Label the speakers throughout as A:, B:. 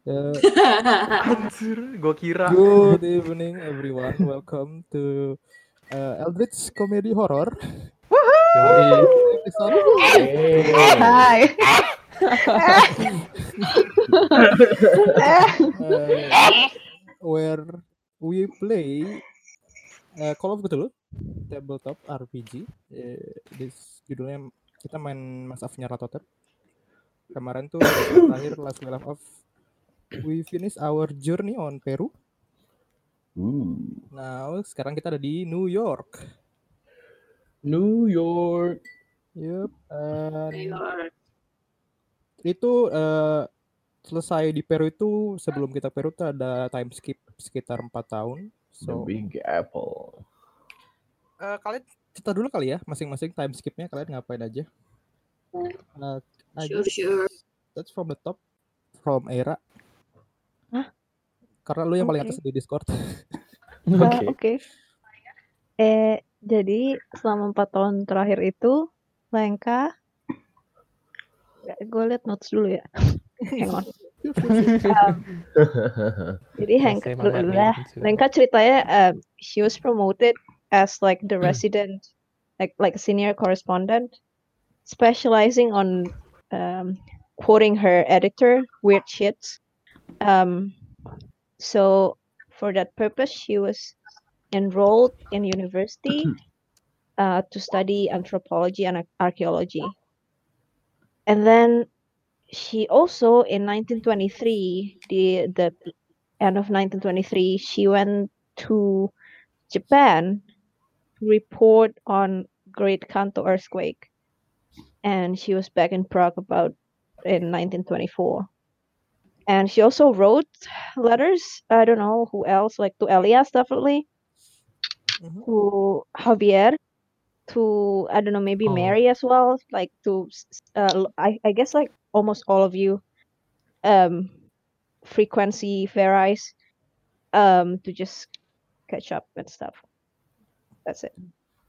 A: Uh,
B: Anjir, gua kira.
A: good evening everyone. Welcome to uh, Eldritch Comedy Horror. Episode
C: Hai.
A: uh, where we play uh, Call of Cthulhu tabletop RPG. Uh, this judulnya kita main Mass of Nyarlathotep. Kemarin tuh terakhir last left off we finish our journey on Peru.
D: Ooh.
A: Now sekarang kita ada di New York.
D: New York.
A: Yup. and itu eh, selesai di Peru itu sebelum kita Peru tuh ada time skip sekitar empat tahun.
D: The
A: So
D: Big Apple.
A: eh, kalian cerita dulu kali ya masing-masing time skipnya kalian ngapain aja? I
C: Sure, sure.
A: That's from the top, from Era.
E: Hah?
A: Karena lu yang paling atas di Discord.
D: Oke.
E: Oke. Eh, jadi selama empat tahun terakhir itu, Lengka, gue liat notes dulu ya. Hang on. Um, jadi Hank, lah,
F: lihat itu.
E: Lenka ceritanya, um, she was promoted as like the resident, like like senior correspondent, specializing on um, quoting her editor weird shits. Um, so for that purpose, she was enrolled in university uh, to study anthropology and archaeology. And then she also in 1923, the the end of 1923, she went to Japan to report on Great Kanto earthquake, and she was back in Prague about in 1924. And she also wrote letters. I don't know who else, like to Elias definitely,
A: Mhm.
E: to Javier, to I don't know maybe
F: Oh.
E: Mary as well, like to s- s- uh, l- I I guess like almost all of you, um, frequency fair eyes, um, to just catch up and stuff. That's it.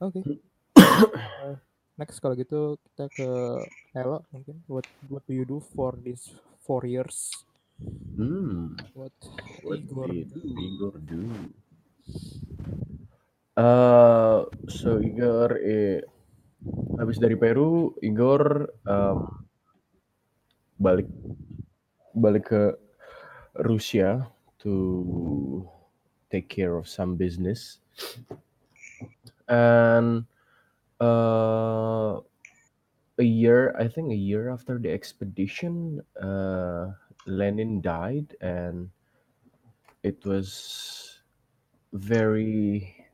A: Okay. Eh, next kalau gitu kita ke Elo mungkin. What what do you do for these four years?
D: Hmm.
A: What,
D: What
A: Igor
D: did
A: do?
D: Igor do? Uh, so Igor, eh, habis dari Peru, Igor um, balik balik ke Rusia to take care of some business, and uh, a year, I think a year after the expedition, uh, Lenin died, and it was very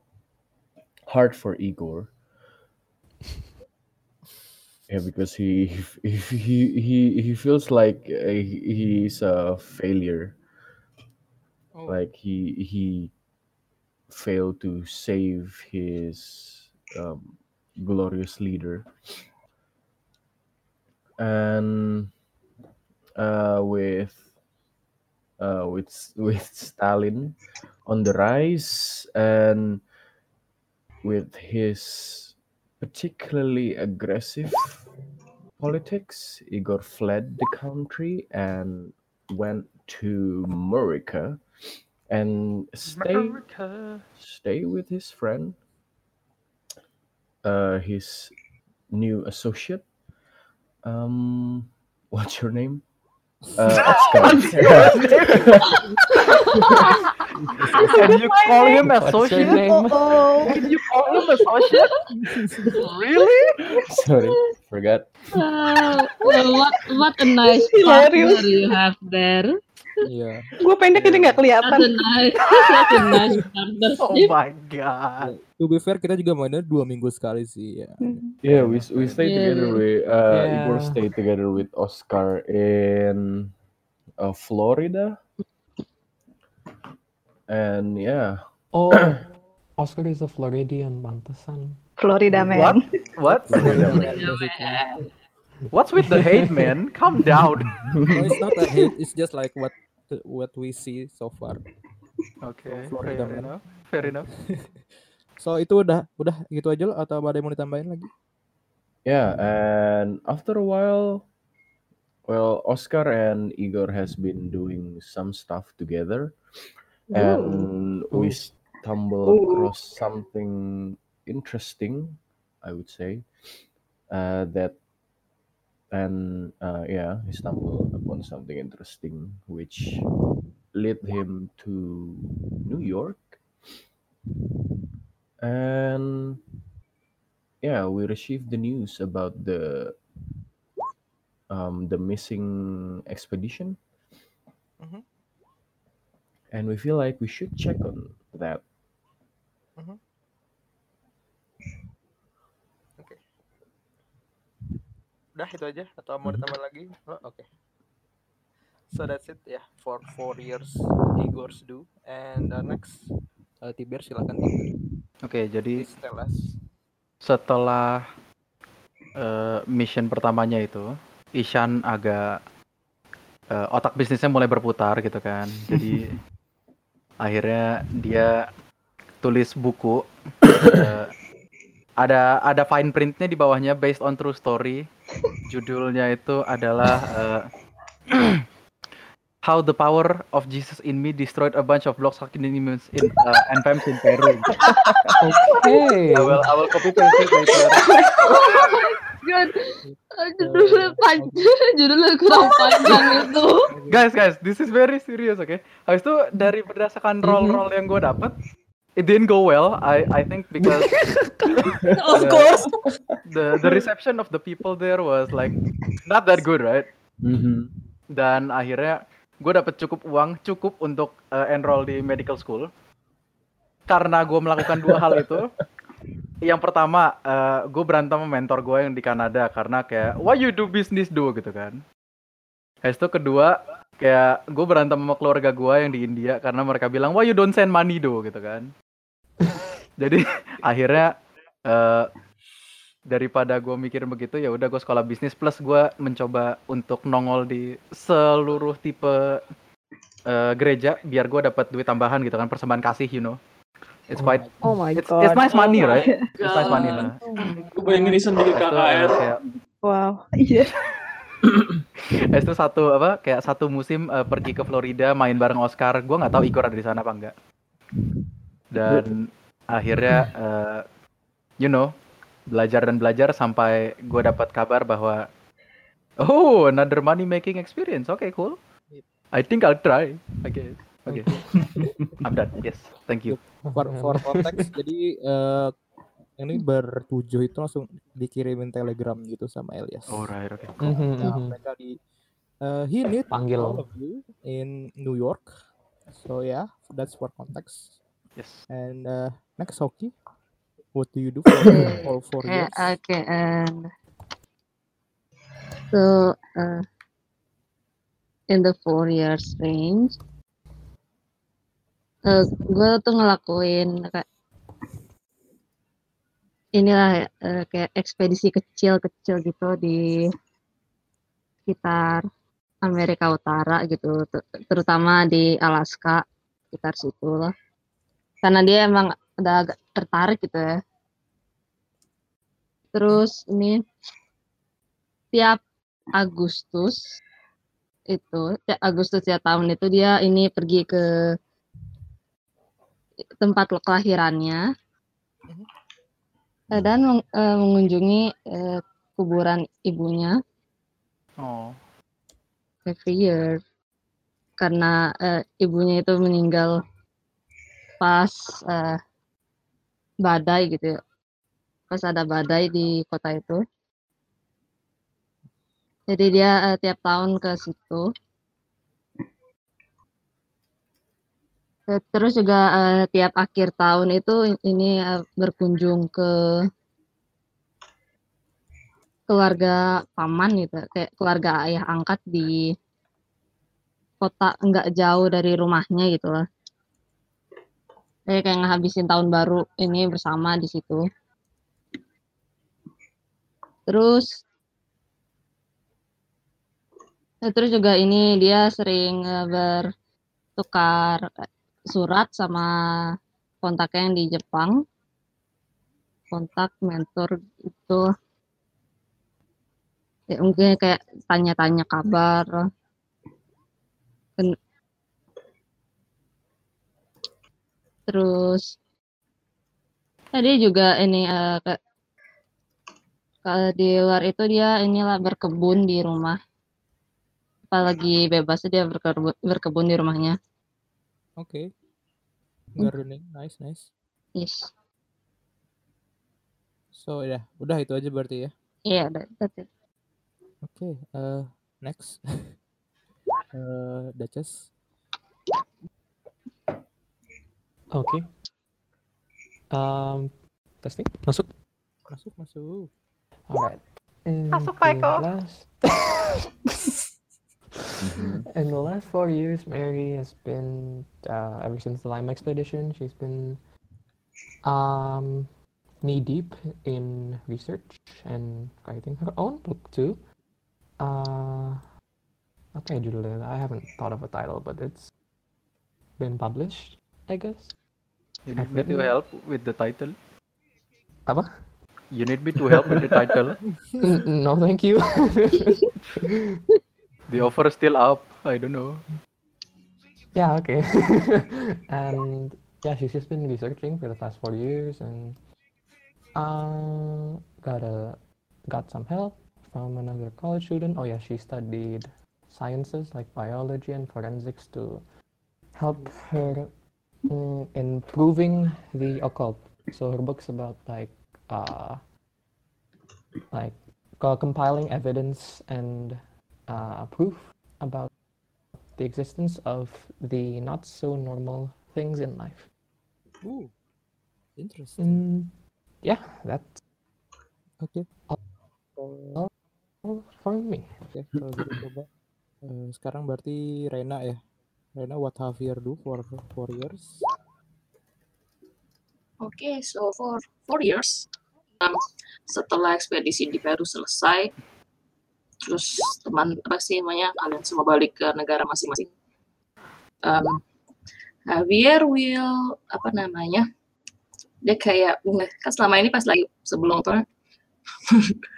D: hard for Igor. Yeah, because he he he he, he feels like uh, he's a failure.
A: Oh,
D: Like he he failed to save his um, glorious leader, and uh, with uh, with with Stalin on the rise and with his particularly aggressive politics, Igor fled the country and went to Murica and stay
B: America.
D: stay with his friend, uh, his new associate. Um, what's your name? Uh,
B: Can you call him
F: What's your
B: associate?
F: name?
E: Oh,
B: Can you call him a associate? really?
D: Sorry, forgot.
G: Uh, well, what what a nice
C: Hilarious.
G: partner you have there.
A: Iya.
C: Gue pendek jadi nggak
G: Such
C: kelihatan.
G: a nice, such a nice
B: Oh
G: partnership.
B: my god.
A: To be fair kita juga mainnya dua minggu sekali sih ya.
D: Yeah, we we stayed
G: Yeah.
D: together with uh, Igor
F: Yeah.
D: stayed together with Oscar in uh, Florida, and yeah,
F: Oh, Oscar is a Floridian, pantesan.
C: Florida
B: What?
C: man.
B: What? What's with the hate, man? Calm down.
A: No, it's not a hate. It's just like what what we see so far.
B: Okay,
A: Florida,
B: fair
A: man.
B: enough. Fair enough.
A: So itu udah udah gitu aja loh atau ada yang mau ditambahin lagi?
D: yeah, and after a while, Well, Oscar and Igor has been doing some stuff together, and we
F: Ooh.
D: stumble
C: Ooh.
D: across something interesting, I would say. Uh, that and uh, yeah, he stumbled upon something interesting, which led him to New York, and yeah, we received the news about the um, the missing expedition,
A: Mhm.
D: and we feel like we should check on that.
A: Oke. Udah itu aja atau mau
D: Mhm.
A: ditambah lagi? Oh, Oke. So that's it ya for four years Igor's do and uh, next uh, Tiber silakan Tiber.
B: Oke, jadi
A: tell us.
B: setelah eh, mission pertamanya itu, Ishan agak eh, otak bisnisnya mulai berputar gitu kan. Jadi akhirnya dia tulis buku. eh, ada ada fine printnya di bawahnya based on true story. Judulnya itu adalah eh, How the power of Jesus in me destroyed a bunch of blocks demons in uh, and Pams in Peru.
F: Hey.
B: I will I will copy paste it later.
G: God. Judulnya panjang, judulnya kurang panjang itu.
B: guys guys this is very serious oke habis itu dari berdasarkan roll roll yang gue dapet it didn't go well. I I think because
G: Of
B: Yeah.
G: course.
B: the the reception of the people there was like not that good right?
D: Mhm.
B: dan akhirnya gue dapet cukup uang cukup untuk uh, enroll di medical school. Karena gue melakukan dua hal itu. Yang pertama gue berantem sama mentor gue yang di Kanada karena kayak why you do business do? gitu kan. Habis itu kedua kayak gue berantem sama keluarga gue yang di India karena mereka bilang why you don't send money do? gitu kan jadi akhirnya eh, daripada gue mikir begitu ya udah gue sekolah bisnis plus gue mencoba untuk nongol di seluruh tipe eh, gereja biar gue dapat duit tambahan gitu kan persembahan kasih you know it's quite
E: Oh my
B: it's,
E: god.
B: it's nice money
G: Oh
B: right
G: my
B: it's nice money lah
H: Gue bayangin
B: itu, eh,
H: KKR.
B: kayak
E: Wow.
C: Iya.
B: Habis itu satu apa kayak satu musim eh, pergi ke Florida main bareng Oscar. Gua nggak tahu Igor ada di sana apa enggak. Dan akhirnya eh, you know belajar dan belajar sampai gue dapat kabar bahwa oh another money making experience. Oke cool. I think I'll try. I guess. Oke. I'm done. Yes. Thank you.
A: For, for konteks jadi eh, ini bertujuh itu langsung dikirimin telegram gitu sama Elias.
B: Alright. Oke.
F: Mhm,
A: Ya,
F: mhm.
A: mereka di uh, he need
F: Panggil.
A: all of you in New York. So yeah, that's for context.
B: Yes.
A: And uh, next hockey, what do you do for all four years?
G: okay, and so uh, in the four years range, uh, gue tuh ngelakuin kayak inilah uh, kayak ekspedisi kecil-kecil gitu di sekitar Amerika Utara gitu, ter- terutama di Alaska, sekitar situ lah. Karena dia emang udah agak tertarik gitu ya. Terus ini tiap Agustus itu tiap Agustus tiap tahun itu dia ini pergi ke tempat kelahirannya eh, dan meng- eh, mengunjungi eh, kuburan ibunya
B: Oh.
G: every year karena eh, ibunya itu meninggal pas eh, badai gitu ya. Pas ada badai di kota itu. Jadi dia eh, tiap tahun ke situ. Eh, terus juga eh, tiap akhir tahun itu in- ini eh, berkunjung ke keluarga paman gitu. Kayak keluarga ayah angkat di kota enggak jauh dari rumahnya gitu lah kayak kayak ngehabisin tahun baru ini bersama di situ. Terus eh, terus juga ini dia sering eh, bertukar surat sama kontaknya yang di Jepang. Kontak mentor itu Ya, mungkin kayak tanya-tanya kabar. Terus tadi juga ini kayak kalau di luar itu dia inilah berkebun di rumah. Apalagi bebas dia berkebun, berkebun di rumahnya.
A: Oke. Gardening, nice, nice.
G: Yes.
A: So ya, udah itu aja berarti ya.
G: Iya, that's it.
A: Oke, eh, next. Eh, Duchess.
F: Okay. Um, testing. Masuk.
A: Masuk, masuk.
F: Alright. In
B: Masuk,
F: the
B: Paiko.
F: last
D: Mhm.
F: in the last four years, Mary has been uh, ever since the Lime expedition. She's been um, knee deep in research and writing her own book too. Uh, apa ya judulnya? I haven't thought of a title, but it's been published, I guess.
B: You need me to help with the title.
F: Apa?
B: You need me to help with the title.
F: N- no, thank you.
B: The offer is still up. I don't know.
F: Yeah, okay. and yeah, she's just been researching for the past four years and uh, got a got some help from another college student. Oh yeah, she studied sciences like biology and forensics to help her mm, in proving the occult. So her book's about like uh like compiling evidence and uh, proof about the existence of the not so normal things in life.
A: Ooh, interesting.
F: Mm, yeah, that's
A: Okay.
F: all for me.
A: oke. Kalau gitu coba. Eh, sekarang berarti Rena ya. Rena, what have you do for four years?
H: Oke, so for four years, um, setelah ekspedisi di Peru selesai, terus teman apa sih namanya kalian semua balik ke negara masing-masing. Um, Javier will apa namanya? Dia kayak kan selama ini pas lagi sebelum apa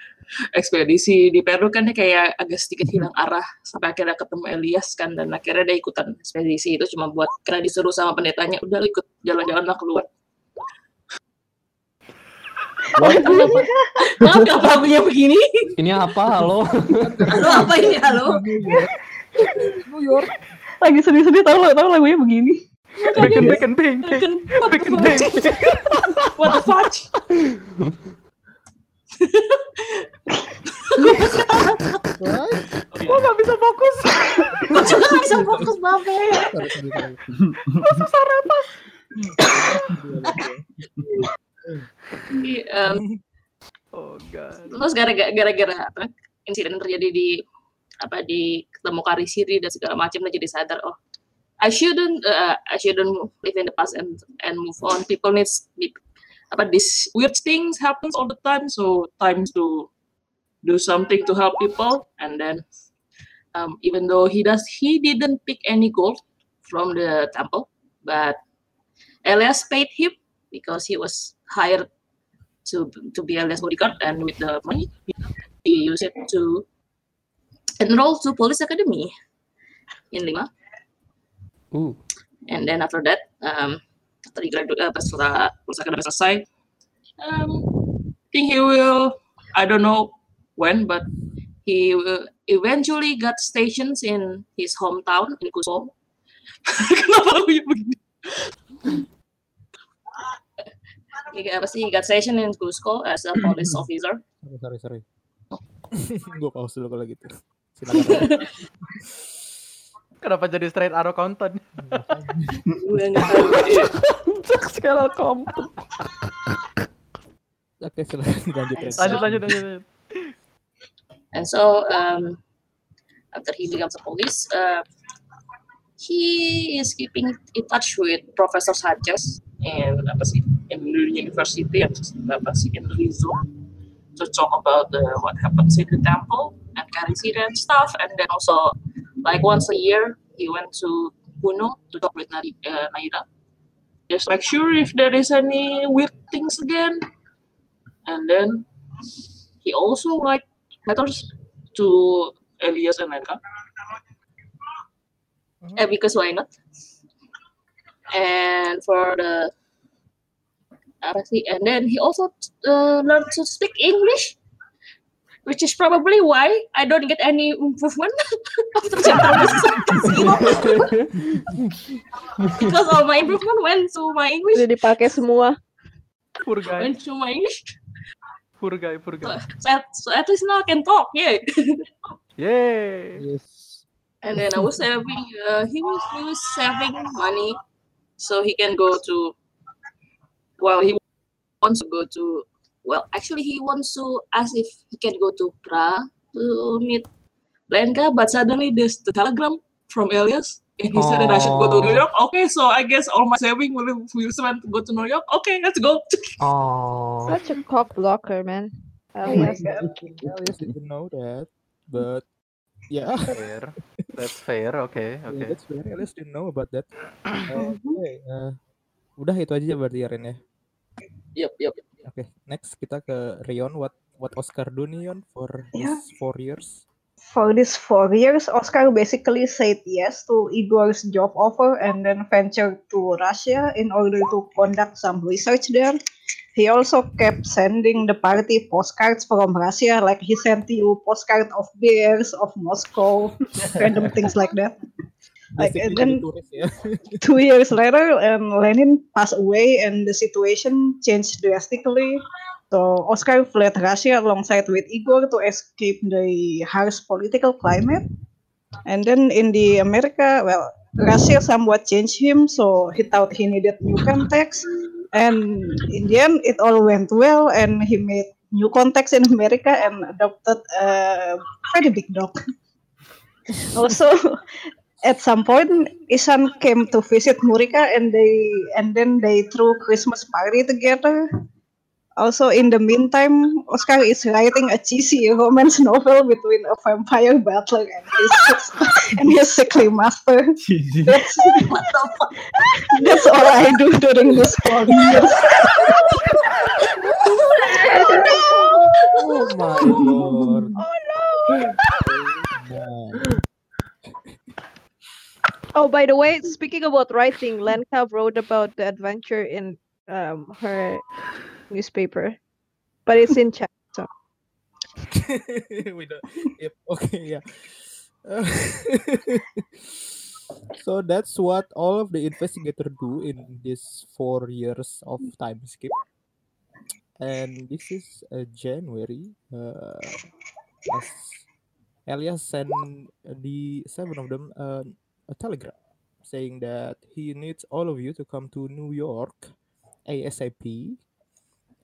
H: ekspedisi di Peru kan dia kayak agak sedikit hilang arah sampai akhirnya ketemu Elias kan dan akhirnya dia ikutan ekspedisi itu cuma buat karena disuruh sama pendetanya udah ikut jalan-jalan lah keluar Kenapa? Maaf kenapa lagunya begini?
F: Ini apa? Halo?
H: Halo apa ini halo?
A: New York.
C: Lagi sedih-sedih tahu tahu lagunya begini.
B: Bikin bikin pink. Bikin pink.
H: What the fuck?
A: Right?
B: Gua nggak bisa fokus.
H: Kok juga nggak bisa fokus babe?
A: Sorry, sorry.
B: Susah
H: em,
B: Oh god.
H: terus gara-gara gara-gara apa insiden yang terjadi di apa di ketemu Karisiri dan segala macam dan jadi sadar oh I shouldn't uh, I shouldn't live in the past and and move on people needs apa this weird things happens all the time so time to do something to help people and then um, even though he does he didn't pick any gold from the temple but Elias paid him because he was hired to to be Elias bodyguard and with the money he used it to enroll to police academy in Lima
F: Ooh.
H: and then after that um after he graduated uh, pas setelah police academy selesai um think he will I don't know when but he will eventually got stations in his hometown in Cusco kenapa lagunya begini apa sih he got station in Cusco as a police officer
A: Sorry, sorry, sorry. Gue pause dulu kalau gitu. Silakan.
B: Kenapa jadi straight arrow content?
H: Gue nggak tahu.
F: Sekarang.
A: Oke, silakan.
B: Lanjut lanjut lanjut. lanjut.
H: And so um, after he becomes a police, uh, he is keeping in touch with Professor Sanchez in apa sih in the university and apa sih in Rizzo to talk about the, what happens in the temple and Karisira and stuff. And then also like once a year he went to Puno to talk with Nari, uh, Naira. Just make sure if there is any weird things again. And then he also like letters to Elias and Lenka. Eh, because why not? And for the apa? And then he also uh, learned to speak English, which is probably why I don't get any improvement after chapter because all my improvement went to my English.
E: Udah dipakai semua.
B: Poor guy,
H: Went to my English.
B: poor guy, poor guy.
H: So at, so at least now I can talk, yeah.
B: Yay.
A: Yes.
H: and then I was saving. Uh, he was he was saving money, so he can go to. Well, he wants to go to. Well, actually, he wants to ask if he can go to Prague to meet Lenka, but suddenly there's the telegram from Elias. And he said that I should go to New. York. Okay, so I guess all my saving will will spent to go to New York. Okay, let's go.
F: Oh,
E: Such a cock blocker, man.
C: Oh my
E: Elias.
C: god.
A: Elias didn't know that, but yeah.
B: Fair. That's fair. Okay,
A: Yeah,
B: okay.
A: that's fair. Elias didn't know about that. Oke, eh, udah itu aja berarti ya Ren ya.
H: Yep, yep.
A: Oke, next kita ke Rion. What what Oscar do nih Yon for
C: Yeah.
A: his four years?
C: For these four years, Oscar basically said yes to Igor's job offer and then ventured to Russia in order to conduct some research there. He also kept sending the party postcards from Russia, like he sent you postcard of bears, of Moscow, random things like that. Like, and then
A: turis ya.
C: two years later, um, Lenin passed away and the situation changed drastically. So Oscar fled Russia alongside with Igor to escape the harsh political climate. And then in the America, well, Russia somewhat changed him, so he thought he needed new contacts. And in the end, it all went well, and he made new contacts in America and adopted a pretty big dog. also, at some point Isan came to visit Murika and they and then they threw Christmas party together. Also, in the meantime, Oscar is writing a cheesy romance novel between a vampire butler and his and his sickly master. That's,
H: What the fuck?
C: that's all I do during this four years.
A: Oh my lord.
C: Oh no!
E: Oh, by the way, speaking about writing, Lenka wrote about the adventure in um her newspaper, but it's in chat. So
A: we don't, yep, okay, yeah. Uh, so that's what all of the investigator do in this four years of time skip. And this is uh, January. Uh, as Elias sent the seven of them uh, a telegram saying that he needs all of you to come to New York ASAP.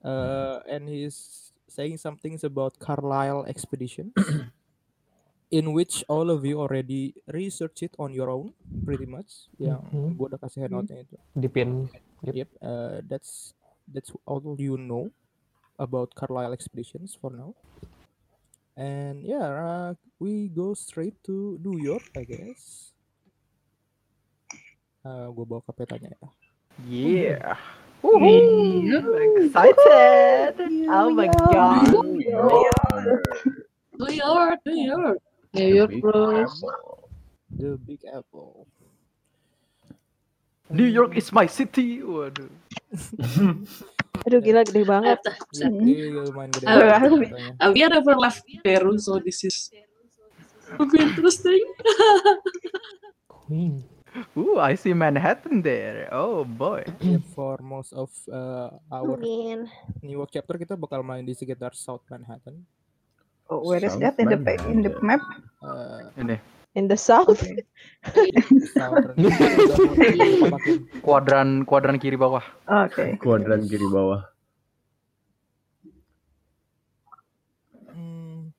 A: Uh, and he's saying some things about Carlisle expedition, in which all of you already research it on your own, pretty much. Yang
F: Mhm.
A: gue udah kasih handoutnya itu.
F: di pin. Yep.
A: Yep, uh, that's that's all you know about Carlisle expeditions for now. And yeah, uh, we go straight to New York, I guess. Uh, gue bawa ke petanya ya.
B: Yeah. Woohoo! Excited! Oh my god!
H: New York, New York. New York,
D: Big
H: bro.
D: Apple.
A: The Big Apple.
B: New York is my city. Waduh.
E: aduh gila gede banget.
H: We have never left Peru, so this is be interesting.
F: Queen.
B: Ooh, I see Manhattan there. Oh boy.
A: Yeah, for most of uh, our
E: Amin.
A: New York chapter kita bakal main di sekitar South Manhattan.
C: Oh, where is
D: South
C: that in the in the map?
A: Uh,
B: Ini
E: In the south.
C: Okay.
B: Kuadran kuadran kiri bawah.
C: Okay.
D: Kuadran kiri bawah.
A: Mm,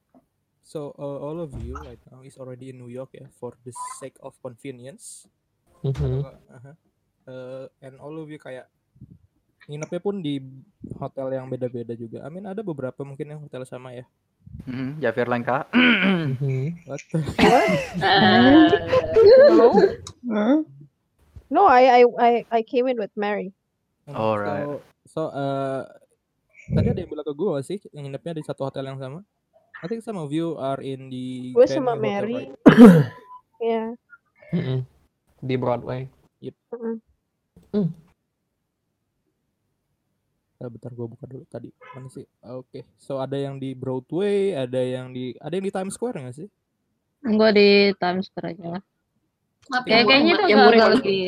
A: so uh, all of you right now is already in New York ya for the sake of convenience.
F: Mhm.
A: Atau-. Uh, and all of you kayak nginepnya pun di hotel yang beda-beda juga. I mean ada beberapa mungkin yang hotel sama ya.
B: Hmm, Javier Lenka.
F: Mhm.
A: What
H: Uh,
E: no,
C: Huh?
E: no, I, I, I, I came in with Mary.
B: Alright.
A: So, so uh, tadi ada yang bilang ke gue sih yang nginepnya di satu hotel yang sama. I think some of you are in the
E: Gue sama Mary.
A: right?
E: Ya.
F: Mm-mm. Di Broadway.
E: Mm-mm.
A: Eh, bentar gue buka dulu tadi mana sih? Oke, so ada yang di Broadway, ada yang di ada yang di Times Square nggak sih?
G: Gue di Times Square aja lah. Kayak
H: yang
G: kayaknya itu
H: yang murah
G: lebih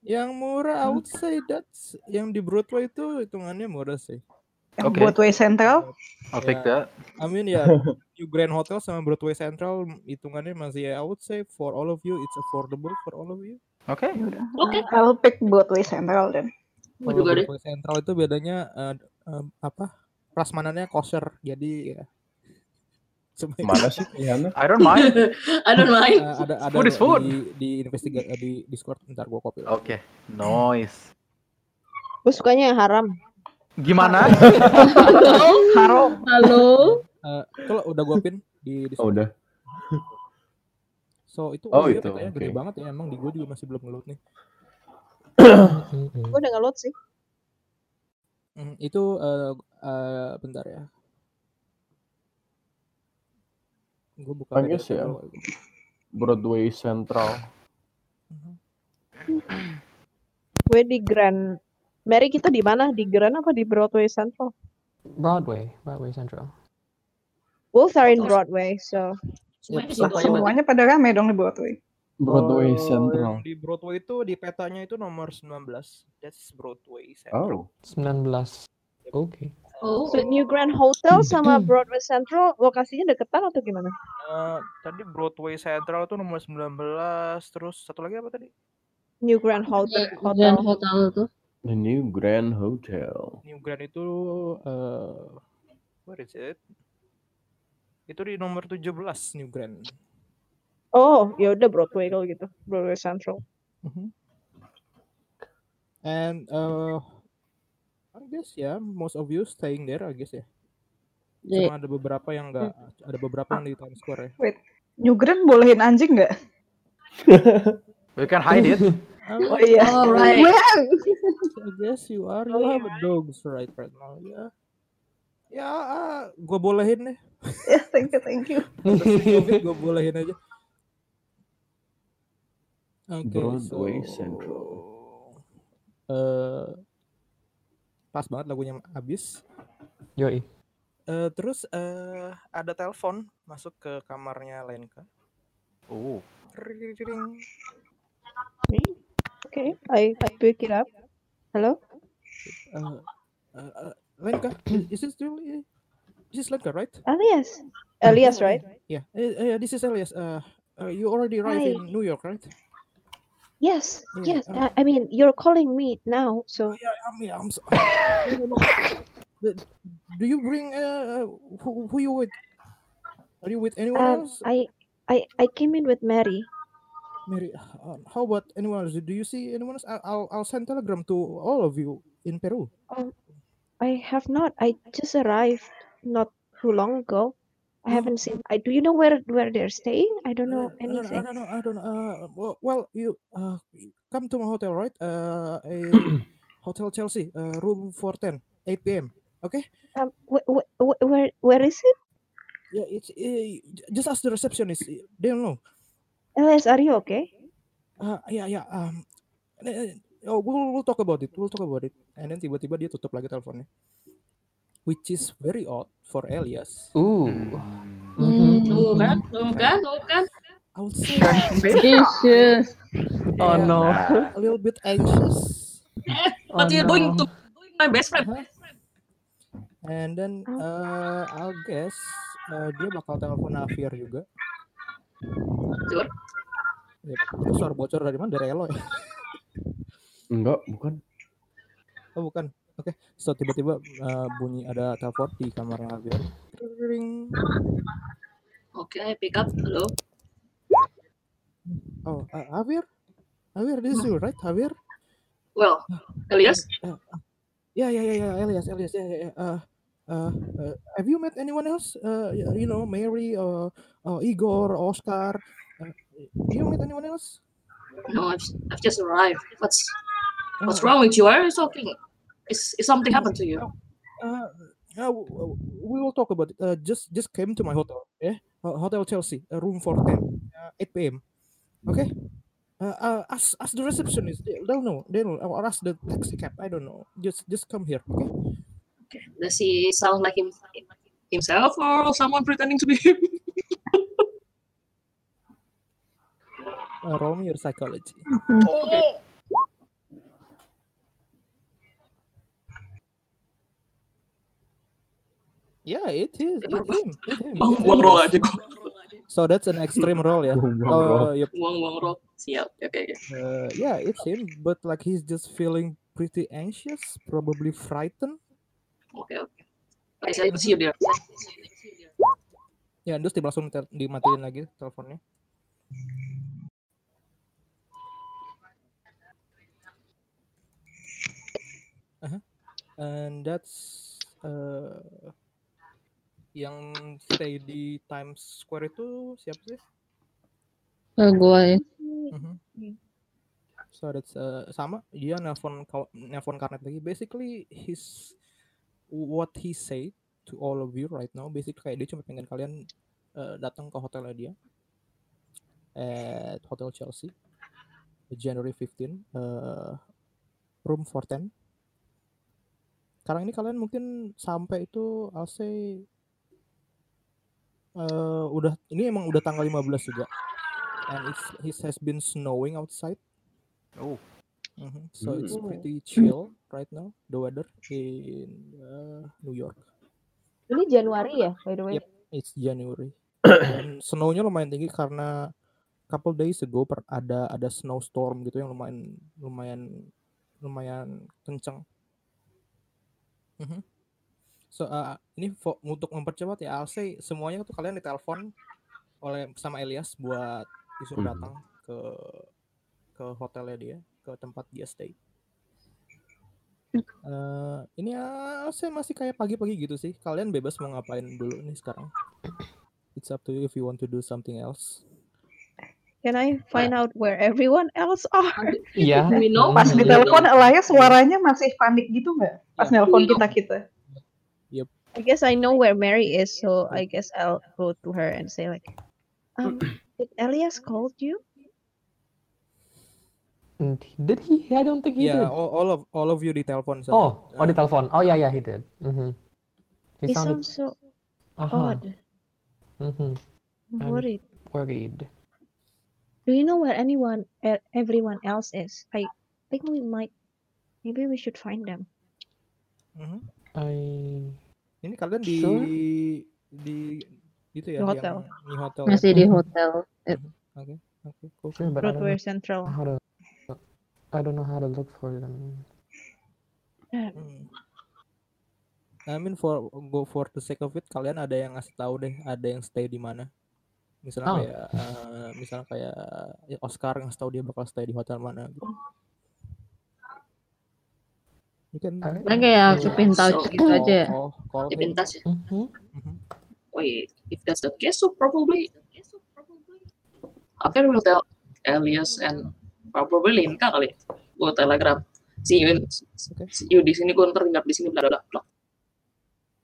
A: Yang murah, I would say that's yang di Broadway itu hitungannya murah sih.
C: Yang
B: Oke.
C: Broadway Central.
B: I'll take
A: Ya.
B: that.
A: I mean ya, New Grand Hotel sama Broadway Central hitungannya masih I would say for all of you it's affordable for all of you.
B: Oke.
C: Yaudah.
H: Oke.
C: I'll pick Broadway Central then.
H: Gue
A: Kalau
H: juga deh.
A: Broadway Central itu bedanya eh, eh, apa? Prasmanannya kosher. Jadi ya
D: Mana sih?
B: I don't mind.
H: I don't mind.
A: Eh, ada ada
B: Food is food.
A: di di investigate eh, di Discord ntar gua copy.
B: Oke. Nice.
E: Gue sukanya yang haram.
B: Gimana?
C: Haram.
G: Halo.
A: Eh, kalau udah gua pin di
D: Oh,
A: Discord.
D: udah.
A: So itu
D: Oh,
A: oh, iya
D: itu,
A: petanya gede
D: oke.
A: banget ya emang di gua juga masih belum ngeload nih.
E: Gue udah nge-load sih.
A: Hmm, itu eh eh, bentar ya. Gue buka
D: I guess
A: beda
D: ya. Broadway Central.
E: Gue di Grand. Mary kita di mana? Di Grand apa di Broadway Central?
F: Broadway, Broadway Central.
E: Both are in Broadway, so
H: Semuanya berarti.
C: Semuanya pada rame dong di Broadway.
D: Broadway
A: Kalau
D: Central.
A: di Broadway itu di petanya itu nomor 19. That's Broadway Central.
D: Oh,
F: 19. Oke.
H: Oh.
E: So, New Grand Hotel sama Broadway Central lokasinya deketan atau gimana?
A: Eh, tadi Broadway Central itu nomor 19, terus satu lagi apa tadi?
E: New Grand Hotel.
G: Iya, Grand
E: Hotel.
G: Hotel tuh.
D: the new Grand Hotel.
A: New Grand itu eh where is it? Itu di nomor 17 New Grand.
E: Oh, ya udah Broadway kalau gitu. Broadway Central.
A: Mhm. And uh, I guess ya, most of you staying there, I guess ya.
G: Di-
A: Cuma ada beberapa yang enggak, ada beberapa yang di Times Square ya.
C: New Grand bolehin anjing nggak?
B: We can hide it.
C: Oh iya.
H: Alright.
A: I guess you are, you have a dogs right right now, ya. Ya, ah, gua bolehin deh.
C: Ya, thank you, thank you.
A: Covid gue bolehin aja. Oke,
D: Broadway
A: so,
D: Central.
A: eh, pas banget lagunya habis.
F: Yoi.
A: Eh, terus eh, ada telepon masuk ke kamarnya Lenka.
B: Oh.
A: Ring.
E: Okay, I, I pick it up. Hello?
A: Eh, eh, eh, Lenka, is it still? This is Lenka, right?
E: Elias. Elias, right?
A: Yeah, eh, eh, this is Elias. Uh, uh, you already arrived
E: Hi.
A: in New York, right?
E: Yes,
A: Yeah,
E: yes.
A: uh,
E: I, I mean, you're calling me now, so
A: Yeah, I'm, yeah, I'm no, no. The- Do you bring uh, who, who you with? Are you with anyone
E: um,
A: else?
E: I, I, I came in with Mary.
A: Mary, uh, how about anyone else? Do you see anyone else? I- I'll I'll send telegram to all of you in Peru.
E: I have not. I just arrived not too long ago. I
A: Oh.
E: haven't seen. I do you know where where they're staying? I don't know
A: Uh, I don't, I
E: anything.
A: don't know. I don't know. Uh, well, well, you uh, come to my hotel, right? Uh, a Hotel Chelsea, uh, room 410, 8 p.m. Okay?
E: Um, wh- wh- wh- where where is it?
A: Yeah, it's uh, just ask the receptionist. They don't know.
E: Elias, are you okay?
A: Uh, yeah, yeah. Um, eh, eh, oh, we'll, we'll talk about it. We'll talk about it. And then tiba-tiba dia tutup lagi teleponnya. Which is very odd for Elias.
F: Ooh.
G: Hmm.
H: Tuh kan, tuh kan, tuh kan.
A: I would say.
F: Oh
A: yeah,
F: no.
A: a little bit anxious.
H: What
F: Oh,
H: you doing
F: no.
H: to my best friend?
A: And then uh, I'll guess uh, dia bakal telepon Afir juga.
H: Sure.
A: Yep. Itu suara bocor dari mana? Dari Elo ya?
D: Enggak, bukan.
A: Oh bukan. Oke. So tiba-tiba uh, bunyi ada telepon di kamarnya Afir. Ring.
H: Oke, I pick up. Halo.
A: Oh, uh, Afir? Afir, this is you, right? Afir?
H: Well, Elias,
A: Uh, yeah, yeah, yeah, yeah, Elias, Elias, yeah, yeah, yeah. Uh, uh, uh, have you met anyone else? Uh, you know, Mary or, or Igor, Oscar? Uh, you met anyone else?
H: no, I've, I've just arrived. What's what's
A: Uh,
H: wrong with you? Why are you talking? Is, is something happened to you?
A: Uh, Uh, w- w- we will talk about it. Uh, just just came to my hotel, yeah, Hotel Chelsea, uh, room for ten, uh, eight p.m. Okay. Uh, uh, ask ask the receptionist. They- They'll know. They know. Or ask the taxi cab. I don't know. Just just come here. Okay.
H: Okay. Does he sound like him himself or someone pretending to be him?
A: Uh, roll your psychology.
H: Oh.
A: Yeah, it is. It him. It him.
H: Buang
A: it
H: buang roll aja kok.
A: So that's an extreme roll, yeah.
D: Buang roll.
A: Uh, yep.
H: Buang buang roll. Siap. Oke oke.
A: Uh, yeah, it's him. But like he's just feeling pretty anxious, probably frightened.
H: Oke oke. Oke, saya see you there.
A: Ya, terus dia langsung dimatiin lagi teleponnya. Aha. And that's uh, yang stay di Times Square itu siapa sih?
G: Ke gua ya.
A: Mhm. So that's uh, sama dia nelpon kaw- nelpon Karnet lagi. Basically his what he say to all of you right now basically kayak dia cuma pengen kalian uh, datang ke hotelnya dia at Hotel Chelsea January 15 uh, room 410 sekarang ini kalian mungkin sampai itu I'll say uh, udah ini emang udah tanggal 15 juga and it's it has been snowing outside
B: Oh.
A: Mhm. so it's
E: Hmm.
A: pretty chill right now the weather in uh, New York
E: Ini Januari ya, by the way.
A: Yep, it's January. Dan snownya lumayan tinggi karena couple days ago per, ada ada snowstorm gitu yang lumayan lumayan lumayan kenceng. Mhm. So uh, ini fo- untuk mempercepat ya, I'll say semuanya tuh kalian ditelepon oleh sama Elias buat disuruh
D: Mhm.
A: datang ke ke hotelnya dia, ke tempat dia stay. Eh, ini saya masih kayak pagi-pagi gitu sih. Kalian bebas mau ngapain dulu nih sekarang. It's up to you if you want to do something else.
E: Can I find out where everyone else are?
F: Iya.
H: We know?
C: Pas
F: Mhm.
C: ditelepon Elias suaranya masih panik gitu nggak? Pas
A: Ya.
C: nelpon kita kita.
E: I guess I know where Mary is, so I guess I'll go to her and say like, um, did Elias called you?
F: And Did he? I don't think he
A: Ya,
F: did.
A: all, all of all of you ditelepon sama.
F: Oh, oh di telepon. Oh yeah, yeah, he did. hmm He
E: He
F: sounded
E: sounds so
F: uh-huh.
E: odd.
F: hmm
E: I'm
F: I'm-
E: worried.
F: worried.
E: Do you know where anyone, e- everyone else is? I think we might, maybe we should find them.
A: Mhm.
F: I
A: Ini kalian di
F: Sure.
A: di itu
E: Di
A: ya
E: hotel.
A: yang di hotel. ya?
G: Masih di hotel. Eh,
A: Oke, oke, cool.
E: Broadway Central.
F: how to. I don't know how to look for them.
A: Hmm. I mean for go for the sake of it, kalian ada yang ngasih tahu deh, ada yang stay di mana. Misalnya
F: Oh.
A: kayak eh, misalnya kayak ya Oscar ngasih tahu dia bakal stay di hotel mana gitu. You can.
G: Paling kayak
A: So-
G: keep in touch
H: so-
G: gitu aja ya.
A: call, call
H: Keep in
A: him.
H: touch. ya.
F: Mhm.
A: Mhm.
H: Wait, if that's the case, so probably Akhir will tell Elias and probably Linka kali. Gue telegram. See you, in,
A: Oke.
H: see you di sini. Gue ntar tinggal di sini. Bla bla bla.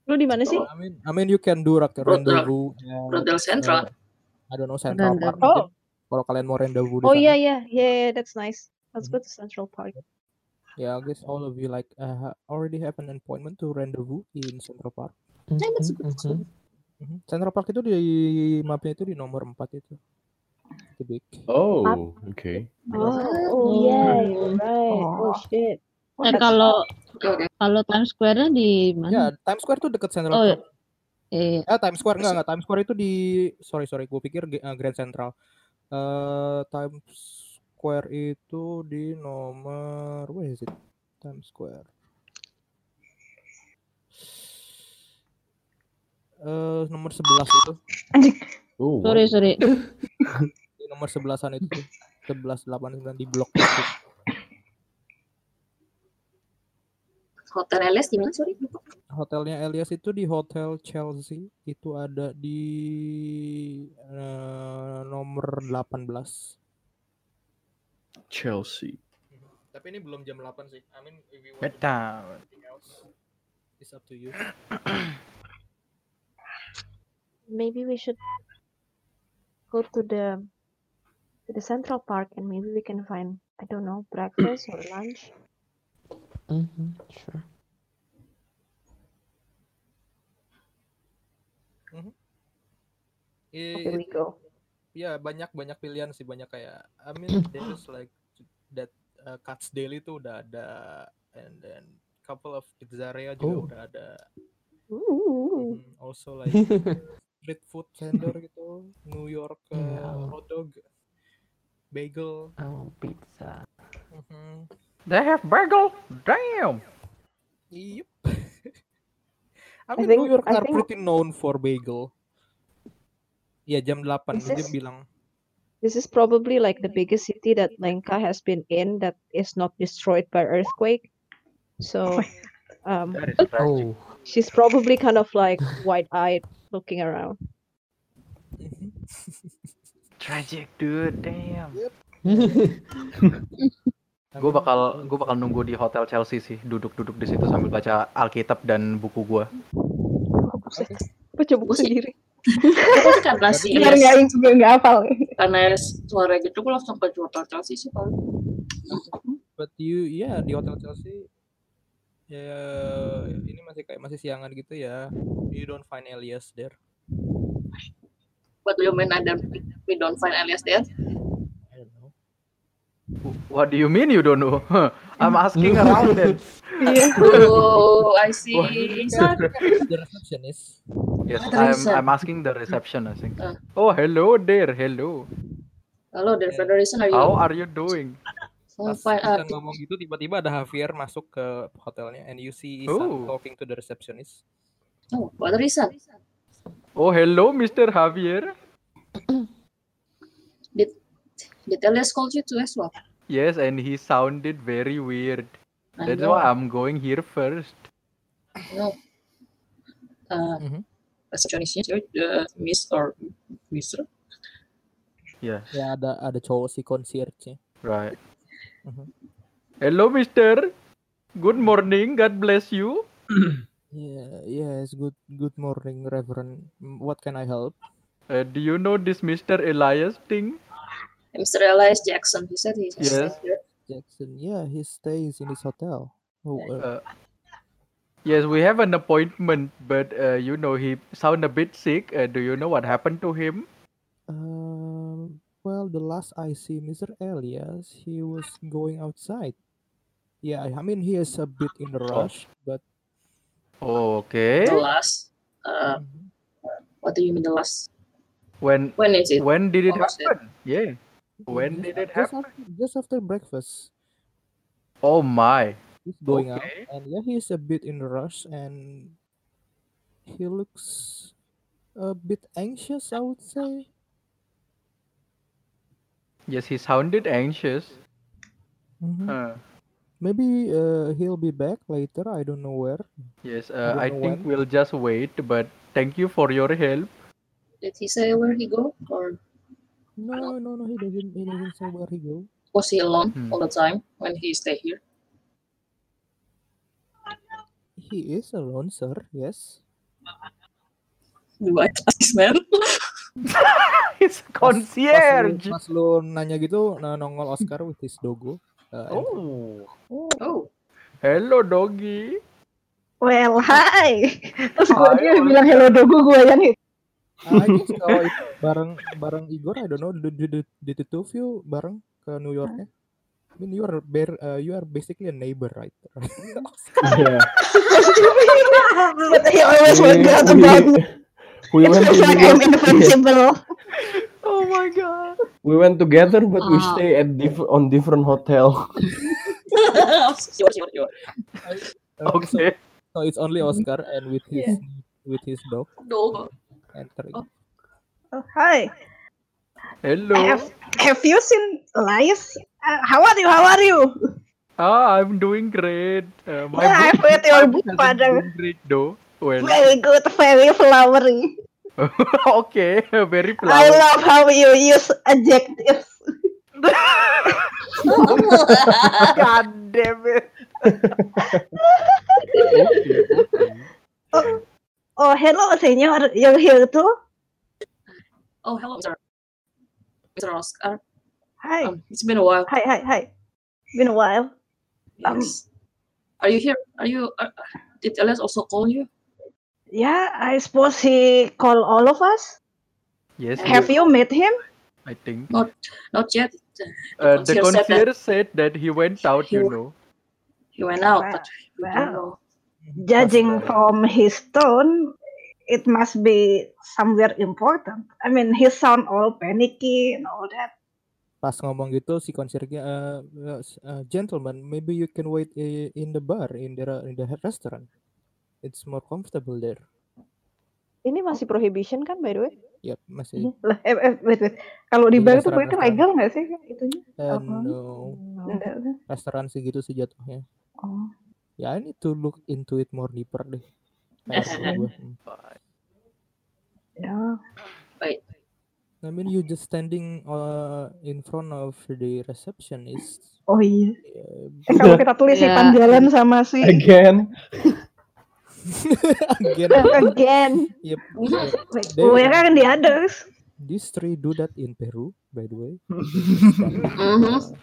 E: Lu di mana sih?
A: I mean, I mean you can do rendezvous.
H: Broadway Central.
A: uh, I don't know Central Park. Mungkin. Kalau kalian mau rendezvous
E: Oh yeah, yeah, yeah, that's nice. Let's go to Central Park.
A: Yeah, I guess all of you like uh, already have an appointment to rendezvous in Central Park.
H: Yeah, that's good. that's good.
F: mhm.
A: Mhm. Central Park itu di mapnya itu di nomor 4 itu. Big.
D: Oh, okay.
E: Oh, oh yeah, you're right. Oh,
C: Oh.
E: shit.
G: Eh kalau
H: Oke oke.
G: kalau Times Square-nya di
A: Ya,
G: mana?
A: Times Square tuh deket Central
G: Oh,
A: Park.
G: Eh,
A: Eh, Times Square enggak enggak Times Square itu di sorry sorry gue pikir eh, Grand Central. Eh Times Square itu di nomor where is it? Times Square. Eh nomor 11 itu.
C: Anjing.
D: Oh,
G: sorry
D: wow.
G: sorry.
A: Di nomor 11-an itu tuh. 11 89 di blok itu.
H: Hotel Elias di mana? Sorry.
A: Hotelnya Elias itu di Hotel Chelsea itu ada di eh, nomor 18.
D: Chelsea.
A: Tapi ini belum jam 8 sih. I mean if you want to
B: Beda.
A: do anything else. It's up to you.
E: Maybe we should go to the to the Central Park and maybe we can find I don't know breakfast or lunch.
F: Mm-hmm, sure.
A: I-
E: Here we go.
A: ya banyak banyak pilihan sih banyak kayak I mean there's like that uh, Cuts Daily tuh udah ada and then couple of pizzeria juga
F: Oh.
A: udah ada
E: Ooh.
A: Mhm, also like street food vendor gitu New York uh,
F: Yeah.
A: hot dog bagel
F: Oh, pizza.
A: Mhm.
B: They have bagel. Damn.
A: Yep. I
E: I
A: mean
E: think-
A: New York
E: I
A: are
E: think-
A: pretty known for bagel. Iya jam 8
E: This
A: dia bilang
E: This is probably like the biggest city that Lenka has been in that is not destroyed by earthquake. So um,
B: is tragic.
F: Oh,
E: she's probably kind of like wide-eyed looking around.
B: Tragic, dude. Damn.
A: I
B: Gue bakal gue bakal nunggu di hotel Chelsea sih, duduk-duduk di situ sambil baca Alkitab dan buku gue.
E: Baca buku sendiri.
H: Sih karena si
C: Biar nggak biar nggak hafal.
H: karena suara gitu gue langsung ke hotel Chelsea sih paling.
A: but you ya di hotel Chelsea ya ini masih kayak masih siangan gitu ya. You don't find Elias there.
H: What do you mean ada we don't find Elias there?
B: What do you mean you don't know? I'm asking around then.
C: Iya.
H: Oh, I see.
A: The receptionist.
B: Yes,
H: Ada
B: I'm. I'm asking the reception I think.
H: Ah.
B: Oh, hello there. Hello.
H: Halo, there Federation are you?
B: How are you doing?
H: Oh, fine. Uh,
A: ngomong gitu tiba-tiba ada Javier masuk ke hotelnya and you see Isan
B: Oh.
A: talking to the receptionist.
H: oh, what reason?
B: Oh, hello Mr. Javier.
H: Did Elias call you too as well?
B: Yes, and he sounded very weird.
H: I
B: That's
H: know.
B: why I'm going here first.
H: No. Uh,
A: Mhm.
H: receptionistnya cewek, uh, Miss or Mister?
B: Yeah,
A: Ya ada ada cowok si concierge-nya.
B: right.
A: Mhm.
B: Hello, Mister. Good morning. God bless you.
A: Yeah, yes, good good morning, Reverend. Mm, What can I help?
B: Uh, do you know this Mr. Elias thing?
H: Mr. Elias Jackson. He said he's
B: Yes.
H: here.
A: Jackson. Yeah, he stays in his hotel. Oh, uh,
B: Uh, yes, we have an appointment, but uh, you know he sound a bit sick. Uh, do you know what happened to him?
A: um, well, the last I see Mr. Elias, he was going outside. Yeah, I mean he is a bit in a rush, but
B: Oh, okay.
H: The last. Uh,
A: Mhm.
H: what do you mean the last?
B: When
H: When is it?
B: when did it happen? Yeah. When did it
A: just
B: happen?
A: after, just after breakfast,
B: Oh my.
A: he's going out, and yeah, he's a bit in a rush, and he looks a bit anxious. I would say.
B: Yes, he sounded anxious.
A: Mhm.
B: Uh,
A: Maybe uh, he'll be back later. I don't know where.
B: yes, uh,
A: don't
B: I think
A: when.
B: we'll just wait. But thank you for your help.
H: Did he say where he go? Or
A: No, no, no. He doesn't. He doesn't say where he go.
H: was he alone
B: Hmm.
H: all the time when he stay here?
A: He is alone, sir. Yes.
H: Do I trust this man?
B: It's
A: Pas- Pas, lu,
B: concierge.
A: pas lu nanya gitu, nah, nongol Oscar with his dogo. Uh, and-
B: Oh.
H: Oh,
B: Hello, doggy.
C: Well, hi. Terus gue dia bilang hello dogo gue yang itu.
A: I guess kalau bareng bareng Igor, I don't know, did, did, did the two of you bareng ke New Yorknya? I mean, you are bar, uh, you are basically a neighbor, right?
D: Yeah.
C: But he always
D: We,
C: forgot about
D: went to
C: like I'm
D: York.
C: invincible.
B: Oh my god.
D: We went together, but we stay at diff- on different hotel.
H: sure, sure, sure.
A: Uh, so,
B: Okay.
A: so it's only Oscar and with his
H: Yeah.
A: with his dog
H: No.
A: Entering.
H: Oh.
C: Oh, hi.
B: Hello.
C: Have, have you seen Elias? Uh, how are you? How are you?
B: Ah, I'm doing great. Uh, my
C: Yeah, I've
B: book
C: read your book, Father.
B: doing great though. Well,
C: Very good, very flowery.
B: okay, very
C: I
B: flowery.
C: love how you use adjectives.
B: God damn it.
A: Okay.
C: Oh, hello, senor. You're here too?
H: Oh, hello, Mr. Mr. Oscar.
C: Hi.
H: Um, it's been a while.
C: Hi, hi, hi. Been a while. Um,
H: Are you here? Are you? Uh, did Elias also call you?
C: Yeah, I suppose he called all of us.
B: Yes,
C: Have you met him?
B: I think.
H: Not, not yet.
B: Uh, the
H: concierge said that-
B: said that he went out,
H: He
B: you know.
H: He went out,
C: Wow.
H: but we don't know.
C: Judging from his tone, it must be somewhere important. I mean, he sound all panicky and all that.
A: Pas ngomong gitu si konsiernya uh, uh, uh, gentlemen, maybe you can wait in the bar in the in the restaurant. It's more comfortable there.
E: Ini masih prohibition kan by the way?
A: Yep, masih.
C: Lah, eh, eh, wait, wait. Kalau di
A: Di
C: bar itu berarti legal nggak sih itunya?
A: Uh, no,
C: Enggak.
A: restoran segitu sih jatuhnya.
C: Oh.
A: Ya, I need to look into it more deeper deh. Hmm.
C: Ya.
H: Wait.
A: I mean, you just standing uh, in front of the receptionist.
C: Oh iya.
A: Uh,
C: Eh, kalau kita tulis
G: Ya.
C: Ipan jalan sama si
D: Again.
A: again,
E: Again.
A: yep. They-
C: where are the others?
A: These three do that in Peru, by the way.
H: Mhm.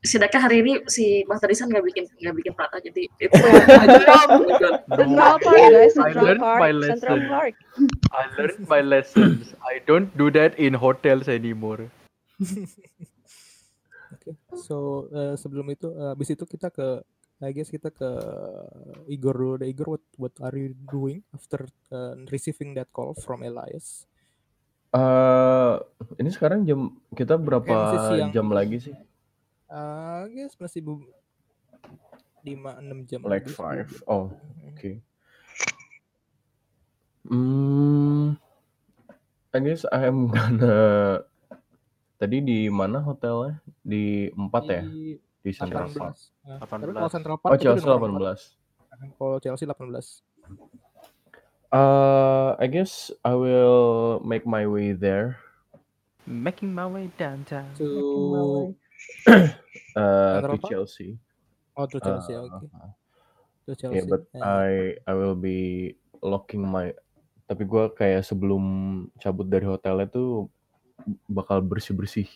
H: Sedangkan hari ini si Mas Tarisan nggak bikin nggak bikin prata jadi it's
E: Central Park guys,
B: I
E: Central
B: learned
E: Park,
B: my
E: Central
B: lesson.
E: Park.
B: I learned my lessons. I don't do that in hotels anymore.
A: Oke, so uh, sebelum itu, uh, abis itu kita ke, I guess kita ke Igor dulu. deh. Igor, what what are you doing after uh, receiving that call from Elias?
D: Eh, ini sekarang jam kita berapa
A: siang.
D: jam lagi sih?
A: Uh, I guess masih bu 5-6 jam
D: Like
A: lagi, 10
D: five.
A: jam.
D: Oh, oke. Hmm, I guess I am gonna. Tadi di mana hotelnya? Di 4 ya?
A: Di
D: Di Central
A: 18.
D: Park.
A: Nah, tapi
B: 18.
A: kalau Central Park
D: Oh,
A: itu
D: Chelsea
A: udah nomor
D: 18.
A: 4. Kalau Chelsea 18.
D: Uh, I guess I will make my way there.
B: Making my way downtown.
A: To
D: Uh, to? Chelsea.
A: oh to Chelsea,
D: Uh,
A: oke. To Chelsea.
D: Yeah, but
A: Eh,
D: I I will be locking my. Tapi gua kayak sebelum cabut dari hotelnya tuh bakal bersih bersih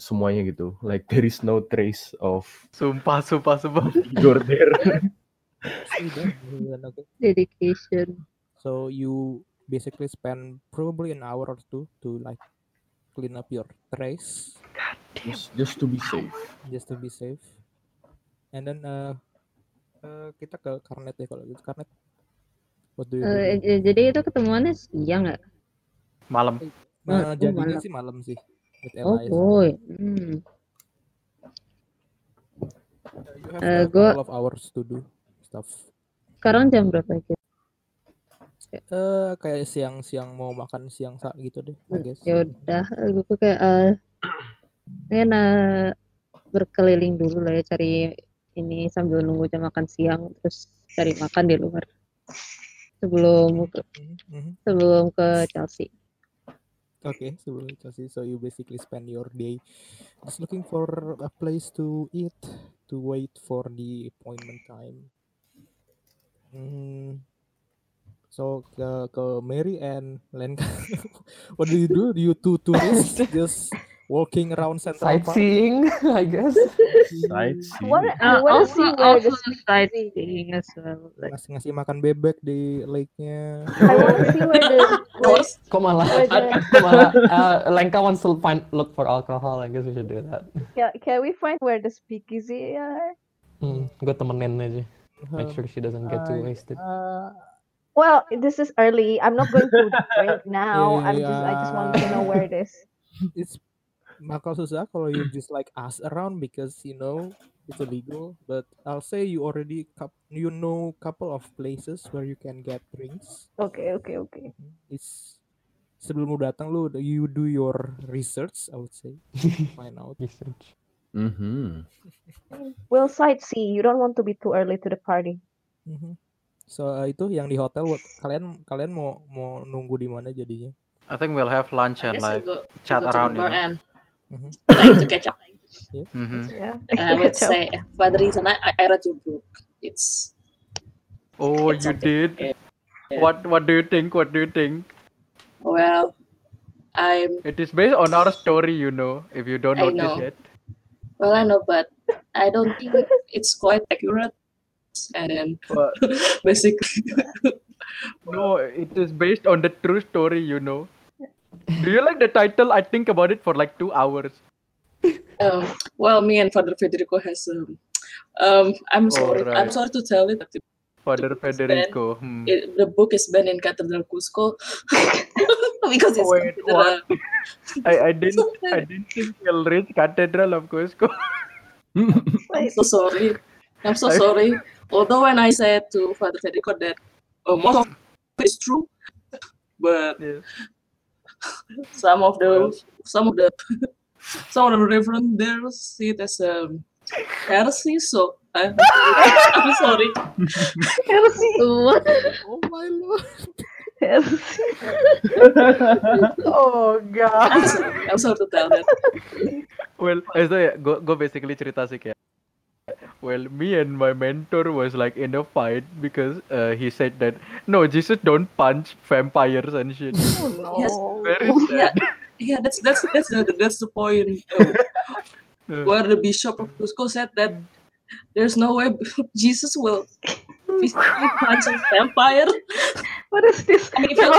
D: semuanya gitu. Like there is no trace of
B: Sumpah, sumpah, sumpah.
D: Igor there.
G: Dedication.
A: So you basically spend probably an hour or two to like clean up your trays
D: just, just to be safe.
A: just to be safe. And then uh, uh, kita ke Karnet ya kalau gitu. Karnet. What do you do?
G: Eh, j- jadi itu ketemuannya siang nggak?
B: Malam.
A: Nah,
G: oh,
A: jadinya
G: malam.
A: sih malam sih. With
G: Oh boy. Hmm.
A: You have
G: Eh,
A: a
G: gua-
A: couple of hours to do stuff.
G: Sekarang jam berapa gitu?
A: Eh kayak siang-siang mau makan siang sa gitu deh, I guess.
G: Ya udah, gue kayak eh pengen eh, berkeliling dulu lah ya cari ini sambil nunggu jam makan siang terus cari makan di luar sebelum ke,
A: Mhm, mhm.
G: sebelum ke Chelsea.
A: Okay, so Chelsea, so you basically spend your day just looking for a place to eat, to wait for the appointment time. Hmm. So ke ke Mary and Lenka, what do you do? Do you two tourists just walking around Central Park?
F: Sightseeing, I guess.
D: Sightseeing.
E: What
G: Uh, also,
E: see where the
G: also sightseeing as well. Like,
A: Ngasih ngasih makan bebek di lake-nya.
E: I wanna see where the where,
F: Kok malah,
E: where the
F: kok malah uh, Lenka wants to find look for alcohol. I guess we should do that.
E: can, can we find where the speakeasy are?
F: Hmm, gue temenin aja. Make
A: Um,
F: sure she doesn't get too
A: I-
F: wasted.
A: uh,
E: Well, this is early. I'm not going to drink now. I'm just I just want to know
A: Yeah.
E: where it is.
A: it's bakal susah kalau you just like ask around because you know it's illegal. But I'll say you already you know couple of places where you can get drinks.
E: Okay, okay, okay.
A: It's sebelum lu datang lu you do your research I would say find out.
F: Research.
D: Mhm.
E: We'll sightsee. You don't want to be too early to the party.
A: Mhm. So uh, itu yang di hotel what, kalian kalian mau mau nunggu di mana jadinya?
B: I think we'll have lunch and like
H: go,
B: chat
H: go to
B: around,
H: the
B: you
H: bar
B: know.
H: And
A: Mhm.
H: trying to catch up.
B: Mhm.
E: Yeah.
H: And I would say, for the reason I, I read your book, it's
B: Oh,
H: It's
B: you did?
H: Yeah.
B: What What do you think? What do you think?
H: Well, I'm
B: It is based on our story, you know. If you don't
H: I
B: notice
H: know.
B: yet.
H: well, I know, but I don't think it's quite accurate. And then
B: But
H: basically,
B: no, it is based on the true story, you know. Do you like the title? I think about it for like two hours.
H: um, well, me and Father Federico has um, um, I'm sorry, I'm sorry to tell it,
B: Father Federico. Hmm.
H: it, the book is banned in Cathedral Cusco because it's
B: Wait,
H: a-
B: I, I didn't I didn't think you'll reach Cathedral of Cusco.
H: I'm so sorry. I'm so sorry. Although when I said to Father Federico that uh, most of it is true, but
B: Yes.
H: some of the some of the some of the reverend there see it as a heresy. So I, I'm sorry.
C: Heresy.
G: What?
A: Oh my lord.
C: Heresy.
B: oh god.
H: I'm sorry. I'm sorry to tell that.
B: Well, so ya, gue basically cerita sih kayak, well, me and my mentor was like in a fight because uh, he said that no, Jesus don't punch vampires and shit.
H: Yes.
B: Very
H: Yeah,
B: sad.
H: yeah. That's that's that's the that's the point. uh, where the bishop of Cusco said that there's no way Jesus will physically punch a vampire.
C: What is this?
H: I mean, if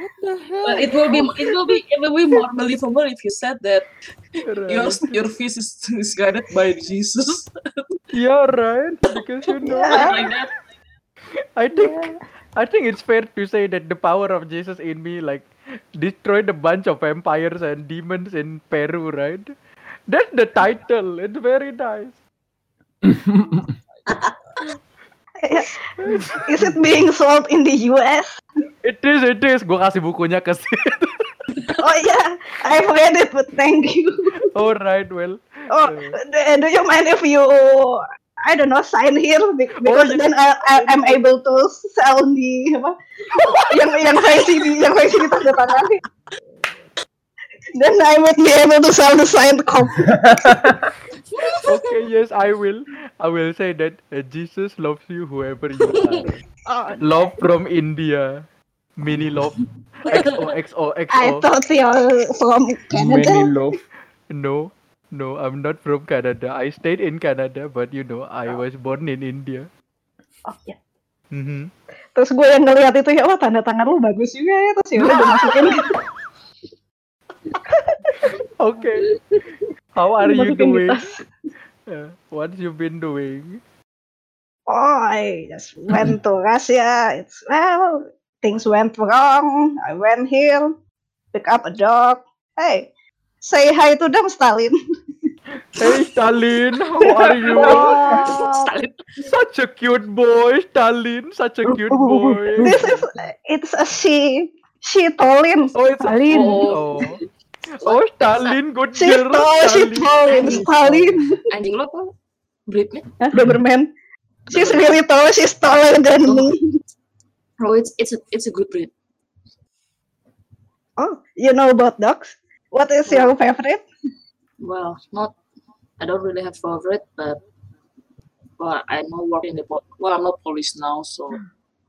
H: you-
C: Velocity Pastor.
H: But it will be it will be it will be more believable if you said that your
B: right.
H: your fist is, is guided by Jesus.
B: Yeah, right. Because you know,
H: Something like that.
B: I think I think it's fair to say that the power of Jesus in me like destroyed a bunch of vampires and demons in Peru, right? That's the title. It's very nice.
C: Is it being sold in the US?
B: It is, it is. Gue kasih bukunya ke situ.
C: Oh yeah, I've read it, but thank you.
B: All right, well.
C: Oh, do you mind if you, I don't know, sign here Be- because
B: yeah.
C: then I, I, I'm able to sell the apa? yang yang versi di yang versi ditandatangani. Then I would be able to sell the signed copy.
B: okay, yes, I will. I will say that uh, Jesus loves you, whoever you are.
C: Oh,
B: love from India. Mini love. XO, XO,
C: I
B: XO.
C: thought you're from Canada.
D: love.
B: No, no, I'm not from Canada. I stayed in Canada, but you know, I was born in India.
C: Oh, ya.
B: hmm
C: Terus gue yang ngeliat itu ya, wah tanda tangan lu bagus juga ya. Terus ya udah gue masukin.
B: Okay. How are you doing?
C: tas.
B: Uh, what you been doing?
C: Oh, I just went to Russia. It's well, things went wrong. I went here, pick up a dog. Hey, say hi to them, Stalin.
B: Hey, Stalin, how are you?
H: Stalin.
B: Such a cute boy, Stalin. Such a cute boy.
C: This is it's a she. She Tolin.
B: Oh, it's
C: Stalin.
B: Oh, oh, Stalin, good
C: She's
B: girl,
C: tall, she's
B: Stalin.
C: Stalin.
H: Anjing lo apa? Breednya?
C: Hah, Doberman. She's really tall. She's taller than me.
H: Oh, it's it's a it's a good breed.
C: Oh, you know about dogs? What is your favorite?
H: Well, not I don't really have favorite, but well, I know work in the well, I'm not police now, so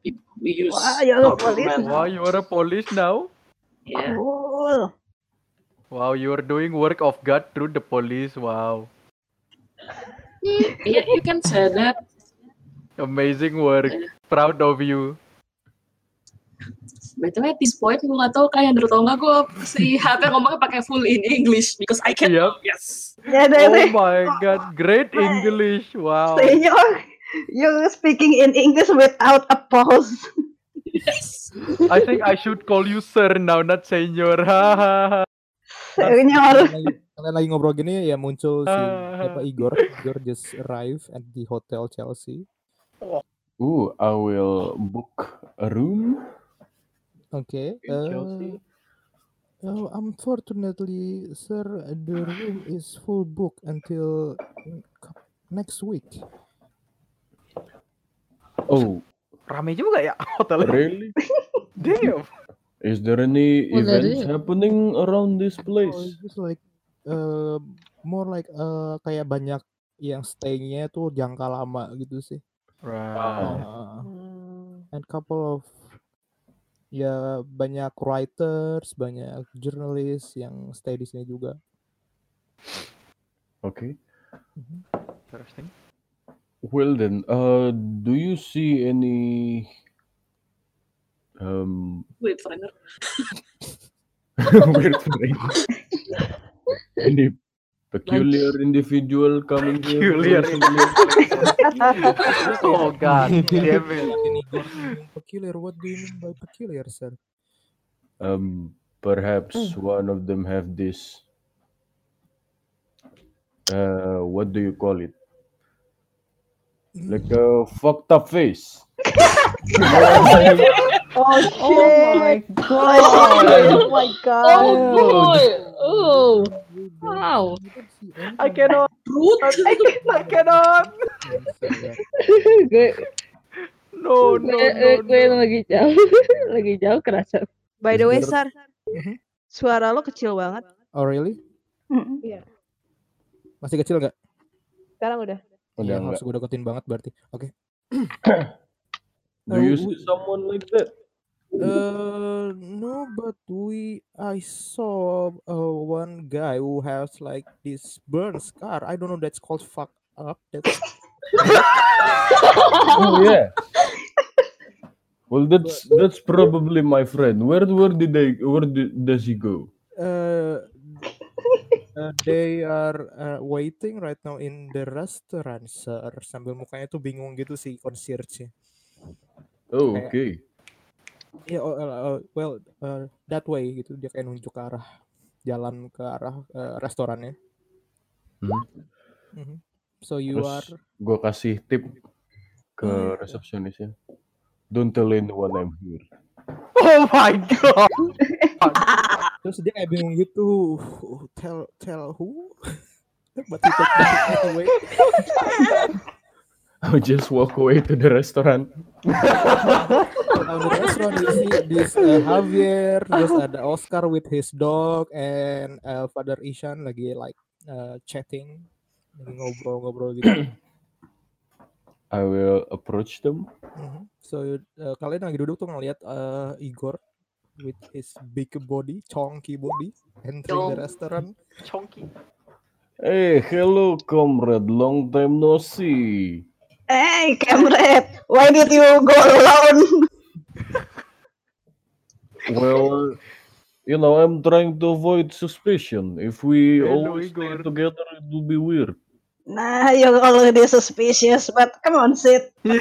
H: we, we use
C: Wow, you're a police
B: Wow, you are a police now.
H: Yeah.
C: Cool.
B: Wow, you are doing work of God through the police. Wow,
H: yeah, you can say that.
B: amazing work. Proud of you.
H: BTW at this point gue gak tau kayak dari tau gak gue si HP ngomongnya pakai full in English because I can
B: Yep.
H: yes.
C: Yeah,
B: Oh
C: that's
B: my God, great English. Wow.
C: Senor, you're speaking in English without a pause.
H: Yes.
B: I think I should call you sir now, not senior.
C: Senor.
A: Kalian lagi, ngobrol gini ya muncul si siapa Igor. Igor just arrive at the hotel Chelsea.
D: Ooh, I will book a room.
A: Okay.
D: In Chelsea?
A: Uh, oh, unfortunately, sir, the room is full book until next week.
D: Oh,
B: Rame juga ya hotelnya.
D: really?
B: Damn.
D: Is there any
G: Oh,
D: events happening around this
A: Oh,
D: place?
A: it's just like uh, more like uh, kayak banyak yang stay-nya tuh jangka lama gitu sih.
B: Right.
D: Wow.
A: Uh, and couple of ya banyak writers, banyak journalist yang stay di sini juga.
D: Okay.
B: Interesting.
D: Well then, uh, do you see any um
H: Wait, foreigner.
D: weird phrase? any peculiar individual coming here
B: Peculiar
D: recently?
B: Oh god, damn it.
A: Ini Igor ngomong peculiar. What do you mean by peculiar, sir?
D: Um, perhaps one of them have this. Uh, what do you call it? Like a fucked up face.
E: Oh
G: Oh my
E: shit!
G: god.
E: Oh my god!
H: Oh boy! Oh,
G: Wow.
B: I cannot. I cannot, I cannot. No, no,
G: gue,
B: no,
G: gue
B: no.
G: lagi jauh lagi jauh kerasa
E: By the way, Sar,
A: Mhm.
E: suara lo kecil banget.
A: Oh really?
C: Mm-mm.
A: Masih kecil nggak?
E: Sekarang udah.
D: Udah
A: Iya, harus gue deketin banget berarti. Oke.
D: Do you see someone like that?
A: Uh, no, but we I saw uh, one guy who has like this burn scar. I don't know. That's called fuck up. That's
D: Oh yeah. Well, that's that's probably my friend. Where where did they where did, does he go?
A: uh, uh, they are uh, waiting right now in the restaurant, sir. Sambil mukanya tuh bingung gitu sih concierge-nya.
D: Oh,
A: Kayak-
D: okay.
A: Ya, oh, uh, uh, well, uh, that way gitu. Dia kayak nunjuk ke arah jalan ke arah uh, restorannya.
D: Hmm.
A: Mhm. So you
D: Terus
A: are
D: gue kasih tip ke
A: Oh, iya.
D: resepsionisnya. Don't tell anyone I'm here.
B: Oh my god.
A: terus dia kayak bingung gitu. Tell tell who? But he took away.
D: I'll just walk away to the restaurant.
A: On the restaurant you see this uh, Javier, terus ada Oscar with his dog and uh, Father Ishan lagi like uh, chatting, lagi ngobrol-ngobrol gitu.
D: I will approach them.
A: Mhm. So uh, kalian lagi duduk tuh ngeliat uh, Igor with his big body, chonky body, entering the restaurant.
B: Chonky.
D: Hey, hello, comrade. Long time no see.
C: Hey, comrade, why did you go alone?
D: Well, you know, I'm trying to avoid suspicion. If we
B: Hello,
D: always stay
B: Igor.
D: together, it will be weird.
C: Nah, you're already suspicious, but come on, sit.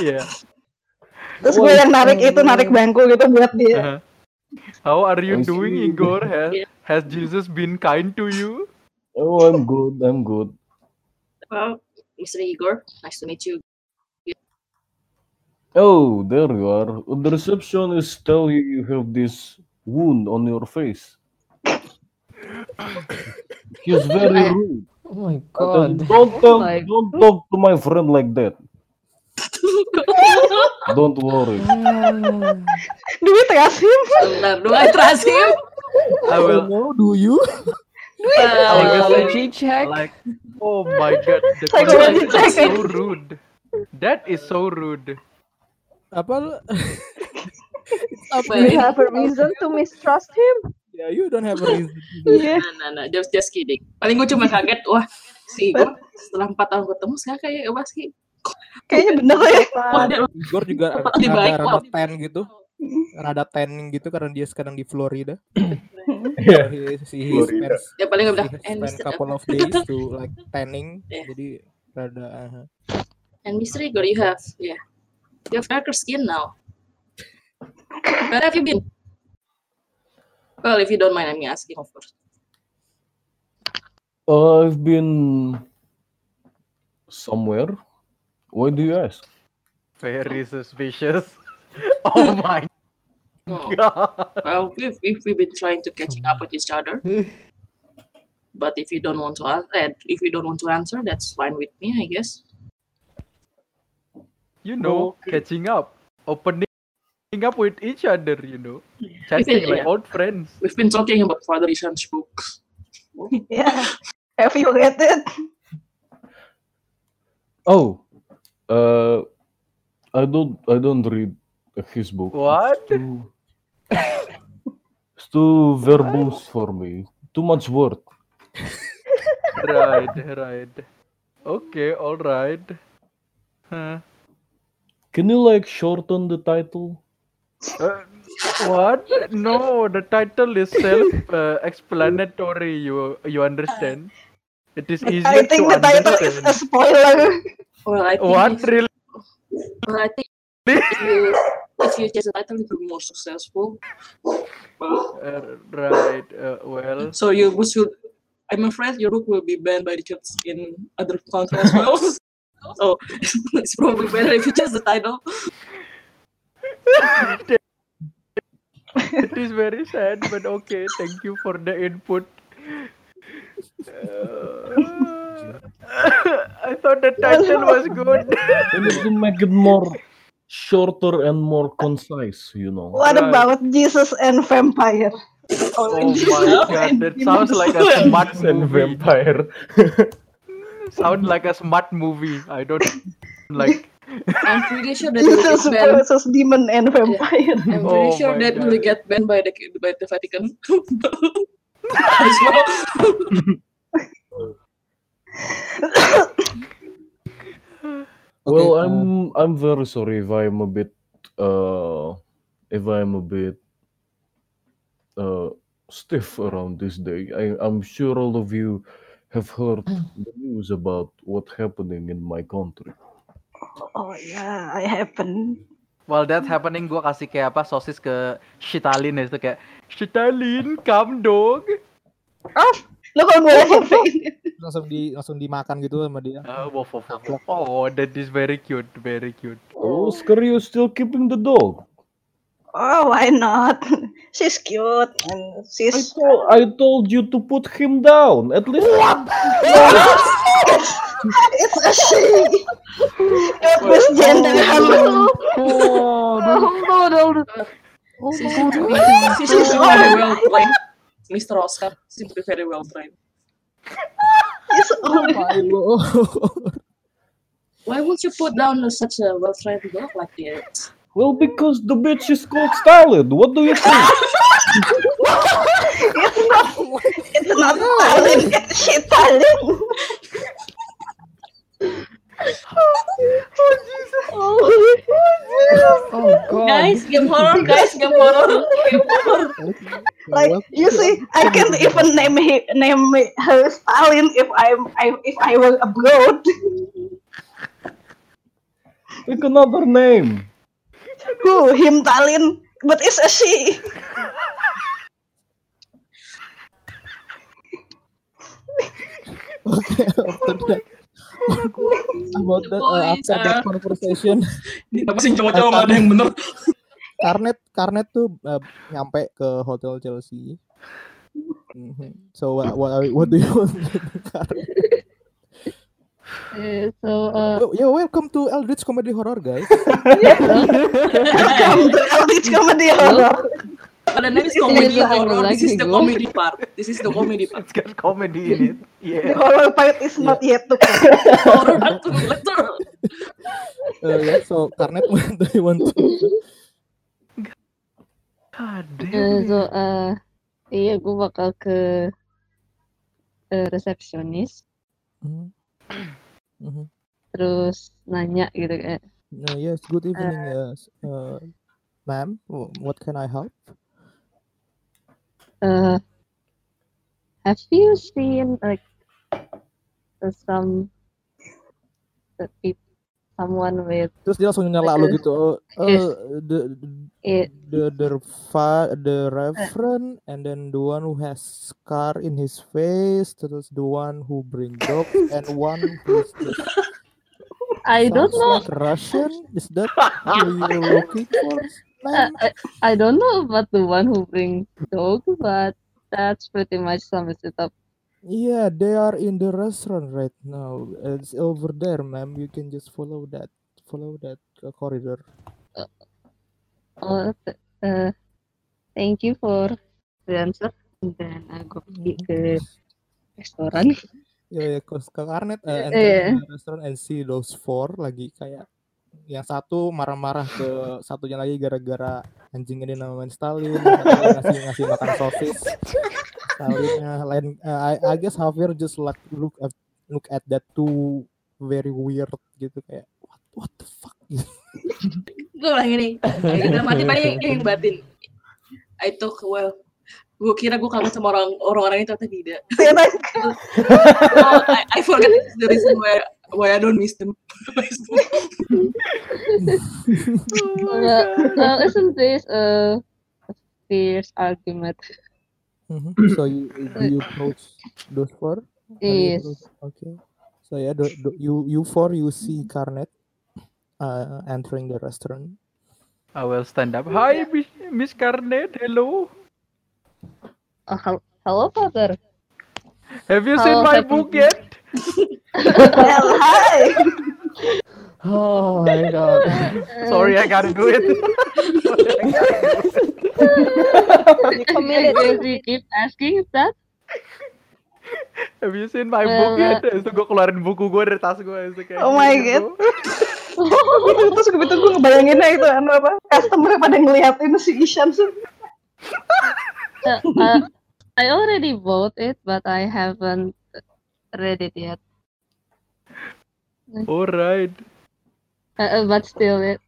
B: Yeah.
C: Terus gue yang narik itu, narik bangku gitu buat dia.
B: Uh-huh. How are you doing. Igor? Has,
H: Yeah.
B: has Jesus been kind to you?
D: Oh, I'm good. I'm good.
H: Well, Mr. Igor, nice to meet you.
D: Oh, there you are. The receptionist tell you you have this wound on your face. He's very rude.
F: Oh my
D: tell him,
F: god.
D: Don't talk,
G: my
D: don't talk to my friend like that. Don't worry.
C: Duit kasih.
H: Benar, do I trust him?
B: I will.
A: Oh, do you?
H: Uh,
F: Psychology check.
B: like, oh my god, the
C: Psychology
B: conversation is
C: check.
B: so rude. That is so rude.
A: Apa lu? To
E: You
A: you.
E: have a reason to mistrust him?
A: Yeah, you don't have a reason.
C: Iya.
H: nah, nah, nah, just, just kidding. Paling gue cuma kaget, wah, si Igor setelah empat tahun ketemu, sekarang kayak apa sih?
C: Kayaknya bener ya.
H: Wah, dia
A: Igor juga rada,
H: baik,
A: rada ten gitu. Rada tanning gitu karena dia sekarang di Florida.
D: Yeah.
A: He, he
D: Florida.
A: spends,
H: dia paling gue and
A: spend couple of days to like tanning.
H: Yeah.
A: Jadi rada uh,
H: and Mr. Igor, you have, yeah, you have darker skin now. Where have you been? Well, if you don't mind, I'm asking, of course.
D: Uh, I've been somewhere. Why do you ask?
B: Very suspicious. Oh my
H: Oh,
B: god.
H: well, we've, we've, we've been trying to catching up with each other. But if you don't want to, an- eh, if you don't want to answer, that's fine with me, I guess.
B: You know,
D: Okay.
B: catching up, opening up with each other, you know,
H: We've
B: chatting
H: been,
B: like old friends.
H: we've been talking about Father Ishan's books.
C: Yeah. Have you read it?
D: Oh, uh, I don't I don't read his book.
B: What?
D: It's too, it's too verbose for me. Too much word.
B: right, right. Okay, all right. Huh.
D: Can you like shorten the title?
B: Uh, what? No, the title is self-explanatory. you you understand? It is easier
C: I think
B: to
C: the title is a spoiler.
H: Well, I think
B: What
H: if,
B: really?
H: well, I think if you if you change the title, you will be more successful.
B: Uh, right. Uh, well,
H: So you should. I'm afraid your book will be banned by the church in other countries as well. so it's probably better if you change the title.
B: It is very sad, but okay. Thank you for the input. Uh, I thought the title was good.
D: We need to make it more shorter and more concise, you know.
C: What
B: Right.
C: about Jesus and vampire?
B: Oh
C: Jesus
B: my god, that sounds like a
C: demons.
B: smart
D: and vampire.
B: Sound like a smart movie. I don't like.
H: I'm pretty sure that will get
C: Jesus
H: banned.
C: versus demon and vampire.
H: I'm pretty
B: Oh
H: sure
B: my
H: that will
B: God.
H: get banned by the by the Vatican. as well.
D: Well,
A: uh,
D: I'm I'm very sorry if I'm a bit uh if I'm a bit uh stiff around this day. I, I'm sure all of you have heard the news about what's happening in my country.
C: Oh yeah, I happen.
B: While that happening, gua kasih kayak apa sosis ke Shitalin itu kayak Shitalin, come dog.
C: Lo kalau gue ini.
A: langsung di langsung dimakan gitu sama dia.
B: Oh, wow, wow, wow, wow. oh, that is very cute, very cute.
D: Oh, Oscar, you still keeping the dog?
C: Oh, why not? She's cute and
D: I
C: she's
D: told, I told you to put him down. At least
C: it's a she. Don't misgender her.
G: Oh, no, no, no.
H: She seems to be, she seems to be very well trained, Mr. Oscar. Seems to be very well trained.
C: It's only
A: My lord.
H: Why would you put down such a well trained dog like this?
D: Well, because the bitch is called Stalin. What do you think?
C: it's not it's not Thailand, it's shit Thailand.
F: Oh god.
H: Guys, game horror, guys, game horror, game horror.
C: Like you see, I can't even name he, name her Stalin if I'm I, if I were abroad.
D: Pick another name.
C: Who him Stalin, but it's a she.
A: Okay, after that, about that, uh, after that
H: are-
A: conversation,
H: apa sih cowok-cowok nggak ada yang bener?
A: Karnet Karnet tuh uh, nyampe ke hotel Chelsea. Mhm. So what what, what do you want?
G: Uh, so, uh,
A: yeah, welcome to Eldritch Comedy Horror, guys.
C: Welcome to Eldritch Comedy Horror.
H: But the is comedy
G: the
H: horror. This is the comedy part. This is the comedy part.
B: It's got comedy in it.
C: The
B: Yeah.
C: horror part is not yet to come.
H: Horror part tuh, betul.
A: Uh, yeah, so Karnet, what do you want to?
B: God
G: uh,
B: damn.
G: so, uh, iya, gue bakal ke uh, resepsionis,
A: Mhm. Mhm.
G: terus nanya gitu kayak,
A: Uh, yes, good evening, yes. Uh, ma'am, wh- what can I help?
G: uh, have you seen like uh, some uh, peop- someone with
A: Terus dia langsung nyela lu gitu.
G: Yes.
A: uh, the
G: it?
A: the the fa- the reverend and then the one who has scar in his face terus the one who bring dogs and one who's just
G: I don't know.
A: like Russian is that who you're looking for
G: Uh,
A: ma'am?
G: I, I don't know about the one who brings dog, but that's pretty much sums it up.
A: Yeah they are in the restaurant right now it's over there ma'am you can just follow that follow that uh, corridor
G: Oh, th- uh, thank you for the answer. Dan aku pergi ke restoran.
A: ya ya ke ke Karnet uh, and the restaurant and see those four lagi kayak yang satu marah-marah ke satunya lagi gara-gara anjing ini namain Stalin, ngasih ngasih makan sosis. Stalinnya lain uh, I, I guess Javier just like look at look at that two very weird gitu kayak what what the fuck? Gitu.
H: gue bilang gini kita mati paling yang batin. I took well. Gue kira gue kangen sama orang orang-orang itu ternyata tidak. Oh, I, I forget the reason why why I don't miss them.
G: Uh, uh, isn't this a fierce argument?
A: Mhm. So you do you approach those four?
G: Yes.
A: Okay. So yeah, do, do, you you four you see Carnet uh, entering the restaurant.
B: I will stand up. Hi, Miss, Miss Carnet. Hello.
G: Hel- hello, Father.
B: Have you seen
G: How
B: my book yet?
C: Well, hi.
F: Oh my god.
B: Sorry, I gotta do it.
E: You committed.
G: If we keep asking that,
B: Have you seen my book
G: Uh,
B: yet? Itu gue keluarin buku gue dari tas gue. Habis itu kayak
C: Oh my
B: gini,
C: God. terus begitu gue ngebayanginnya itu anu apa customer pada ngeliatin si Ishan sih
G: uh, uh, I already bought it, but I haven't read it yet.
B: Alright.
G: Uh, uh, but still, it.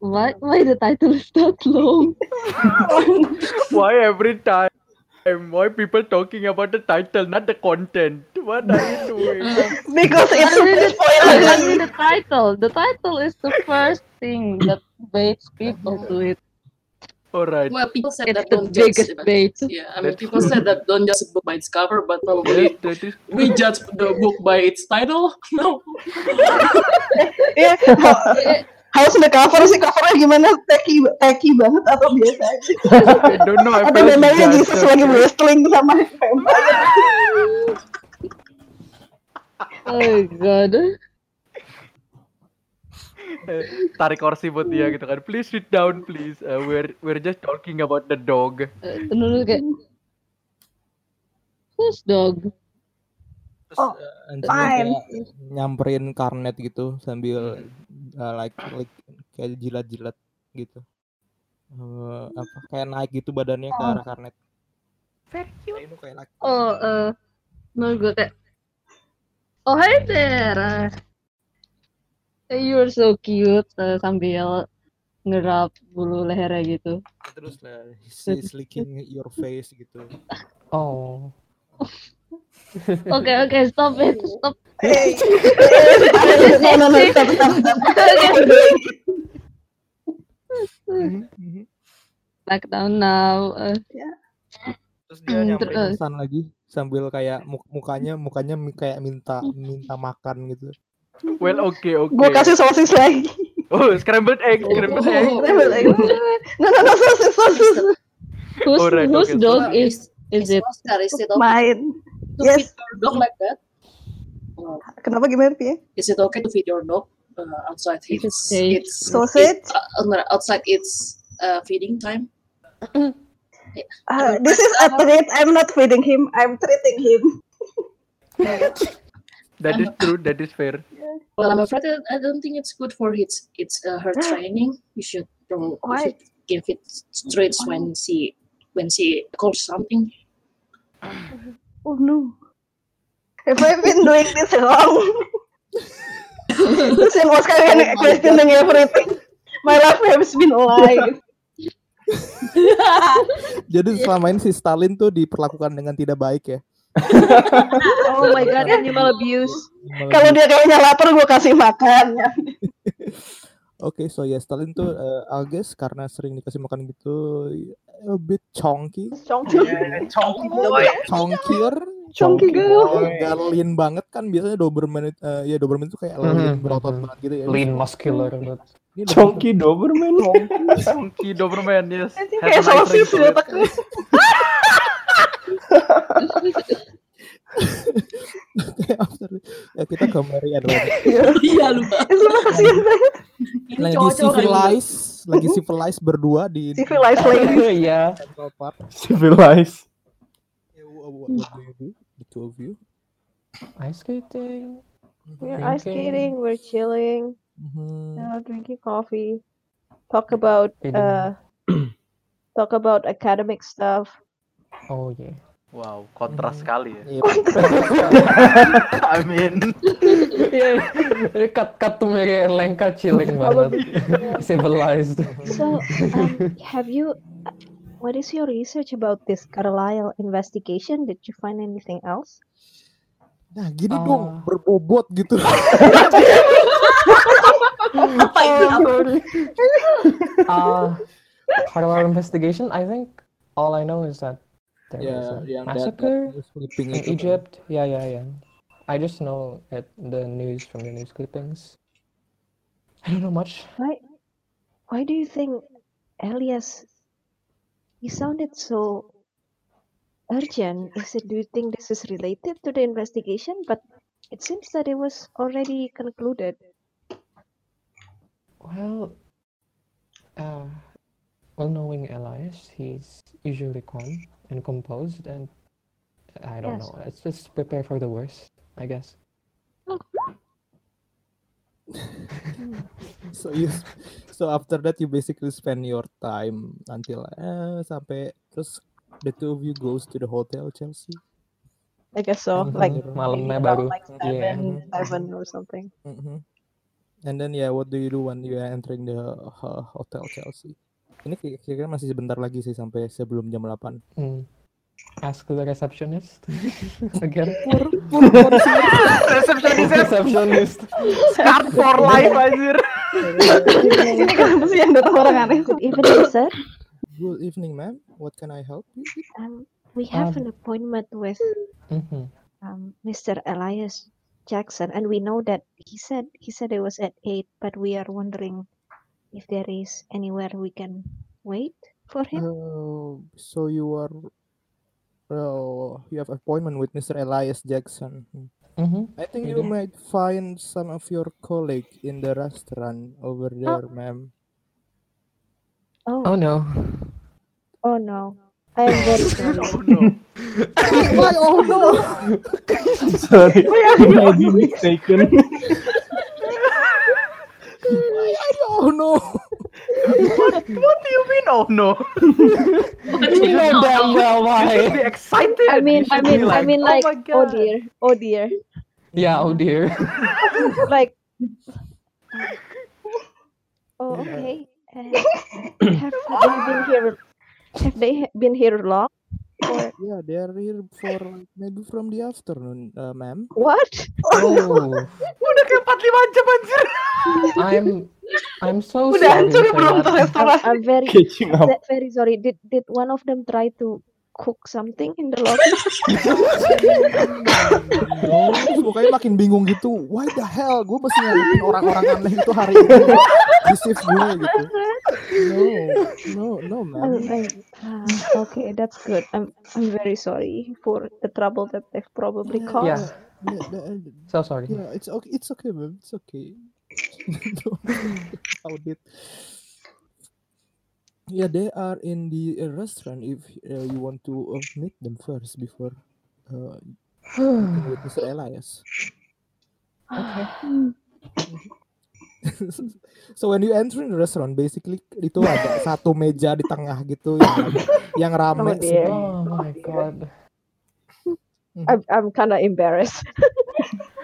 G: Why? Why the title is that long?
B: Why every time? Why people talking about the title, not the content? What are you doing?
C: because it's
G: Only the, only
C: spoiler
G: the title. The title is the first thing that baits people to it.
B: Alright.
H: well people said
G: It's
H: that
G: the
H: don't judge
G: biggest bait.
H: yeah I mean people said that don't judge a book by its cover but probably
B: is
H: we judge the book by its title no
C: ya harus the cover sih covernya gimana tacky tacky banget atau biasa aja
B: I don't know. Felt
C: memangnya Jesus lagi wrestling sama vampire
G: Oh god.
B: Eh, tarik kursi buat dia gitu kan. Please sit down, please. Uh, we're we're just talking about the dog.
G: Uh, dulu kayak whose dog?
A: Terus
C: Oh,
A: uh, kayak nyamperin Carnet gitu sambil uh, like like kayak jilat-jilat gitu. Eh, apa kayak naik gitu badannya ke arah Carnet. Very cute. kayak like
G: Oh, uh, menurut gue kayak Oh hi there. You're so cute uh, sambil ngerap bulu lehernya gitu.
A: terus lah he's licking your face gitu.
F: Oh.
G: Oke oke stop it stop.
C: hey no no no stop stop stop
G: Back down now. Uh,
A: Terus dia
G: Hmm,
A: nyamperin
G: terus?
A: pesan lagi sambil kayak muk- mukanya mukanya mi- kayak minta minta makan gitu.
B: Well, okay, okay.
C: gue kasih sosis lagi
B: Oh, scrambled egg, scrambled egg.
C: no no no sosis sosis
G: whose
B: Alright,
G: whose
B: okay, so-
G: dog is is it?
H: Oscar is it okay
C: main
H: to
C: Yes.
H: feed your dog like that Oh,
C: kenapa gimana Pi?
H: is it okay to feed your dog uh, outside its
G: it's
C: Sausage?
H: it- uh, outside its uh, feeding time
C: Uh, this is a treat. I'm not feeding him. I'm treating him.
B: That is true. That is fair.
H: well I'm afraid that I don't think it's good for its its uh, her training we should
C: Why?
H: should give it treats when she when she calls something
C: Oh no. Have I been doing this wrong? Terus yang Oscar kan questioning everything. My life has been a lie.
A: Jadi selama ini si Stalin tuh diperlakukan dengan tidak baik ya.
E: Oh my god, animal abuse.
C: Kalau
A: di-
C: dia kayaknya lapar, gue kasih makan.
A: Oke, so ya Stalin tuh eh, I guess karena sering dikasih makan gitu a bit chonky, chonkier,
C: Chonky girl.
A: Gak lean banget kan biasanya Doberman eh, ya Doberman itu kayak lean
F: Mhm,
A: berotot banget gitu ya.
F: Lean muscular
A: lebih-
D: Chonky Doberman.
B: Chunky Doberman, yes.
C: Kayak sosis ya,
B: it.
A: ya kita Edward.
H: iya lupa
C: Lu kasihan banget.
A: lagi
H: kayak
A: civilize, lagi civilize berdua di what do you do? The two of you.
F: ice skating.
E: We're ice skating, we're chilling,
A: Mhm.
E: uh, drinking coffee, talk about uh, talk about academic stuff.
F: Oh yeah.
B: Wow, kontras
A: Mhm.
B: sekali ya.
A: Iya.
B: I mean,
F: yeah. cut cut to Mary and Lenka chilling banget. Civilized.
E: So, um, have you? uh, What is your research about this Carlisle investigation? Did you find anything else?
A: Nah, gini
F: Ah.
A: dong, berbobot gitu.
H: Apa itu?
F: sorry. Uh, Carlisle investigation. I think all I know is that there was
A: ya,
F: a
A: yang
F: massacre
A: dat news
F: in
A: itu.
F: Egypt. Yeah, yeah, yeah. I just know it, the news from the news clippings. I don't know much.
E: Why? Why do you think Elias? He sounded so urgent. Is it? Do you think this is related to the investigation? But it seems that it was already concluded.
F: Well, uh, well, knowing Elias, he's usually calm and composed, and I don't
E: Yes.
F: know. Let's just prepare for the worst, I guess.
A: So you, so after that you basically spend your time until eh sampai terus the two of you goes to the hotel Chelsea.
E: I guess so.
F: Mhm,
E: Like
F: malamnya
E: maybe
F: baru.
E: around like
F: Yeah.
E: seven, seven or something.
A: Mhm. And then yeah, what do you do when you are entering the uh, hotel Chelsea? Ini kira- kira-kira masih sebentar lagi sih sampai sebelum jam 8.
F: Hmm. Ask the receptionist again.
B: resepsionis
F: receptionist.
B: card for life anjir.
C: Ini kenapa sih yang datang orang aneh?
E: Good evening, sir.
A: Good evening, ma'am. What can I help you? with?
E: Um, we have
F: Um,
E: an appointment with
F: Mhm.
E: um, Mr. Elias Jackson, and we know that he said he said it was at eight, but we are wondering if there is anywhere we can wait for him.
A: Oh, so you are oh, you have appointment with Mr. Elias Jackson. Hmm.
F: Mhm.
A: I think
F: we
A: you might find some of your colleague in the restaurant over there, ma'am.
E: Oh,
F: Oh no.
E: oh no, I am very sorry.
B: Oh no.
A: Why? Oh no!
D: Sorry, I might be mistaken.
A: Oh no!
B: What do you mean? Oh no.
F: You know damn well
B: You
F: why.
B: be excited.
E: I mean, I
B: should be
E: mean, I mean, like,
B: oh,
E: oh dear, oh dear,
F: Yeah. Oh dear.
E: like. Oh, okay. Uh, have they been here? Have they been here long? Or
A: Yeah, they are here for like, maybe from the afternoon, uh, ma'am.
E: what?
F: Oh,
B: Udah kayak 45 jam anjir.
F: I'm I'm so
C: Udah
F: sorry
C: hancur
F: for
C: belum tuh
F: that.
C: restoran.
E: I'm very, very sorry. Did did one of them try to cook something in the lobby?
A: Terus mukanya makin bingung gitu. Why the hell? Gue mesti nyariin orang-orang aneh itu hari ini di shift gue gitu. No, no, no, ma'am.
E: I'm, ah, okay, that's good. I'm I'm very sorry for the trouble that they've probably
A: Yeah.
E: caused.
F: Yeah.
A: Yeah, the-
F: So sorry.
A: yeah, it's okay. It's okay, ma'am. It's okay. Don't about it. Yeah, they are in the uh, restaurant. If uh, you want to uh, meet them first before uh, meeting with Mr. Elias.
F: Okay.
A: so when you enter in the restaurant, basically itu ada satu meja di tengah gitu yang yang rame.
E: Oh, dear.
F: Oh my god.
E: I'm I'm kind of embarrassed.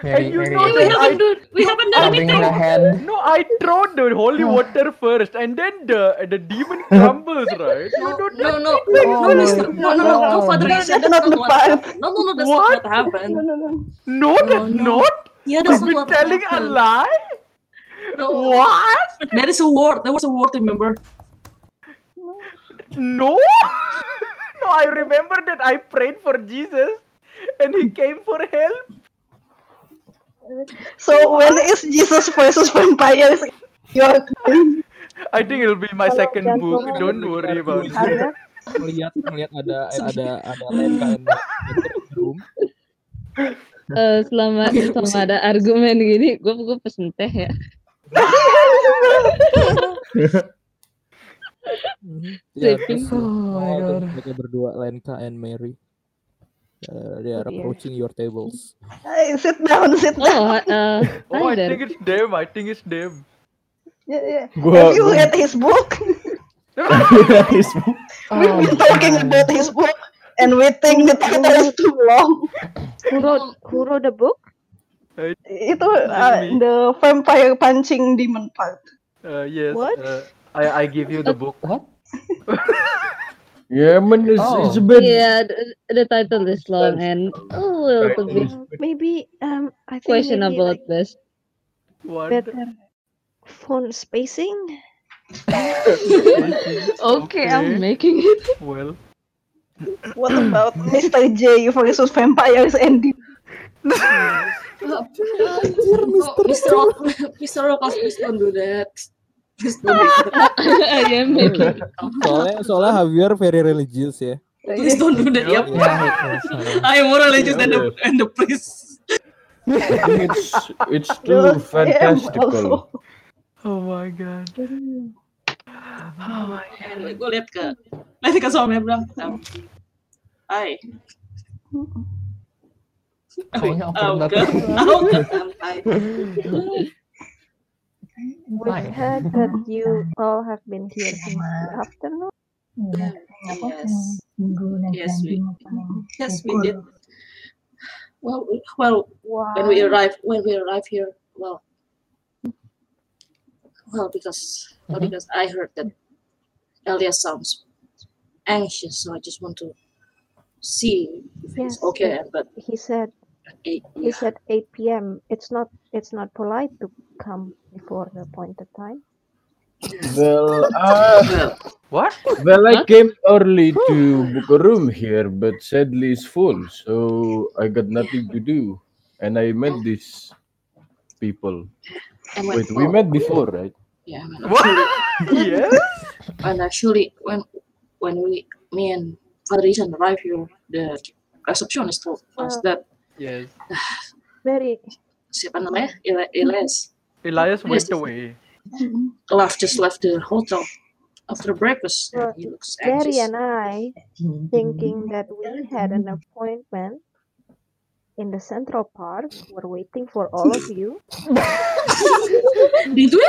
F: Mary,
B: you
F: Mary
B: know
H: we haven't do we haven't done anything.
F: her.
B: No, I throw the holy water first, and then the the demon crumbles, right? You
H: No,
B: don't
H: no, no, no,
F: my
H: Mister, no, no, no, no,
F: God.
H: Father,
C: That's
H: that's
C: not
H: not
C: the
H: what
C: part.
H: happened. No, no, no, that's
B: What?
H: not what happened.
C: No, no, no.
B: No, that's
H: no.
B: not.
H: Yeah,
B: I've
H: that's not
B: been
H: what
B: telling a
H: happened.
B: lie.
H: No,
B: What?
H: there is a word. There was a word. Remember?
B: No. no, I remember that I prayed for Jesus, and he came for help.
C: So when is Jesus versus vampires? Your
B: I think it'll be my second book. Don't worry about it.
A: Melihat melihat ada ada ada Lenka in the in the room.
G: Eh, selama selama ada argumen gini, gue gue pesen teh ya.
A: Terus,
F: Oh my
A: terus
F: God.
A: mereka berdua Lenka and Mary. Uh, they are
E: dear.
A: approaching your tables.
C: Hey, sit down, sit down.
G: Oh, uh,
B: Oh,
G: hi
B: I
G: there.
B: think it's them. I think it's them.
C: Yeah, yeah.
D: Gua-
C: Have you read his book?
D: Facebook.
C: We've
F: Oh,
C: been talking
F: man.
C: about his book, and we think the title is too long.
E: Who wrote who wrote the book?
C: Itu uh, the vampire punching demon part.
B: Uh, yes.
E: What?
B: Uh, I I give you the book.
F: What?
D: Yeah, man, it's, it's a
F: Oh.
D: bit.
G: Yeah, the, the title is long and a little bit
E: Uh, maybe um I think
G: questionable
E: maybe
G: at best.
B: What?
E: like better phone spacing.
G: Okay, I'm making it.
B: Well,
C: What about Mr. J versus vampires and demons?
H: Oh, Mr. Rock, Mr. Rokas, please don't do that. Please don't do that.
G: I am making it.
A: Soalnya soalnya Javier very religious ya.
H: Please don't do that. Yep.
F: Was, uh,
H: I am more religious than the and the priest.
D: it's it's too fantastical.
C: also.
B: oh my god.
H: Oh my god. Gue liat ke, lihat ke suaminya bilang, Hai.
F: Kayaknya awkward
H: Oh,
F: banget.
H: good.
E: We
F: Hi.
E: heard that you all have been here since the afternoon.
H: Yes. Yes, we, yes, we did. Well, we- well, when we
E: Wow.
H: arrived, when we arrived here, well, well, because, well,
F: Mhm.
H: because I heard that Elias sounds anxious, so I just want to see if he's okay.
E: yes.
H: But
E: He said he
H: yeah,
E: said 8 p.m. It's not it's not polite to come before the appointed time.
D: Well, uh,
B: What?
D: well, I came early to book a room here, but sadly it's full, so I got nothing to do, and I met these people. Wait, we met before, right?
H: Yeah,
B: What? yes.
H: and actually, when when we, me and Fadrizan arrived here, the receptionist told us that
B: Yes.
E: very
H: siapa namanya, Eli- Elias,
B: Elias went
H: Yes.
B: away. Mm-hmm.
H: left just left the hotel after breakfast.
E: Well,
H: and he looks
E: Gary
H: anxious.
E: and I thinking that we had an appointment in the Central Park. We're waiting for all of you.
H: Did we?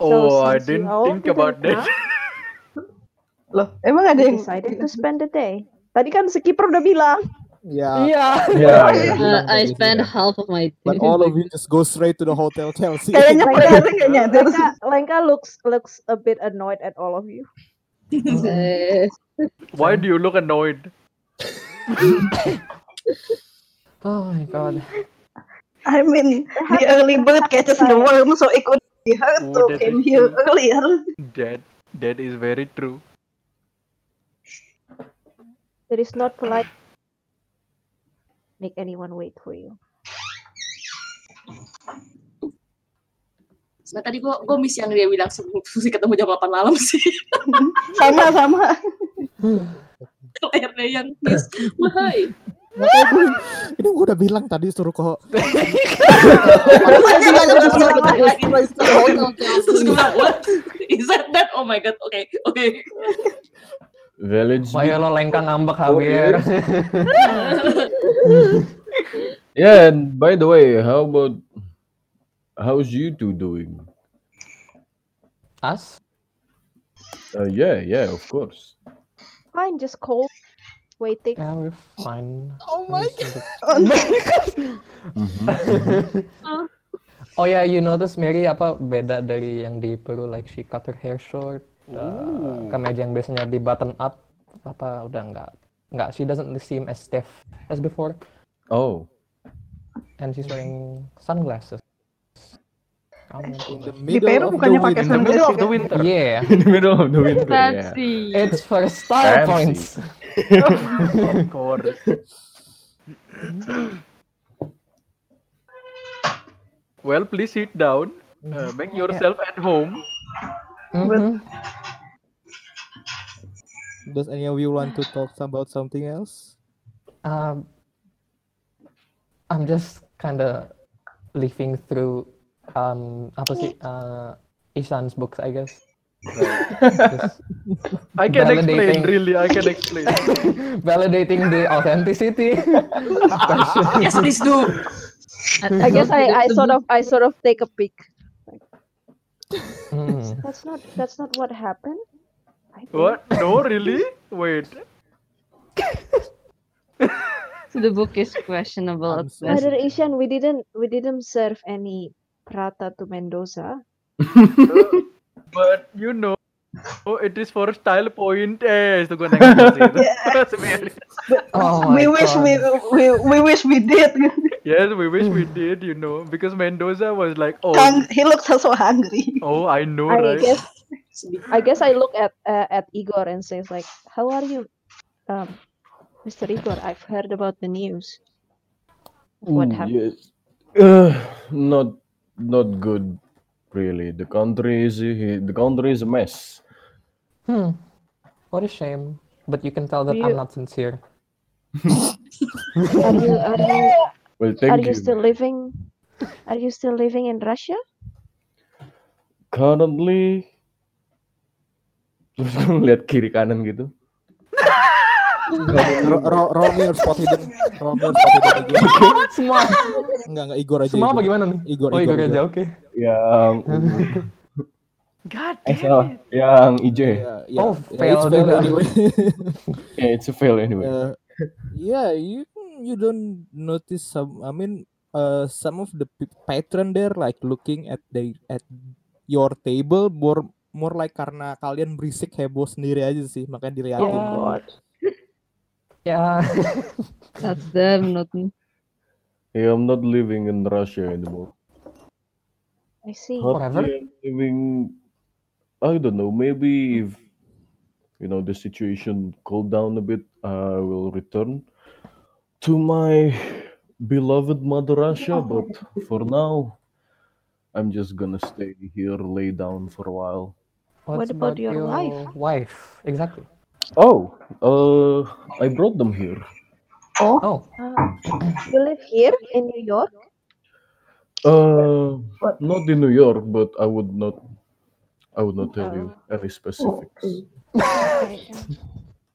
B: Oh, I didn't think about that.
E: come,
C: Loh, emang ada yang
E: decided to spend the day. Tadi kan si Kiper udah bilang.
A: Ya.
F: Iya.
D: Yeah, yeah.
G: Uh,
A: bilang
G: I
A: tadi
G: spent
A: sih.
G: half of my
A: But all of you just go straight to the hotel Chelsea.
C: kayaknya sih.
E: Lenka, Lenka looks looks a bit annoyed at all of you.
G: Uh,
B: Why do you look annoyed?
F: Oh my god.
C: I mean, the early bird catches the worm, so it could be hard
B: Oh,
C: to
B: that
C: came here
B: true.
C: earlier.
B: That that is very true.
E: It is not polite. Make anyone wait for you.
H: Nah, tadi gua gua miss yang dia bilang sebelum sih ketemu jam 8 malam sih.
C: Sama sama.
H: Layarnya yang miss. Wahai.
A: Ini gue udah bilang tadi suruh kok.
H: Terus gue bilang, what? Is that that? Oh my god, oke, oke.
D: It's
F: Wah ya lo lengkang ngambek Javier.
D: yeah. And by the way, how about how's you two doing?
F: Us?
D: Uh, yeah, yeah, of course.
E: Fine, just cold, waiting.
F: Yeah, we're fine.
A: Oh my
D: Mhm.
F: Oh ya, you notice Mary apa beda dari yang di Peru like she cut her hair short. Uh, kemeja yang biasanya di button up apa udah nggak nggak she doesn't seem as stiff as before
D: Oh,
F: and she's wearing sunglasses.
A: In the
C: Di
A: middle
C: Peru
A: of
C: bukannya
A: the
C: pakai
B: In the
A: winter.
B: middle of
C: sunglasses
B: the winter.
F: yeah,
D: in the middle of the winter. yeah.
F: it's for style
D: Fancy.
F: points.
B: Of course. well, please sit down. Uh, make yourself at home.
F: Mhm.
A: Does any of you want to talk about something else?
F: Um, I'm just kinda leafing through um apa sih uh, Ishan's books I guess. Just
B: I can explain, really, I can explain.
F: validating the authenticity.
H: Yes, please do.
E: I guess I, I sort of I sort of take a peek.
F: Hmm.
E: That's not that's not what happened. I think.
B: What? No, really? Wait.
G: So the book is questionable
A: I'm
G: at
A: sorry.
G: best.
E: Brother Ishan, we didn't we didn't serve any prata to Mendoza.
B: But you know, oh, it is for style point. Eh, itu gue nengok sih itu. Sebenarnya.
F: Oh
C: we
F: my
C: wish we, we we wish we did.
B: Yes, we wish we did, you know, because Mendoza was like, oh,
C: Hung- he looks so hungry.
B: oh, I know,
E: I
B: right?
E: guess I guess I look at uh, at Igor and says like, "How are you, um, Mr. Igor? I've heard about the news. What happened?
D: yes. Uh, not not good, really. The country is the country is a mess.
F: Hmm. What a shame. But you can tell that
E: You-
F: I'm not sincere.
E: Are you are you
D: Well,
E: are you
D: you.
E: still living? Are you still living in Russia?
D: Currently, terus gue ngeliat kiri kanan gitu.
A: Ro- ro- Roll me your spot hidden. Me your spot hidden.
F: Semua,
A: Enggak enggak Igor aja.
F: semua apa gimana nih?
A: Igor,
F: oh,
A: Igor,
F: Igor aja, oke.
D: Yang
B: God
D: eh
B: damn
D: salah,
B: it.
D: yang hijau ya.
A: Yeah, yeah,
F: Oh,
A: yeah,
F: fail
A: it's fail anyway.
D: Yeah, it's a fail anyway.
A: Uh, yeah, you you don't notice some. I mean, uh, some of the patron there like looking at the at your table more more like karena kalian berisik heboh sendiri aja sih makanya diliatin.
E: Oh
F: Yeah.
E: God.
F: Ya,
G: That's them, not me.
D: Yeah, I'm not living in Russia anymore.
E: I see.
F: Forever?
D: Living. I don't know. Maybe if you know the situation cool down a bit, I will return to my beloved mother Russia. But for now, I'm just gonna stay here, lay down for a while.
E: What
F: what's
E: about your wife?
F: Wife, exactly.
D: Oh, uh, I brought them here.
C: Oh,
F: Oh,
E: Uh, you live here in New York?
D: Uh, not in New York, but I would not. I would not tell you any specifics.
E: I,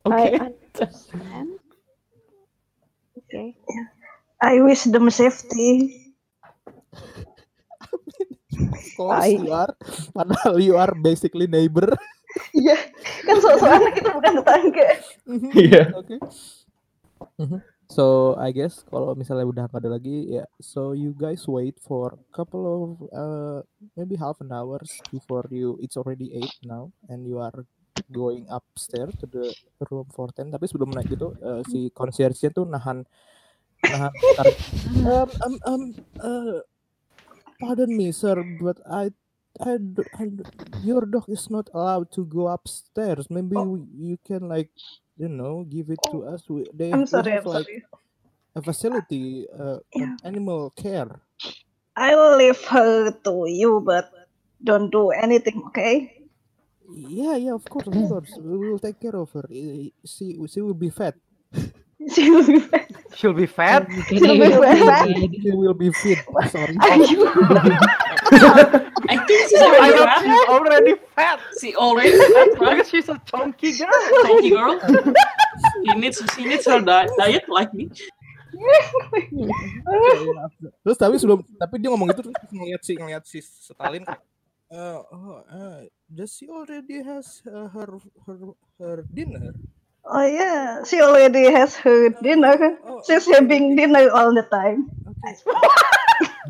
F: okay.
E: I understand. Okay.
C: I wish them safety.
A: Of course
E: I-
A: you are. Padahal you are basically neighbor.
C: Iya, kan soalnya kita bukan tetangga.
D: Iya.
A: Oke. So I guess kalau misalnya udah nggak ada lagi ya, so you guys wait for couple of uh, maybe half an hours before you. It's already eight now, and you are going upstairs to the room 410. Tapi sebelum naik itu uh, si concierge tuh nahan nahan bentar. um, um, um, uh, pardon me sir, but I I, I your dog is not allowed to go upstairs. Maybe we- you can like you know give it to us. We, they,
C: I'm sorry,
A: have
C: I'm
A: like
C: sorry.
A: a facility, uh, an animal care.
C: I'll leave her to you, but don't do anything, okay?
A: Yeah, yeah, of course, of course. We will take care of her. She she will be fat.
C: She will be fine.
B: She'll be fat.
C: She'll be fine.
A: She will be fit. Oh, sorry.
C: Are you?
H: I think she's
B: I
H: already fat.
B: she's already fat.
H: She already fat, right?
B: Because she's a chunky girl.
H: Chunky girl. She needs she needs her di- diet like me.
A: Terus tapi sebelum tapi dia ngomong itu terus ngeliat si ngeliat si Stalin uh, oh, uh, does she already has uh, her her her dinner?
C: Oh yeah, she already has her dinner.
A: Oh,
C: She's having dinner all the time.
A: Okay.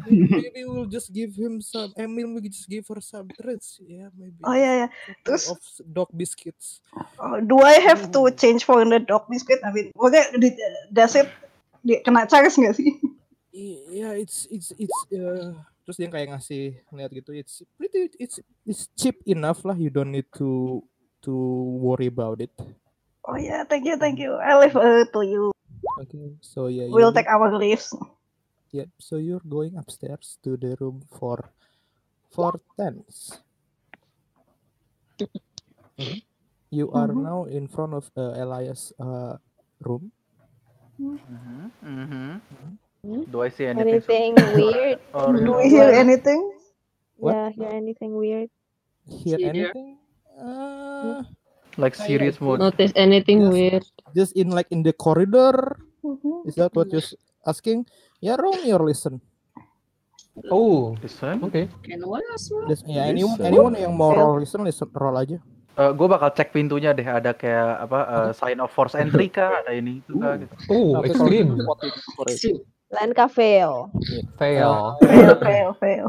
A: Maybe, we'll just give him some. Mean, we just give her some treats. Yeah, maybe.
C: Oh yeah, yeah. Terus-
A: of dog biscuits.
C: Oh, do I have to change for the dog biscuit? I mean, di, does it di, kena charge nggak sih?
A: Yeah, it's it's it's. Uh, terus dia kayak ngasih ngeliat gitu. It's pretty. It's it's cheap enough lah. You don't need to to worry about it.
C: Oh yeah, thank you, thank you. I leave her to you.
A: Okay, so yeah,
C: We'll
A: you-
C: take our leaves.
A: Yep. So you're going upstairs to the room for for tens. Mhm. You are
C: Mhm.
A: now in front of uh, Elias' uh, room.
B: Mhm, mhm. Do I see anything?
E: Anything weird?
B: Or
C: Do we hear anything?
A: What?
E: Yeah, hear anything weird?
A: Hear
H: See
A: anything? Uh,
B: Like serious mode.
G: Notice anything
A: Yes.
G: weird?
A: just in like in the corridor.
C: Mhm.
A: Is that what you're asking? Yeah, roll me or listen.
F: Oh,
B: Listen.
F: okay.
H: Else? bro?
A: Listen, ya anyone,
D: Listen.
A: anyone yang mau roll listen, listen roll aja.
B: gue bakal cek pintunya deh ada kayak apa uh, sign of force entry kah ada ini itu kah gitu.
F: Oh,
A: Oke,
F: extreme.
A: it.
H: Extreme.
E: Lenka fail.
F: Fail.
C: Fail, fail, fail.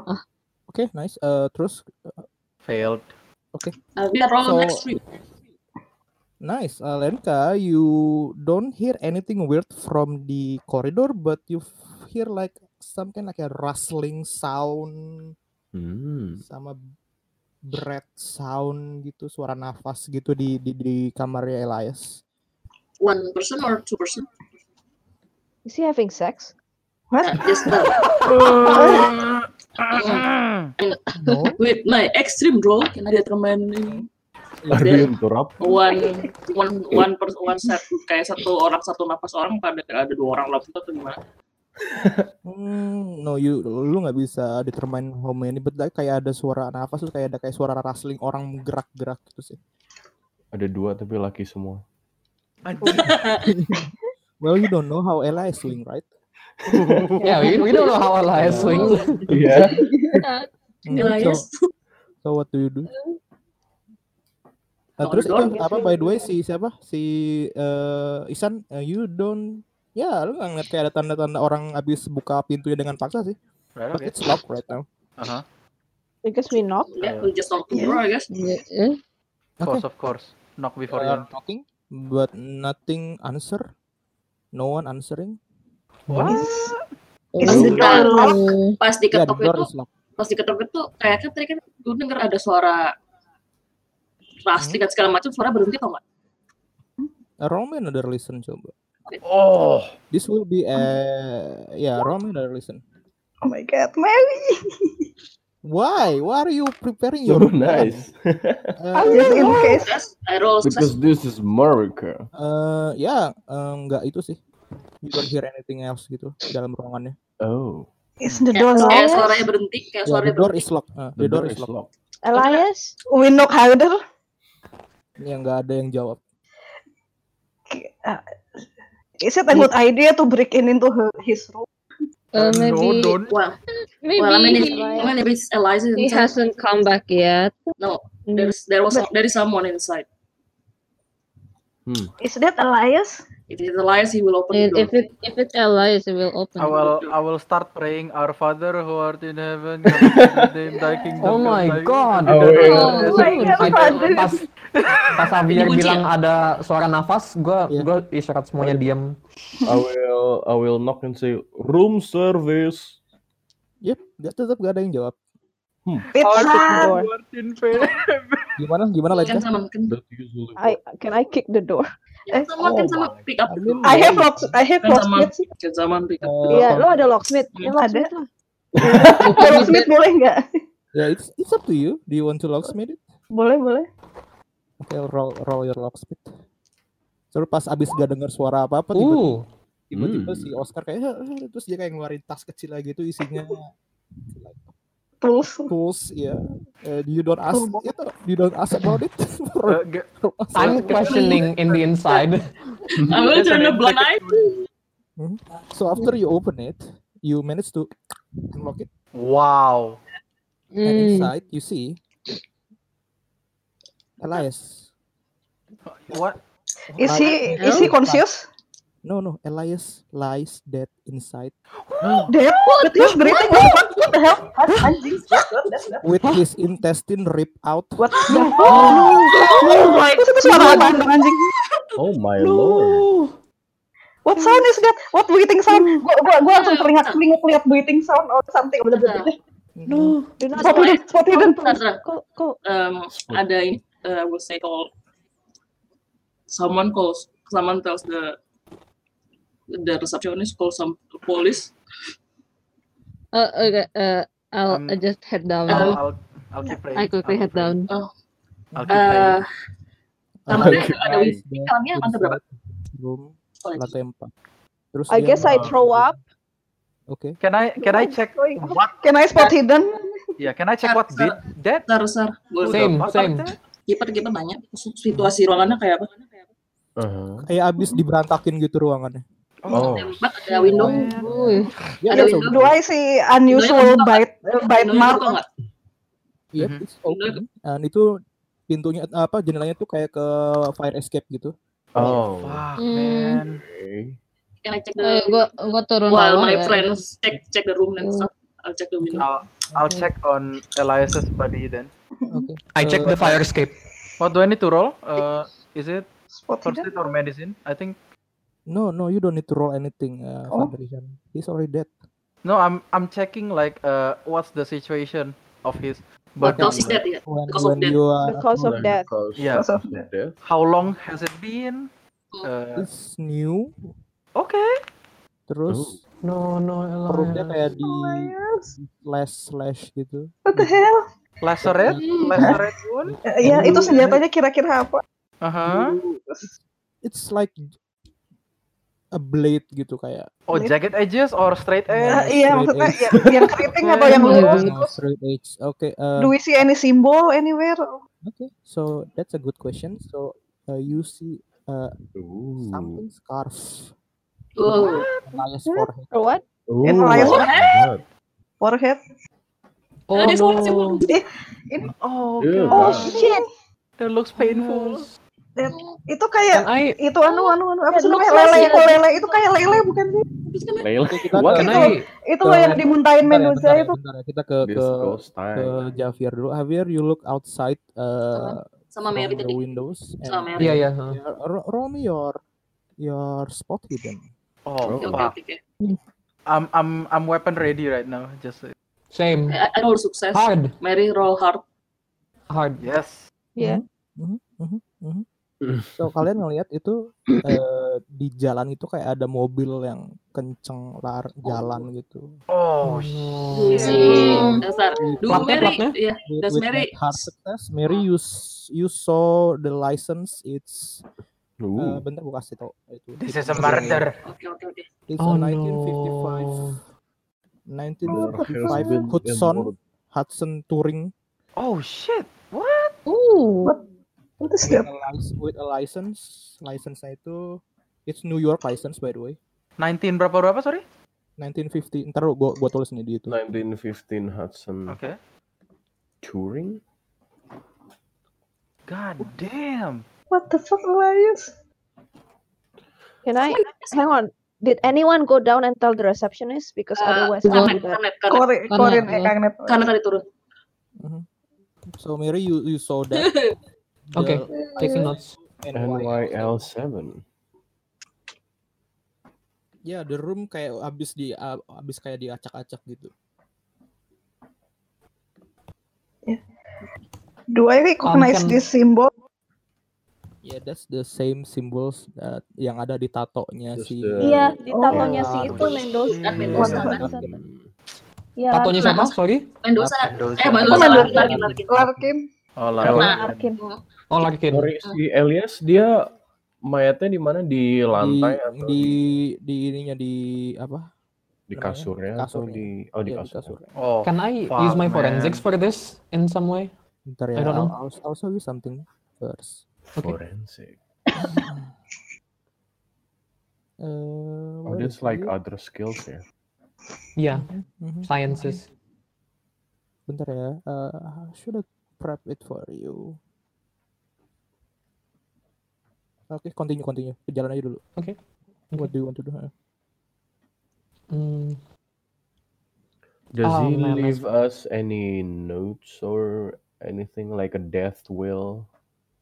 A: Oke, nice. Uh, terus
B: Failed.
H: Uh, we are all
A: So-
H: next week.
A: nice, uh, Lenka, you don't hear anything weird from the corridor, but you hear like something like a rustling sound
D: Hmm.
A: sama breath sound gitu, suara nafas gitu di di, di kamarnya Elias.
H: One person or two person?
E: Is he having sex?
C: What?
H: Uh, just uh,
A: No,
H: with my extreme role, can I determine ini?
D: You interrupt?
H: one one one per one set kayak satu orang satu napas orang pada ada dua orang situ atau gimana?
A: Hmm, no, you lu nggak bisa determine how many, but like kayak ada suara nafas terus kayak ada kayak suara rustling orang gerak-gerak gitu sih.
D: Ada dua tapi laki semua.
A: Well, you don't know how Ella is doing, right?
F: Yeah, we, we don't know how Elias swings.
D: Iya.
A: Hmm,
H: Elias.
A: So, so what do you do? Nah,
H: Oh,
A: terus itu apa by the way si siapa si eh, Isan eh, you don't ya lu nggak ngeliat kayak ada tanda-tanda orang habis buka pintunya dengan paksa sih
B: Right,
A: but
B: okay.
A: it's locked right now
B: Uh-huh.
E: Because we knocked.
H: Yeah, we just talk to her, I guess.
G: Yeah, eh?
B: Of
A: Okay.
B: course, of course. Knock before
A: are
B: you.
A: talking but nothing answer no one answering
B: What?
C: Is the door locked?
G: Oh.
H: Pas
A: yeah the
H: diketok
A: door
H: itu,
A: is
H: pas diketok itu kayak kan tadi kan gue denger ada suara rustling dan segala macam suara berhenti atau enggak?
A: uh, me another listen coba
B: Oh,
A: this will be a yeah another listen
C: Oh my god, Mary.
A: why why are you preparing your
D: So nice.
A: uh,
C: Just in case.
D: Because this is America.
A: eh ya eh, nggak itu sih you don't hear anything else gitu dalam ruangannya
D: Oh.
C: Is the door
H: Kayak, kayak
C: locked?
H: suaranya berhenti, kayak
A: Yeah,
H: suaranya
A: the door
H: berhenti.
A: is locked. Uh,
D: The, door, is locked.
E: Elias?
C: We knock harder.
A: Ini yang nggak ada yang jawab.
C: Uh, is it a good idea to break in into her, his room?
G: Uh,
B: no,
G: maybe
B: don't.
H: Well,
G: maybe
H: well, I mean,
G: he,
H: I mean, if it's Eliza
G: he
H: inside,
G: hasn't come back yet.
H: no, there's there was there is someone inside.
C: Is that Elias?
H: If it's Elias, he will open door.
G: if it if it's Elias, it will open.
B: I will I will start praying Our Father who art in heaven, name, thy kingdom
F: Oh
B: come,
F: my God.
D: Oh, yeah.
C: Oh my god,
F: pas pas
H: Dikunci
F: bilang
H: ya?
F: ada suara nafas, gua
A: Iya.
F: gua isyarat semuanya diam.
D: I will I will knock and say room service.
A: Yep, nggak tetap gak ada yang jawab.
C: Pizza.
B: Martin Fe-
A: Gimana gimana
H: someone can,
D: That usually
E: I can I kick the door?
H: can someone can
A: oh
H: someone
A: my-
H: pick up
A: I mean,
C: have lock. I have
H: Can
C: lock
H: someone
C: smith.
H: can someone pick up?
A: Eh,
E: Iya, lo ada locksmith. Ya,
C: Ada.
E: locksmith lah.
C: Kalau smith boleh nggak?
A: ya it's it's up to you. Do you want to locksmith it?
C: Boleh, boleh.
A: Oke, roll roll your locksmith. Terus pas abis gak dengar suara apa apa tiba-tiba,
F: Uh,
A: tiba-tiba
D: Hmm.
A: si Oscar kayak "Heh, heh," terus dia kayak ngeluarin tas kecil lagi itu isinya
C: Tools.
A: tools ya. Eh, you don't ask itu, you don't ask about it.
B: Uh, ge-
F: I'm questioning in the inside.
H: I will
B: Just
H: turn a blind eye.
A: so after you open it, you manage to unlock it.
B: Wow.
A: And
G: Mm.
A: inside you see Elias.
B: What?
C: Is he is he conscious?
A: No, no, Elias lies dead inside
C: Dead. But he's breathing. What, what the hell? What? Anjing. What? What? What? What?
A: with his intestine ripped out.
C: What the Oh my Terus itu suara apa dong anjing?
D: Oh my lord.
C: What sound is that? What breathing sound? Gua gua gua langsung terlihat telinga lihat breathing sound or something. Bla, bla.
E: No.
C: Spot hidden, spot hidden.
E: Kok kok
H: Um, ada ini, uh, will say call. Someone calls. Someone tells the the receptionist call some police.
G: Uh, okay, uh, I'll
B: Um,
G: I just head down.
B: I'll, I'll, I'll keep praying.
G: I quickly
B: I'll
G: head
B: praying.
G: down.
B: I'll keep praying.
H: Uh, kamarnya ada Kamarnya lantai berapa?
A: room
H: Oh,
A: lantai empat. Terus
E: I guess I throw up.
A: Oke.
B: Can I can I check what?
C: Can I spot hidden?
B: Yeah, can I check what did that?
H: Sar. Boleh.
F: Same, same.
H: kiper kiper banyak. Situasi ruangannya kayak apa?
D: Uh-huh.
A: Kayak abis diberantakin gitu ruangannya.
D: Oh,
H: Tembak ada window.
A: Yeah,
H: Ada window.
C: Do I see unusual bite bite mark?
A: Yep,
B: Mhm.
A: Dan itu pintunya apa jendelanya tuh kayak ke fire escape gitu.
D: oh,
B: Fuck,
G: Hmm.
B: man.
D: okay.
H: Can I check
G: Eh,
H: the
G: gua gua turun
H: while my
G: ya.
H: friends check check the room and
G: Hmm.
H: stuff. I'll check the window.
B: I'll, I'll check on Elias's body then.
A: Oke.
F: I check the
A: Uh,
F: fire escape.
B: What do I need to roll? Uh, is it first aid or medicine? I think
A: No, no, you don't need to roll anything, uh,
C: Oh.
A: Father Ishan. He's already dead.
B: no. I'm I'm checking like uh what's the situation of his
H: What
B: body.
H: cause is that ya?
A: When,
H: Because of
A: when
H: death.
A: you are
E: Because of.
D: Because
B: Yeah.
C: Because of
D: death.
B: How long has it been? Uh,
A: it's new,
B: okay.
A: terus
F: No, no,
A: perutnya
F: Elias.
A: kayak di slash slash gitu.
C: What the hell?
B: Lacerate,
H: Hmm.
B: wound.
C: Eh, ya itu senjatanya kira-kira apa?
B: Uh huh.
A: It's like a blade gitu kayak.
B: Oh, jagged edges or straight
C: Eh,
B: edge?
C: iya
A: straight
C: maksudnya
A: edge.
C: ya, yang keriting atau yang
B: Oh,
C: lurus?
A: No, straight edge. Oke, uh,
C: Do we see any symbol anywhere?
A: okay. So that's a good question. So uh, you see uh,
D: Ooh.
A: something scarf
H: Oh,
A: Elias forehead.
E: Or what?
D: Ooh, oh my God.
C: Forehead?
F: Oh
H: suara
F: no.
H: symbol.
B: Oh,
D: Ew,
B: God.
E: Oh shit!
B: That looks painful.
C: That- itu kayak
F: I
C: itu anu anu anu apa
H: That
C: sih namanya lele kok lele itu kayak lele bukan sih?
D: Lele.
A: Oke, kita
D: What?
A: ke-
C: Itu-
F: I
C: Itu loh yang dimuntahin
A: ya,
C: Mendoza
A: bentar ya,
C: itu.
A: bentar ya. Kita ke ke ke. Javier dulu. Javier, you look outside uh,
H: sama Mary tadi.
A: windows.
H: Sama Mary.
F: Yeah, yeah. huh.
A: Yeah, ro- roll me your your spot hidden.
B: Oh,
H: oke,
B: fuck.
H: oke.
B: I'm I'm I'm weapon ready right now. Just
F: Same.
H: I, I roll sukses.
F: Hard.
H: Mary roll hard.
F: Hard.
B: yes.
E: Yeah.
A: Mhm, mhm, mhm. So kalian ngelihat itu eh, di jalan itu kayak ada mobil yang kenceng lar jalan gitu.
B: Oh,
F: no.
H: Si dasar. Do
F: Platnya,
H: Mary,
F: platnya?
H: ya,
A: With,
H: Mary
A: that Mary you s- you saw the license. It's
D: Ooh.
A: bentar gue kasih tau itu.
B: this is a murder.
H: Oke, oke, oke.
A: It's
F: Oh
A: a
F: no.
A: 1955
D: There has
A: 1955
D: been
A: Hudson. Hudson Touring
B: Oh shit. What?
E: Ooh.
C: What is
A: with a, lic- with a license. License-nya itu it's New York license by the way.
B: 19 berapa berapa sorry?
A: 1950. Ntar gua gua tulis nih di itu.
D: 1915 Hudson
B: Oke.
D: Touring.
B: God damn.
C: What the fuck Elias?
E: Can I hang on? Did anyone go down and tell the receptionist? Because
H: Uh,
E: otherwise I'll
H: karnet, karnet.
C: Korin
G: Karena-
C: Korin.
H: Karena tadi turun.
A: So Mary you you saw that.
F: Okay,
A: the
F: taking notes.
D: NYL7.
A: Ya, the room kayak abis di a- abis kayak diacak-acak gitu.
C: Do I recognize
F: can-
C: this symbol?
A: Yeah, that's the same symbols that yang ada di tatonya
D: Just
A: si
D: the-
E: Iya, di
C: Oh.
E: tatonya si
A: Ah,
E: itu Mendoza.
H: Mendoza kan?
E: Mendoza.
D: Hmm.
E: Iya,
F: Tatonya siapa? Sorry.
H: Mendoza.
B: Mendoza.
H: Eh,
C: Oh,
H: Mendoza.
C: Mendoza.
H: Larkin, Larkin.
B: Oh.
F: Oh, Larkin.
D: Sorry, si Elias dia mayatnya di mana di
A: di
D: lantai atau
A: di
D: di,
A: di ininya di apa?
D: di kasurnya atau
A: Kasurnya.
D: di oh di
A: Iya, di
D: kasur.
A: kasur.
B: Oh.
F: Can I
B: Fuck,
F: use my
B: man.
F: forensics for this in some way?
A: Bentar ya.
F: I don't know.
A: I'll, I'll show you something first.
F: Okay.
D: Forensic.
A: Uh,
D: Oh,
A: is
D: like
A: it?
D: other skills ya.
F: Yeah,
A: Mhm.
F: sciences.
A: Bentar ya. Uh, should I prep it for you? Oke, continue, continue. Jalan aja dulu.
F: Okay.
A: What do you want to do? huh?
F: Mm,
D: Does
F: Oh,
D: he
F: man,
D: leave us any notes or anything like a death will?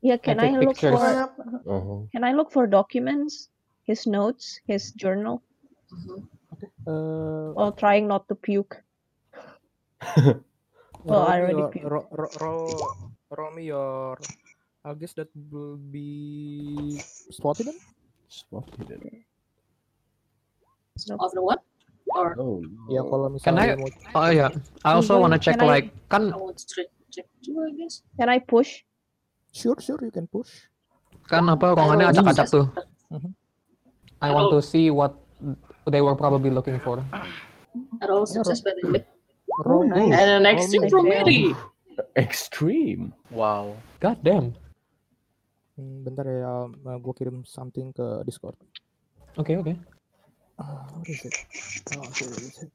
E: Yeah, can I,
F: take
E: look
F: pictures.
E: for
D: Uh-huh.
E: can I look for documents? His notes, his journal,
A: Uh,
E: while trying not to puke. Well,
A: roll
E: I already
A: ro, ro, ro- roll me your. I guess that will be spotted then?
D: Spot hidden.
H: Of the what? Or
D: Oh,
A: Ya
D: no.
A: kalau
F: Can
A: misalnya
F: I-
A: mau
F: Oh yeah. I also
E: Can
F: wanna
E: I-
F: check
E: can I-
F: like kan
H: I want to check, too, I guess.
E: Can I push?
A: sure sure you can push.
F: kan apa ruangannya
H: roll
F: acak-acak tuh.
A: Mhm.
F: I want to see what they were probably looking for.
H: I roll success by the
A: Roll
E: nice.
H: And an extreme
A: me.
H: from Mary.
D: Extreme.
B: Wow.
F: God damn.
A: Hmm, bentar ya, gue kirim something ke Discord.
F: Okay, okay.
A: Ah, what is it? Oh, here is it.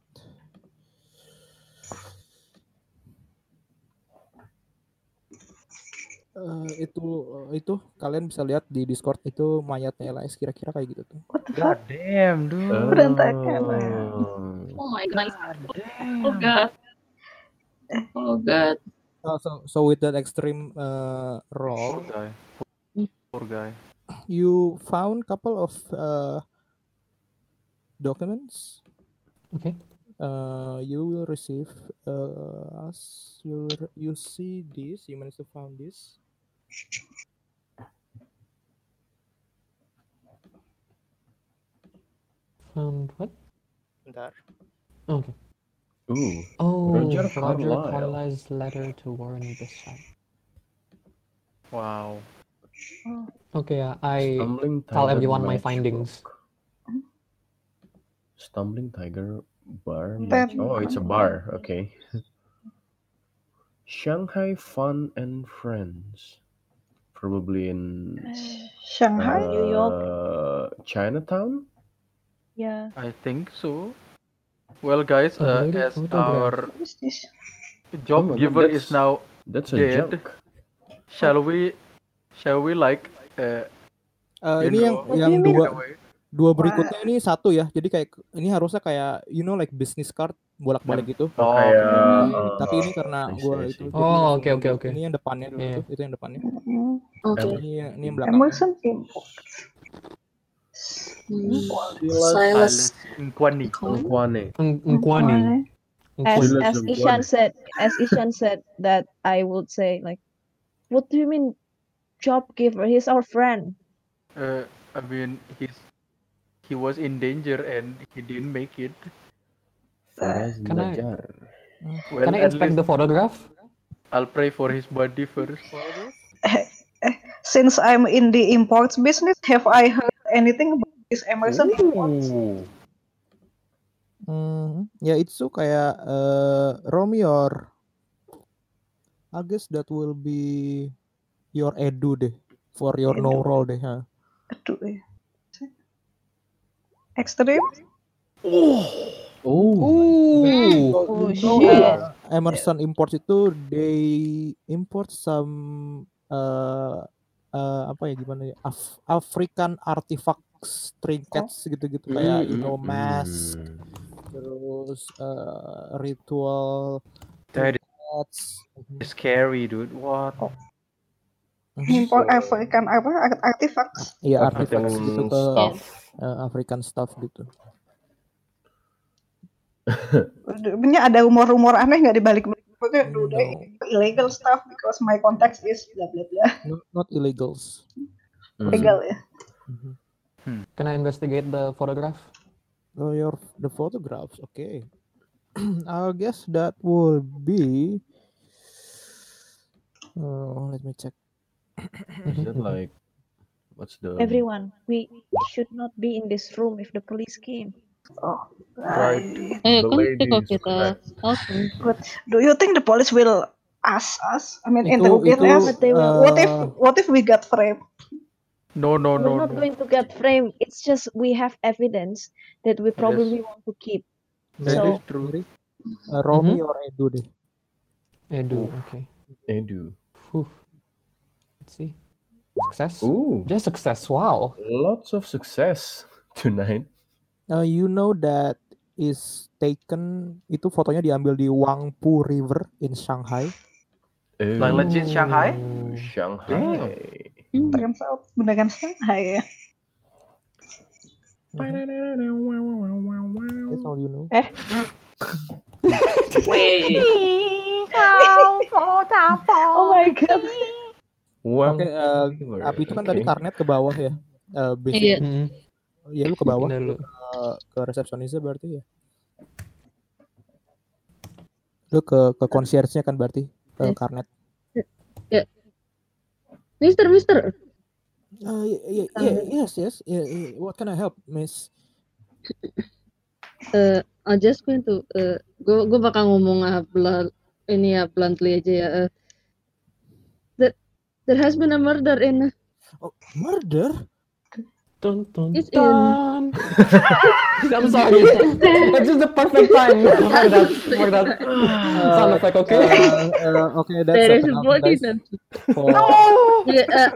A: Eh, itu eh, itu kalian bisa lihat di Discord itu mayatnya LS kira-kira kayak gitu tuh.
B: God damn, dude.
C: Berantakan.
D: Oh.
H: Oh my god. Oh god. Oh god.
A: Oh, so so with that extreme uh,
B: Poor
A: role,
B: guy. Poor guy.
A: you found couple of uh, documents.
F: Okay.
A: Uh, you will receive uh, as you you see this. You managed to found this.
F: Found what?
A: Bentar.
F: Okay.
D: Ooh.
F: Oh,
D: Roger
F: Roger
D: Carlyle.
F: Carlyle's letter to Warren Bishop.
B: Wow.
F: Okay, yeah, I
D: Stumbling
F: tell everyone my
D: Matchbook.
F: findings.
D: Stumbling Tiger Bar. Match- Oh, it's a bar. Okay. Shanghai Fun and Friends. Probably in
C: Shanghai.
E: New York.
D: uh, Chinatown.
E: Yeah.
B: I think so. Well, guys, uh,
F: lady
B: as our job
D: Oh,
B: giver is now
D: That's a
B: Dead.
D: junk.
B: shall we shall we like uh,
A: Uh,
B: you
A: ini yang
B: know,
A: yang
E: you mean?
A: dua dua berikutnya ini satu ya. Jadi kayak ini harusnya kayak you know like business card bolak-balik gitu.
B: Oh,
D: Kayak,
A: Tapi,
D: uh,
A: tapi ini karena
D: I
A: itu
F: Oh, oke, oke, oke.
A: Ini yang depannya dulu
F: Iya.
A: tuh, itu yang depannya.
C: Hmm.
H: Okay.
A: Ini yang- ini yang belakangnya.
C: Emerson import.
H: Hmm.
D: Silas
B: Nkwani.
F: Ng- Nkwani.
E: As as
D: Nkwani.
E: Ishan said, as Ishan said that I would say like, what do you mean, job giver? He's our friend.
B: Uh, I mean, he's he was in danger and he didn't make it.
D: Faraz
F: Can I-
D: Najar.
B: Well,
F: Can I
B: at
F: inspect
B: least
F: the photograph?
B: I'll pray for his body first.
C: Since I'm in the imports business, have I heard anything about this Emerson imports?
B: Ooh.
A: Hmm, ya itu kayak eh Romy or I guess that will be your edu deh for your no
C: Edu.
A: roll deh. ha.
C: Aduh, ya. Extreme?
D: Oh.
A: Ooh.
E: Oh
A: You know,
E: shit.
A: uh, Emerson Imports itu they import some uh, uh, apa ya gimana ya Af- African artifacts trinkets gitu-gitu kayak you know mask
D: Hmm.
A: terus uh, ritual
B: That
A: trinkets
B: is scary, dude. What?
C: Import African apa? art- Artifacts?
A: Iya artifacts gitu ke
D: stuff.
A: uh, African stuff gitu.
C: Punya ada rumor-rumor aneh nggak di balik
A: No.
C: illegal stuff because my context is bla bla bla.
A: Not, not illegals.
D: Hmm.
C: Legal ya.
F: Can I investigate the photograph?
A: Oh, your the photographs. Okay. I guess that will be. Oh, let me check.
D: Is that like what's the
E: Everyone, we should not be in this room if the police came.
C: Oh.
B: Right.
D: The
G: kan
D: lady
G: kok
D: is
G: kita.
D: correct.
C: Do you think the police will ask us? I mean,
A: Itu
C: interrogate
A: itu
C: us?
E: But
C: What if
A: uh,
C: what if we got framed?
B: No, no, no.
E: We're not
B: no.
E: going to get framed. It's just we have evidence that we probably want to keep.
B: That
E: So-
B: is true.
A: Mary? Uh, Romy
F: Mhm.
A: or Edu deh.
F: Edu, okay.
D: Edu?
F: Whew. Let's see. Success?
D: Ooh,
F: Just success, wow.
D: lots of success tonight.
A: Uh, you know that is taken itu fotonya diambil di Wangpu River in Shanghai.
B: Like legit Shanghai?
D: Shanghai.
C: Out beneran Shanghai ya.
A: That's all you know.
H: Wait.
E: Oh my god.
D: Wang
A: Oke, uh,
D: River,
A: Api itu kan tadi
D: okay.
A: karnet ke bawah ya. Uh,
G: Iya.
A: basic,
F: Mm-mm.
A: Iya lu ke bawah
F: Bener lu.
A: uh, ke resepsionisnya berarti ya. Lu ke ke concierge-nya kan berarti ke
G: Yes.
A: karnet.
G: Mister, Mister.
A: Uh, yeah, yeah, yes, yes. Yeah, yeah. What can I help, Miss?
G: Eh, I just going to, eh, gue gue bakal ngomong ah, bla, ini ya bluntly aja ya. eh, that there has been a murder in
A: Oh, murder?
F: Dun, dun,
G: It's in.
F: dun. I'm sorry. It's just the perfect time for that for that sound effect. Okay.
A: Uh, uh, okay, that's
G: there is a
A: enough,
G: body
A: guys,
G: then.
A: for-
G: Yeah, uh,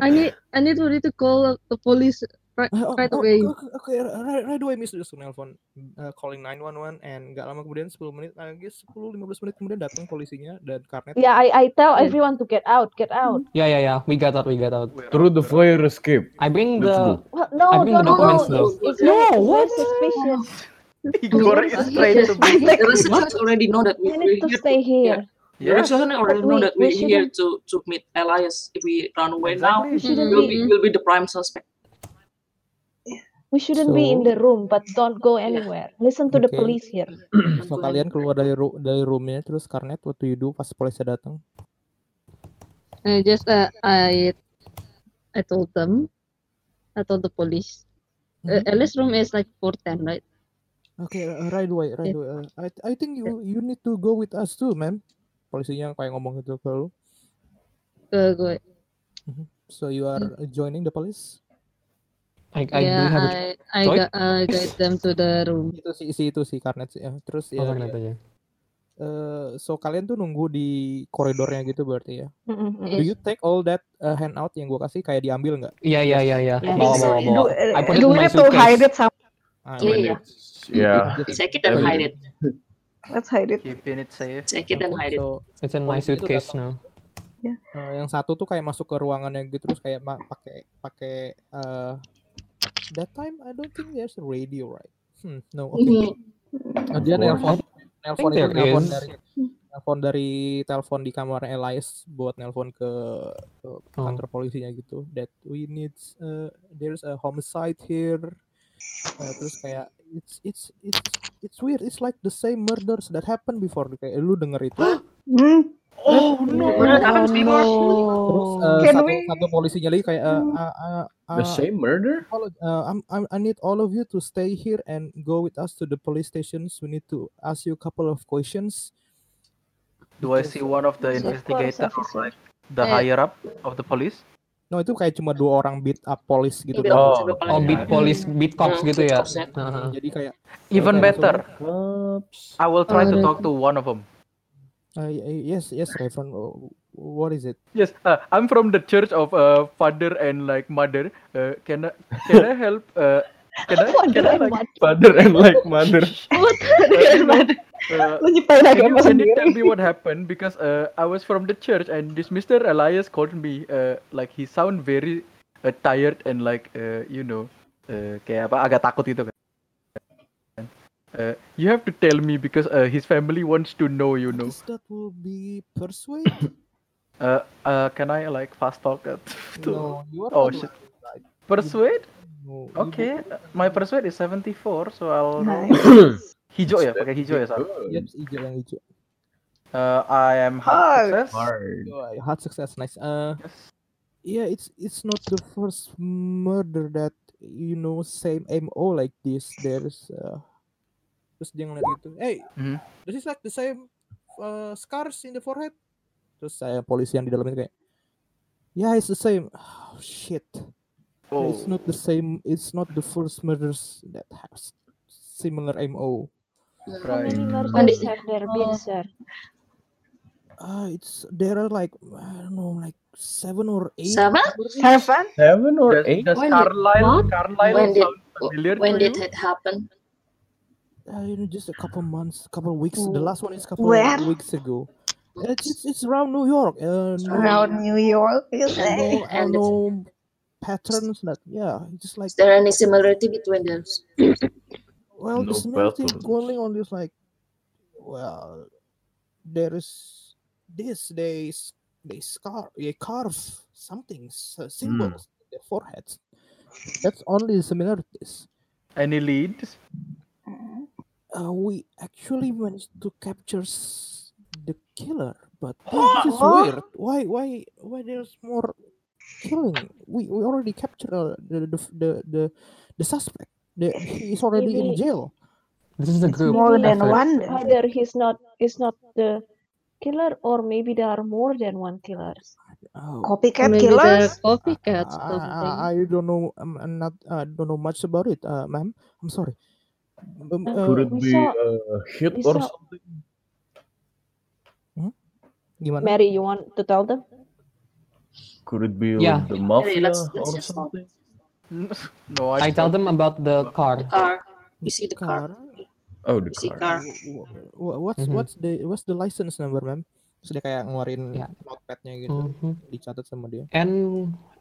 G: I need I need really to call the police right,
A: Oh,
G: right
A: oh,
G: away.
A: Oke, oke, right, right away Miss langsung nelpon uh, calling 911 and nggak lama kemudian 10 menit lagi 10 15 menit kemudian datang polisinya dan karnet
E: Yeah, I, I tell
G: Yeah.
E: everyone to get out, get out.
F: Yeah, yeah, yeah. We got out. We got out.
D: Through the fire escape.
F: I bring the.
E: Well, no,
F: I bring
E: no,
F: the
E: no,
F: documents
E: no.
F: though.
E: It's, it's
F: No,
E: it's
F: what?
E: suspicious.
B: Igor is straight to
H: The
B: business.
H: researchers already know that we, we're
E: need to
H: here
E: stay here.
H: The researchers already
E: But
H: know
E: we-
H: that
E: we
H: we're here
E: shouldn't-
H: to to meet Elias. If we run away now,
E: We shouldn't
H: we'll
E: be
H: be we'll be the prime suspect.
E: We shouldn't be in
A: So-
E: the room, but don't go anywhere. Listen to the
A: Okay.
E: police here.
A: so kalian keluar dari ru dari roomnya terus karnet what do you do pas polisi datang
G: I just uh, I I told them, I told the police. Uh,
A: Mhm.
G: Alice room is like 410, right?
A: oke uh, right away right
G: Yeah.
A: away Uh, I I think you you need to go with us too ma'am polisinya kayak ngomong gitu ke lu
G: Uh, go.
A: so you are joining the police
F: I, I
G: yeah, I I got I guide them to the room.
A: itu si si itu si karnet sih ya terus ya,
F: Oh,
A: ya,
F: ya.
A: eh, so kalian tuh nunggu di koridornya gitu berarti ya
E: Mm-mm,
A: do you take all that uh, handout yang gua kasih kayak diambil nggak
F: Iya, iya, iya, iya.
E: Yeah,
F: Bawa, bawa, bawa.
C: Do,
F: I put it
C: do
F: in
C: we
F: my
C: to hide
F: suitcase.
C: it some?
A: Ah,
H: Yeah,
A: when
H: yeah.
D: Yeah.
H: Check it and hide it.
C: Let's hide it.
B: Keeping it safe.
H: Check it and hide it.
A: so
F: It's in my suitcase now.
A: Eh, yang satu tuh kayak masuk ke ruangannya gitu terus kayak pakai pakai eh, that time I don't think there's a radio right? Hmm, no oke
H: Mhm.
A: Eh, dia nelpon nelpon itu nelpon dari nelpon dari telepon di kamar Elias buat nelpon ke, ke
F: Oh.
A: kantor polisinya gitu. That we need uh, there's a homicide here. Eh, terus kayak it's it's it's it's weird. It's like the same murders that happened before. Kayak lu denger itu.
C: Hmm.
B: Oh no.
H: What happens before?
A: terus eh,
C: Can
A: satu
C: we-
A: satu polisinya lagi kayak uh, uh,
D: The
A: uh,
D: same murder?
A: all uh, I'm, I'm, I need all of you to stay here and go with us to the police stations. We need to ask you a couple of questions.
B: Do I see one of the
E: Yes, of course,
B: investigator,
E: officer.
B: the
G: Eh.
B: higher up of the police?
A: No, itu kayak cuma dua orang beat up police gitu.
B: Oh.
F: Oh, beat police, beat cops
H: Hmm,
F: gitu
H: beat
F: ya.
H: cops ya.
F: Heeh.
A: Jadi kayak
B: Even
A: kayak
B: better.
D: Cops.
B: I will try to
G: Oh,
B: talk to one of them.
A: Uh, yes, yes, Reverend. uh, What is it?
B: Yes, uh, I'm from the church of uh, father and like mother. Uh, can I can I help? Uh, can I can I like
D: Father and like mother.
G: What?
B: uh, you uh, can
C: agama
B: you, can you
C: sendiri.
B: tell me what happened? Because uh, I was from the church and this Mr. Elias called me. Uh, like he sound very uh, tired and like uh, you know, uh, kayak apa agak takut gitu kan. Uh, you have to tell me because uh, his family wants to know. You know.
A: That will be persuade.
B: Uh, uh, can I like fast talk it?
A: no, you are
B: Oh shit.
A: right.
B: Persuade?
A: No, you
B: Okay, my persuade is 74, so I'll roll
C: Nice.
B: hijau ya, pakai hijau ya, Sal.
A: Yep, hijau yang hijau.
B: Uh, I am hard
C: Hard.
B: success.
D: Hard.
A: Oh, hard success, nice. Uh,
B: Yes.
A: yeah, it's it's not the first murder that you know same MO like this. There's uh, terus dia ngeliat gitu, hey,
B: Mhm.
A: this is like the same uh, scars in the forehead. Terus saya polisi yang di dalam itu kayak, yeah, it's the same. Oh, shit,
B: Oh,
A: it's not the same. It's not the first murders that has similar MO.
B: Right.
E: murders have there been, sir?
A: Uh, it's there are like I don't know, like seven or eight.
H: Seven?
C: Seven?
D: Seven or
B: Does,
D: eight?
B: does
H: When did-
B: Carlisle,
G: what?
B: Carlisle
H: When did-
B: familiar
H: When
B: to
H: did
B: you?
H: it happen?
A: Uh, you know, just a couple months, a couple weeks. The last one is couple
C: Where?
A: weeks ago. It's, it's it's around New York. Uh, no,
C: Around New York, you
A: I
C: say?
A: know, I
H: And
A: know patterns that yeah, just like
H: Is there any similarity between them?
A: well,
D: No
A: the similarity
D: patterns.
A: going on is like well, there is this they they scar they carve something uh, symbols in their foreheads. That's only the similarities.
B: Any leads?
A: Uh, we actually managed to capture the killer, but this is weird. Why, why, why? There's more killing. We we already captured uh, the, the the the the suspect. The, he is already in jail.
F: This is a
C: It's
F: group
C: more than
F: effort.
C: one.
E: Either he's not, is not the killer, or maybe there are more than one killers.
A: Oh,
C: Copycat
G: Maybe
C: killers.
G: copycats.
A: I. I, I don't know. I'm, I'm not. I don't know much about it, uh, ma'am. I'm sorry. Um,
E: Uh,
D: Could it be a hit or something?
A: gimana?
E: Mary, you want to tell them?
D: Could it be
F: Yeah.
D: like the mafia
H: let's- let's
D: or something?
B: no,
F: I tell them about the car.
H: The car. You see the car.
D: Oh, the
H: You see
D: car.
H: car.
A: Wha- What's
F: Mhm.
A: what's the what's the license number, ma'am? Terus dia kayak ngeluarin
F: Ya.
A: notepadnya gitu,
F: Mhm.
A: dicatat sama dia.
F: N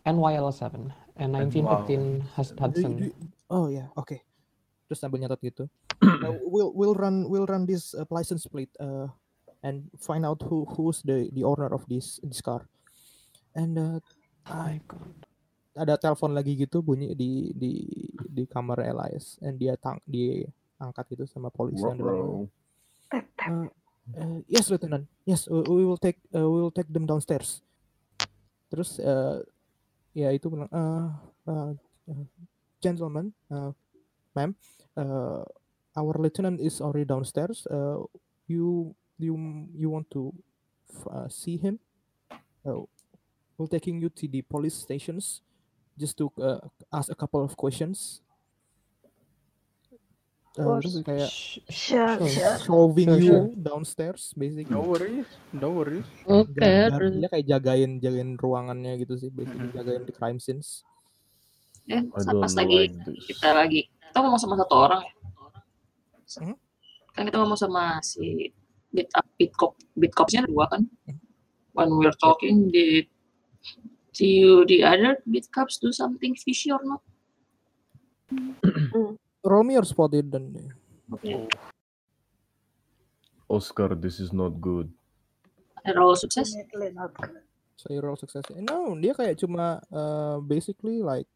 F: NYL7 and 1915 Hus-
A: Do-
F: Hudson.
A: oh ya, oke. Terus sambil nyatat gitu. Uh, we'll we'll run we'll run this uh, license plate uh, and find out who who's the the owner of this this car. And uh, I- ada telepon lagi gitu bunyi di di di kamar Elias and dia tang dia angkat gitu sama polisi yang di dalam. Uh, uh, yes, Lieutenant. Yes, we, we will take uh, we will take them downstairs. Terus uh, ya itu bilang, uh, uh, uh, gentlemen, uh, ma'am, uh, our lieutenant is already downstairs. Uh, you you you want to uh, see him? Uh, we're taking you to the police stations just to uh, ask a couple of questions. Uh, kayak
C: Sure,
A: so-
C: sure.
A: shoving
F: Sure,
A: you
F: sure.
A: downstairs basically.
B: No worries, no worries.
G: Oke,
A: dia kayak jagain jagain ruangannya gitu sih, basically
B: Mhm.
A: jagain the crime scenes.
H: Ya,
D: don't
H: pas lagi
D: like
H: kita lagi kita ngomong sama satu orang ya.
A: Hmm?
H: Kan kita ngomong sama si beat up beat cop beat copsnya dua kan.
A: Hmm.
H: When we're talking, did do you the other beat cops do something fishy or not?
A: Me or spotted dan
H: Okay.
D: Oscar, this is not good.
H: Roll sukses.
A: You roll success. No, dia kayak cuma uh, basically like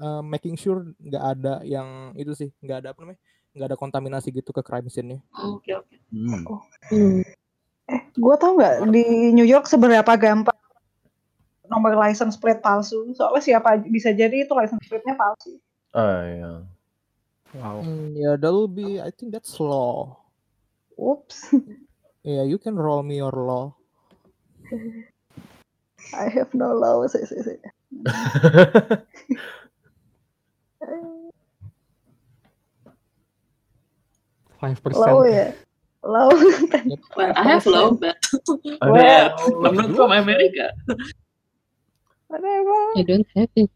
A: uh, making sure nggak ada yang itu sih, nggak ada apa namanya, nggak ada kontaminasi gitu ke crime scene-nya.
H: Oke oke.
D: Hmm.
G: Hmm.
C: Eh, gue tau nggak di New York seberapa gampang nomor license plate palsu? Soalnya siapa aja- bisa jadi itu license plate-nya palsu.
D: Ah, yeah.
B: Wow.
A: Hmm, ya that will be, I think that's law.
C: Oops,
A: Yeah, you can roll me your law.
C: I have no law. Sih, sih, sih.
F: Five
C: Law
F: percent.
C: ya, law.
H: Well, I have low, but
D: I
C: Well,
H: I'm not from America.
C: Whatever.
G: I don't have it.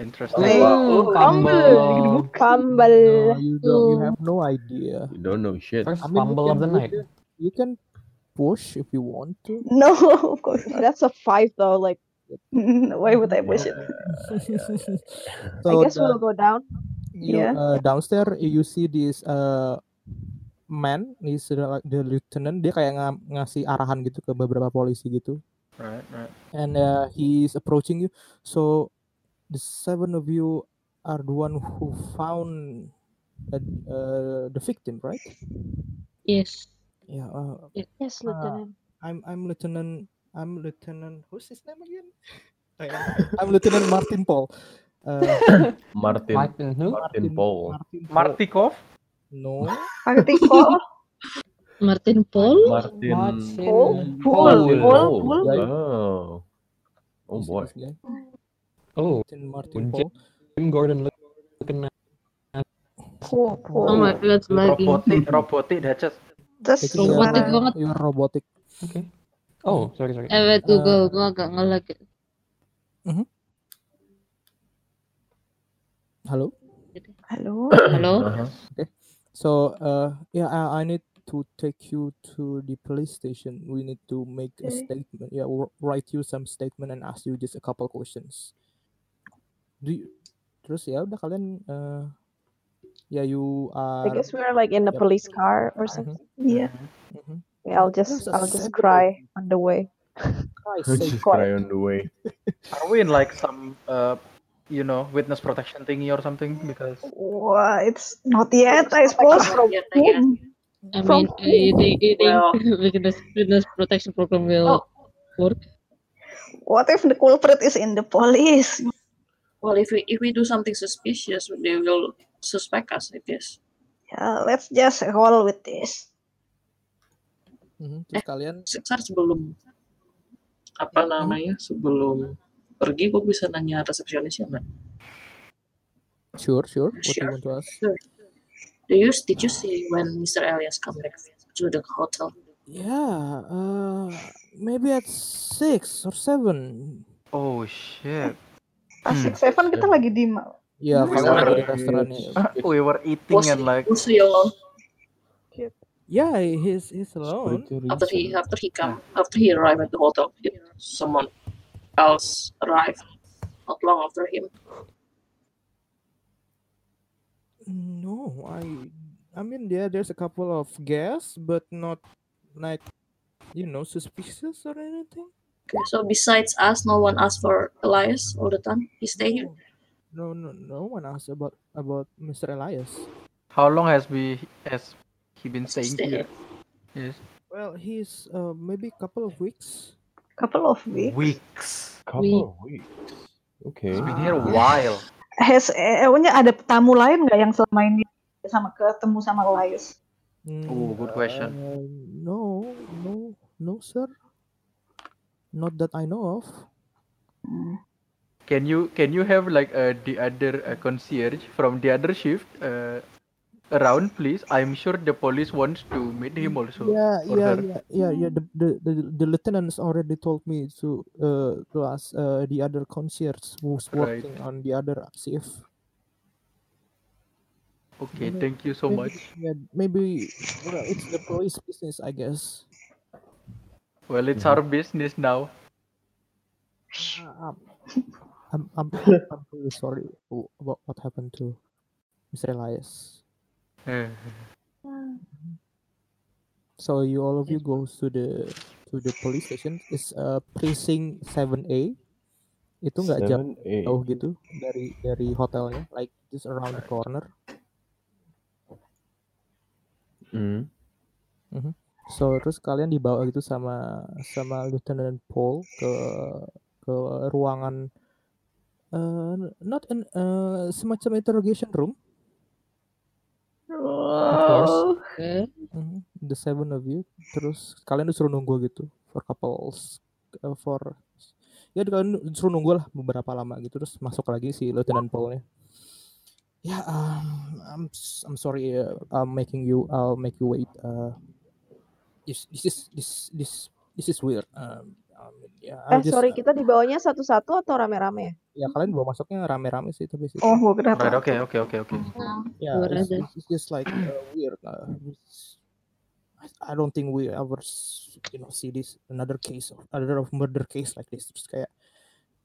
B: Interesting.
C: Hey,
F: Oh,
C: fumble.
F: fumble.
E: Fumble.
A: No, you don't. You have no idea.
D: You don't know shit.
F: First
A: I mean,
F: fumble of
A: can-
F: the night.
A: You can push if you want to.
C: No, of course not.
E: That's a five though. Like
C: Why would I push it?
E: I
A: so
E: guess
A: the-
E: we'll go down.
A: you,
C: Yeah.
A: uh, downstairs you see this uh, man, he's the, the lieutenant. Dia kayak nga- ngasih arahan gitu ke beberapa polisi gitu,
B: Right, right.
A: and uh, he's approaching you. So the seven of you are the one who found uh, uh, the victim, right?
G: Yes.
A: Yeah. Uh,
E: Yes,
A: Ah.
E: Lieutenant.
A: I'm I'm Lieutenant I'm Lieutenant who's his name again? I'm Lieutenant Martin Paul. Uh,
D: Martin.
F: Martin who?
D: Martin Paul.
A: Martin Paul.
B: Martikov?
A: No.
G: Martin Paul.
D: Martin.
F: Martin
C: Paul?
F: Paul.
C: Paul.
D: Paul.
C: Paul.
D: Oh. Oh boy.
F: Oh,
A: Lieutenant Martin
F: Jim-
A: Paul.
F: Jim Gordon looking at
C: Cool,
G: Oh my god, lagi.
B: Robotik, robotik, that's just
G: Robotik
A: dia-
G: banget.
A: You're robotic.
F: Okay. Oh, sorry, sorry.
G: Eh, wait, Google, gua agak ngelag.
A: Hello.
C: Halo.
G: Halo?
D: Uh-huh.
A: So uh yeah, I, I need to take you to the police station. We need to make a
C: Okay.
A: statement. Yeah, wr- write you some statement and ask you just a couple questions. Do you, terus ya udah kalian uh ya you
E: I
A: are
E: guess we're like in the
A: Yep.
E: police car or something.
C: Iya.
A: Mhm.
E: Yeah, I'll just I'll just
A: seven-
E: cry on the way.
A: Christ sake,
D: Just cry on the way.
B: Are we in like some, uh, you know, witness protection thingy or something? Because
C: Wah, it's not yet, I suppose.
H: Yeah, yeah.
G: I
C: From
G: mean, I think, I think
H: Well-
G: witness, witness protection program will
H: Oh.
G: work.
C: What if the culprit is in the police?
H: Well, if we if we do something suspicious, they will suspect us. I guess.
C: Yeah, let's just roll with this.
A: Mhm, Terus kalian
H: Sebentar sebelum apa namanya sebelum pergi gue bisa nanya resepsionisnya nggak?
A: sure sure what do you
H: Sure.
A: want to ask?
H: Do you did you see when Mr. Elias come back to the hotel?
A: Yeah, uh, maybe at six or seven.
B: Oh shit.
C: Pas six seven kita lagi di
A: Ya,
H: Hmm.
A: kalau di restoran ya.
B: We were eating
H: Was
B: and like
H: was he alone
A: Yeah, he's he's alone.
H: After he after he come after he arrived at the hotel? Did someone else arrive not long after him?
A: No, I I mean yeah, there's a couple of guests, but not like you know suspicious or anything.
H: Okay, so besides us, no one asked for Elias all the time. He stay here.
A: No, no, no one asked about about Mr. Elias.
B: how long has we has he been staying
H: Stay
B: here? Yes.
A: Well, he's uh, maybe a couple of weeks.
C: couple of weeks.
B: Weeks.
D: Couple of weeks. Okay.
B: He's been here a while.
C: Has eh, ada tamu lain nggak yang selama ini sama ketemu sama Elias?
B: Oh, good question.
A: Uh, no, no, no, sir. Not that I know of.
C: Hmm.
B: Can you can you have like uh, the other uh, concierge from the other shift uh, around, please? I'm sure the police wants to meet him also.
A: yeah, yeah,
B: her.
A: yeah, yeah, yeah. The, the the the lieutenants already told me to uh to ask uh the other concierge who's
B: Right.
A: working on the other shift.
B: Okay,
A: Maybe-
B: thank you so
A: maybe-
B: much.
A: Yeah, maybe well, it's the police business, I guess.
B: Well, it's
D: Mhm.
B: our business now.
A: Uh, I'm, I'm, I'm really sorry about what happened to Mr. Elias. So you all of you goes to the to the police station. It's uh precinct 7A. Itu nggak jauh,
D: 7A.
A: jauh gitu dari dari hotelnya, like just around the corner.
D: Hmm.
A: So terus kalian dibawa gitu sama sama Lieutenant Paul ke ke ruangan uh, not an uh, semacam interrogation room.
C: Oh.
A: Mhm, The seven of you. Terus kalian disuruh nunggu gitu for couples uh, for ya kalian disuruh nunggu lah beberapa lama gitu terus masuk lagi si Lieutenant Paulnya. Ya, um, I'm I'm sorry uh, I'm making you I'll make you wait. Uh, this this is this this this is weird. Um, um, ya,
E: Eh
A: just-
E: sorry kita dibawanya satu-satu atau rame-rame ya?
A: ya kalian bawa masuknya rame-rame sih tapi sih.
C: Oh, kira
B: Right, okay, okay, okay, okay.
A: Yeah,
G: Luar
A: it's, just like uh, weird. Uh, I, don't think we ever, you know, see this another case of another of murder case like this. Terus kayak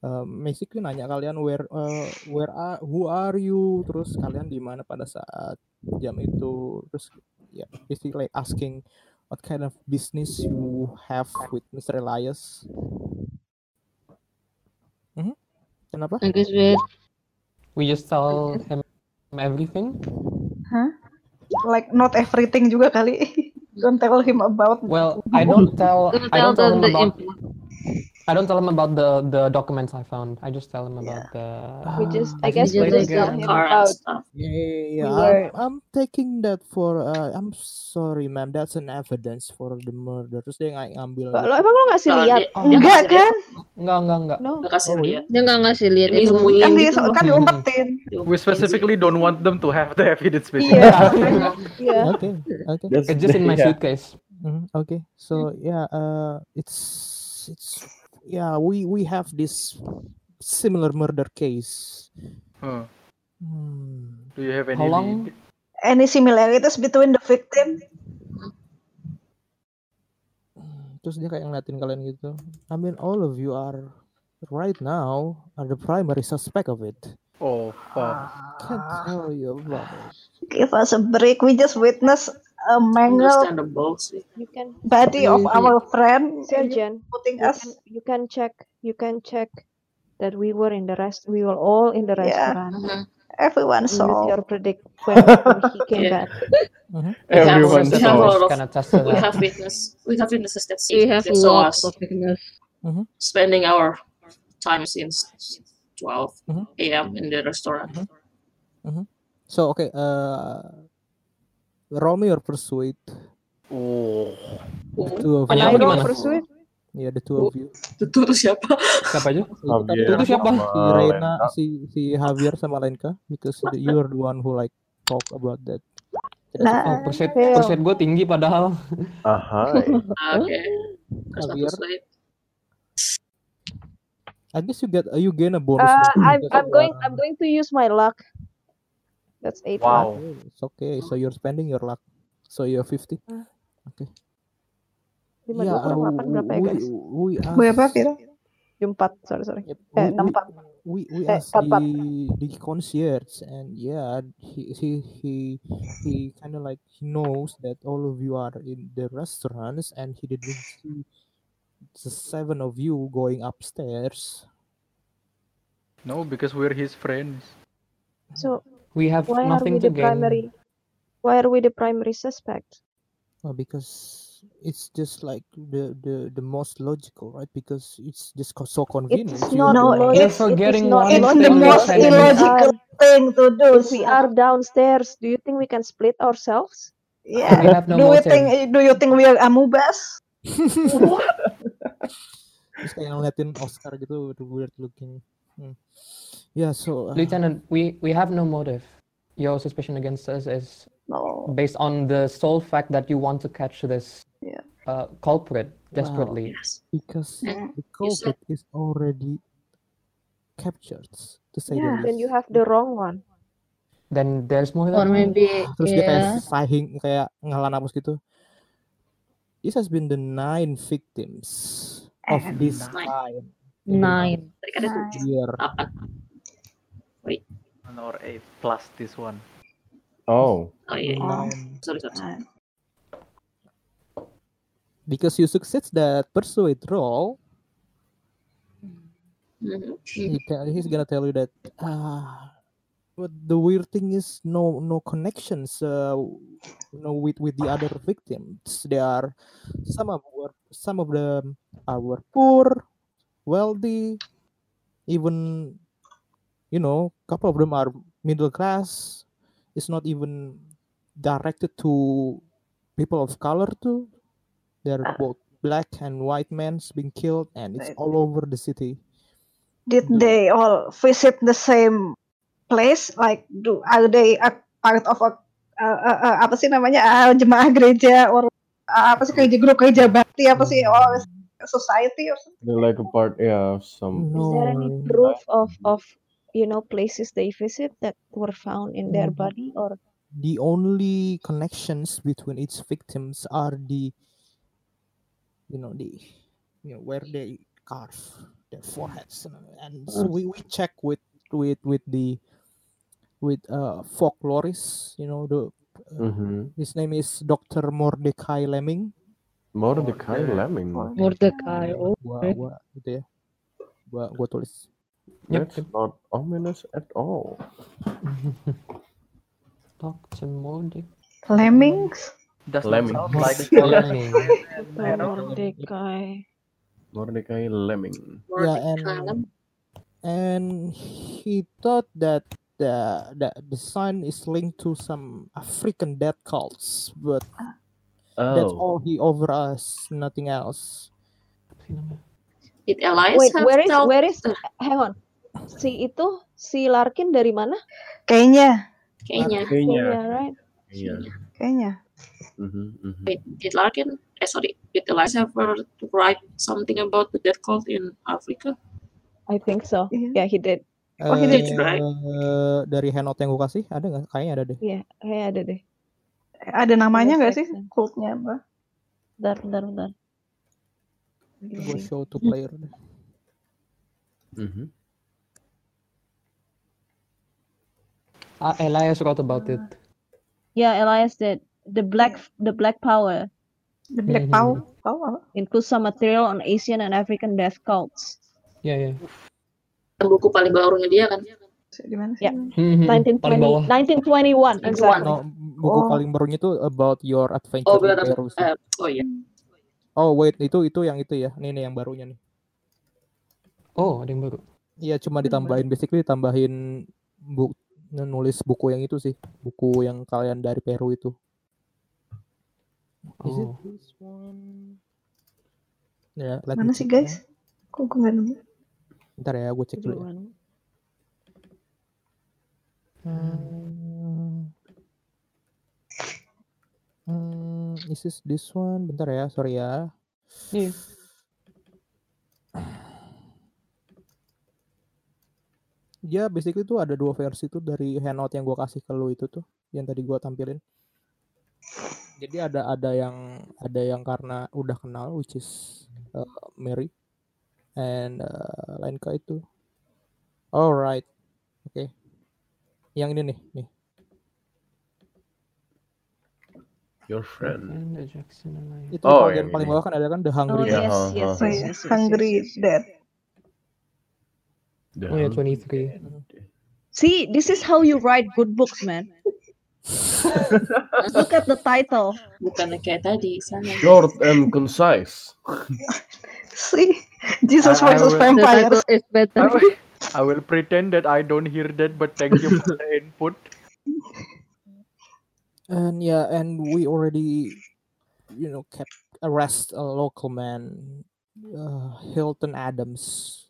A: um, basically nanya kalian where uh, where are who are you? Terus kalian di mana pada saat jam itu? Terus ya basically like asking what kind of business you have with Mr. Elias. Mhm. Kenapa?
G: I guess we
F: We just tell him everything.
C: like not everything juga kali. Don't tell him about.
F: Well, I don't tell.
G: don't
F: I don't tell him
G: the
F: about. I don't tell him about the the documents I found. I just tell him about the.
E: We just
F: I
E: I guess we just tell him about.
A: Yeah, yeah, yeah.
E: We
A: I'm,
E: were-
A: I'm taking that for. Uh, I'm sorry, ma'am. That's an evidence for the murder. Terus dia ng- ngambil.
E: Lo emang lo ngasih
H: Kalau
E: lihat?
H: dia-
E: Oh,
H: dia
C: Enggak kan?
F: Enggak, enggak, enggak.
E: No.
H: dia kasih
A: Oh,
H: lihat.
G: Dia nggak ngasih lihat
H: Dia
G: itu.
H: sembunyiin
C: Kan di
H: loh.
C: kan diumpetin.
B: We specifically don't want them to have the evidence,
E: Iya.
B: basically.
E: Iya.
A: Okay, okay.
D: That's
F: It's just in my
D: yeah.
F: suitcase.
A: Mhm, Okay. So yeah, uh, it's it's yeah. We we have this similar murder case.
B: Huh.
A: Hmm.
B: Do you have any
F: How long?
C: Any similarities between the victim?
A: Terus dia kayak ngeliatin kalian gitu. I mean, all of you are right now are the primary suspect of it.
B: Oh fuck.
A: Can't tell you about it.
C: Give us a break. We just witness a mangled
H: Understandable.
E: You can
C: body of our friend. and
E: Sergeant.
C: putting
E: You
C: us.
E: can, you can check. You can check that we were in the rest. We were all in the
C: Yeah.
E: restaurant.
G: Mhm.
C: Everyone
E: With
C: saw.
E: your predict when, when he came
H: Yeah.
E: back.
A: Mhm.
H: We have,
D: Everyone
H: we have a
D: saw.
H: lot of
F: Can attest to
H: we
F: that.
H: have witness we have witnesses that see
G: We have
H: that saw
G: lots
H: us
G: of witness.
H: spending our time since 12
A: Mhm.
H: a.m. in the restaurant.
A: So okay, uh, roll me or persuade.
B: Oh.
A: Two of you.
E: pursue it.
A: Yeah, the two of you.
H: itu tuh siapa?
F: Siapa aja?
D: Javier
F: Itu siapa?
A: si Reina, si si Javier sama Lenka because the- you are the one who like talk about that.
C: Nah,
F: Oh, perset
E: Fail.
F: perset gue tinggi padahal.
D: Ahai.
H: Oke. Terus
A: Javier. I guess you get you gain a bonus.
E: Uh, I'm I'm going
A: are-
E: I'm going to use my luck. That's eight.
B: Wow.
A: Okay, it's okay. So you're spending your luck. So you're 50.
E: Ah.
A: Okay.
E: Lima
A: Yeah,
E: dua
A: uh,
E: berapa ya
A: we
E: guys?
A: we
C: Berapa,
A: asked
C: Vira?
E: Empat, sorry sorry.
A: Yep,
E: Eh,
A: we,
E: enam
A: we,
E: empat.
A: we, we
E: Eh,
A: asked
E: empat empat.
A: the the concierge and yeah he he he, he kind of like he knows that all of you are in the restaurants and he didn't see the seven of you going upstairs
B: No, because we're his friends.
E: So
F: We have
E: why are
F: nothing
E: we
F: to
E: the
F: gain.
E: primary? Why are we the primary suspect?
A: well, because it's just like the, the the most logical right because it's just co- so convenient
E: It's
A: you
E: not
C: No,
A: are
F: You're
C: it's
E: logic. It is not
F: one
C: it's the
F: that
E: logical.
C: most
F: said
E: If we
F: in
C: illogical
E: are
C: thing to do.
E: if we are downstairs, do you think we can split ourselves?
F: We
C: yeah.
F: have no
C: Do you think do you think we are amubas?
A: terus kayak ngeliatin Oscar gitu weird looking hmm. yeah so uh,
F: Lieutenant, we we have no motive. Your suspicion against us is
C: No.
F: based on the sole fact that you want to catch this
C: Yeah.
F: uh, culprit
A: Wow.
F: desperately.
H: Yes.
A: because
H: And
A: the
H: said
A: culprit is already captured to say
C: Yeah.
A: the
E: Then you have the wrong one.
F: Then there's more
G: Or maybe
A: terus dia kayak
G: yeah.
A: sahing kayak ngalah napas gitu this has been the nine victims of
C: And
A: this
B: Nine.
A: the
G: Nine.
H: tadi kan ada tujuh,
A: year
H: delapan. Wait.
B: One or eight plus this one.
D: Oh,
H: Oh iya. iya.
C: Oh.
A: nine
H: Sorry, sorry. sorry.
C: Nine.
A: because you succeed that persuade roll
H: Mhm.
A: he tell, he's gonna tell you that ah but the weird thing is no no connections uh no with with the other victims. They are some of were some of them are poor wealthy even you know couple of them are middle class. It's not even directed to people of color too. They're both black and white men being killed and it's all over the city.
C: Did they all visit the same place? Like, do are they a part of a uh, uh, uh, apa sih namanya uh, jemaah gereja or uh, apa sih kayak grup gereja bakti apa sih or society or something?
D: they're like a part, yeah, of some.
E: Is there any
A: no
E: proof of of you know places they visit that were found in their
A: Mm.
E: body or
A: the only connections between its victims are the you know the you know where they carve their foreheads and, and so we, we check with with with the with uh folklorist you know the uh,
D: Mhm.
A: his name is Dr. Mordecai Lemming
D: Mordecai
B: Morde-
D: Lemming.
G: Mordecai. Oh,
A: gua gitu ya gua gua tulis
F: Yep,
D: That's not ominous at all.
F: Dr. Modi.
C: Lemmings?
B: Does
D: Lemming.
B: like
F: Lemming.
E: Mordecai?
D: Mordecai Lemming.
A: yeah
H: Mordecai
A: and and he thought that the, the the sign is linked to some African death cults, but that's
D: Oh,
A: all he over us, nothing else.
H: It Elias
E: Wait, where is
H: told-
E: where is hang on. Si itu si Larkin dari mana?
C: Kayaknya,
H: Kayaknya.
D: kayaknya.
E: Kenya, right?
D: Iya.
C: kayaknya.
D: Mhm, mhm.
H: Wait, did Larkin? Eh, sorry. Did Elias ever write something about the death cult in Africa?
E: I think so.
C: Iya.
E: Yeah, he did.
C: Oh, did,
H: right?
A: Eh, dari handout yang gue kasih ada nggak? Kayaknya ada deh.
E: Iya, kayak ada deh.
C: Ada namanya nggak sih
E: section.
C: kultnya apa?
E: Bentar, bentar, bentar.
A: Gue show to player deh.
D: Mhm.
F: Uh, Elias wrote about it.
E: Yeah, Elias did. The black the black power
C: The Black
F: Mhm.
C: Power? Power apa?
E: includes some material on Asian and African death cults.
F: Yeah, yeah.
H: Buku paling barunya dia kan.
C: Di mana sih?
E: Ya.
F: Mhm, Paling
E: 1920,
F: bawah.
E: 1921 exactly.
A: No, buku
C: Oh.
A: paling barunya itu about your adventure
H: Oh, benar. Eh, oh iya.
A: Oh wait, itu itu yang itu ya. Nih nih yang barunya nih.
F: Oh, ada yang baru.
A: Iya cuma ditambahin basically ditambahin bu nulis buku yang itu sih, buku yang kalian dari Peru itu. Is it
F: Oh.
A: this one? Ya,
C: Mana sih guys? Kok gue nggak nemu?
A: Bentar ya, gue cek dulu. ya. Hmm. Hmm, is this this one? Bentar ya, sorry ya.
E: Iya.
A: Ya, basically tuh ada dua versi tuh dari handout yang gua kasih ke lu itu tuh, yang tadi gua tampilin. Jadi ada ada yang ada yang karena udah kenal, which is uh, Mary, and uh, lain ke itu. Alright, oke. Yang ini nih, nih.
D: Your friend.
F: And the Jackson Alliance.
A: Itu
D: Oh,
A: bagian
D: yang
A: paling
D: ini.
A: bawah kan ada kan The
E: Oh
A: Hungry.
D: Iya,
E: yes, yes,
D: ha,
C: Oh
E: yes,
C: ya,
E: yes, yes,
C: Hungry
E: yes, yes.
C: Dead.
D: The
F: Oh yeah,
D: Hungry
F: 23.
D: Dead.
E: See, this is how you write good books, man. Look at the title.
H: Bukannya kayak tadi sana.
D: Short and concise.
C: See, Jesus
B: I- I
C: versus
B: will-
C: vampires.
G: title is
B: I
G: better.
B: will, I will pretend that I don't hear that, but thank you for the input.
A: And yeah, and we already, you know, kept arrest a local man, uh, Hilton Adams.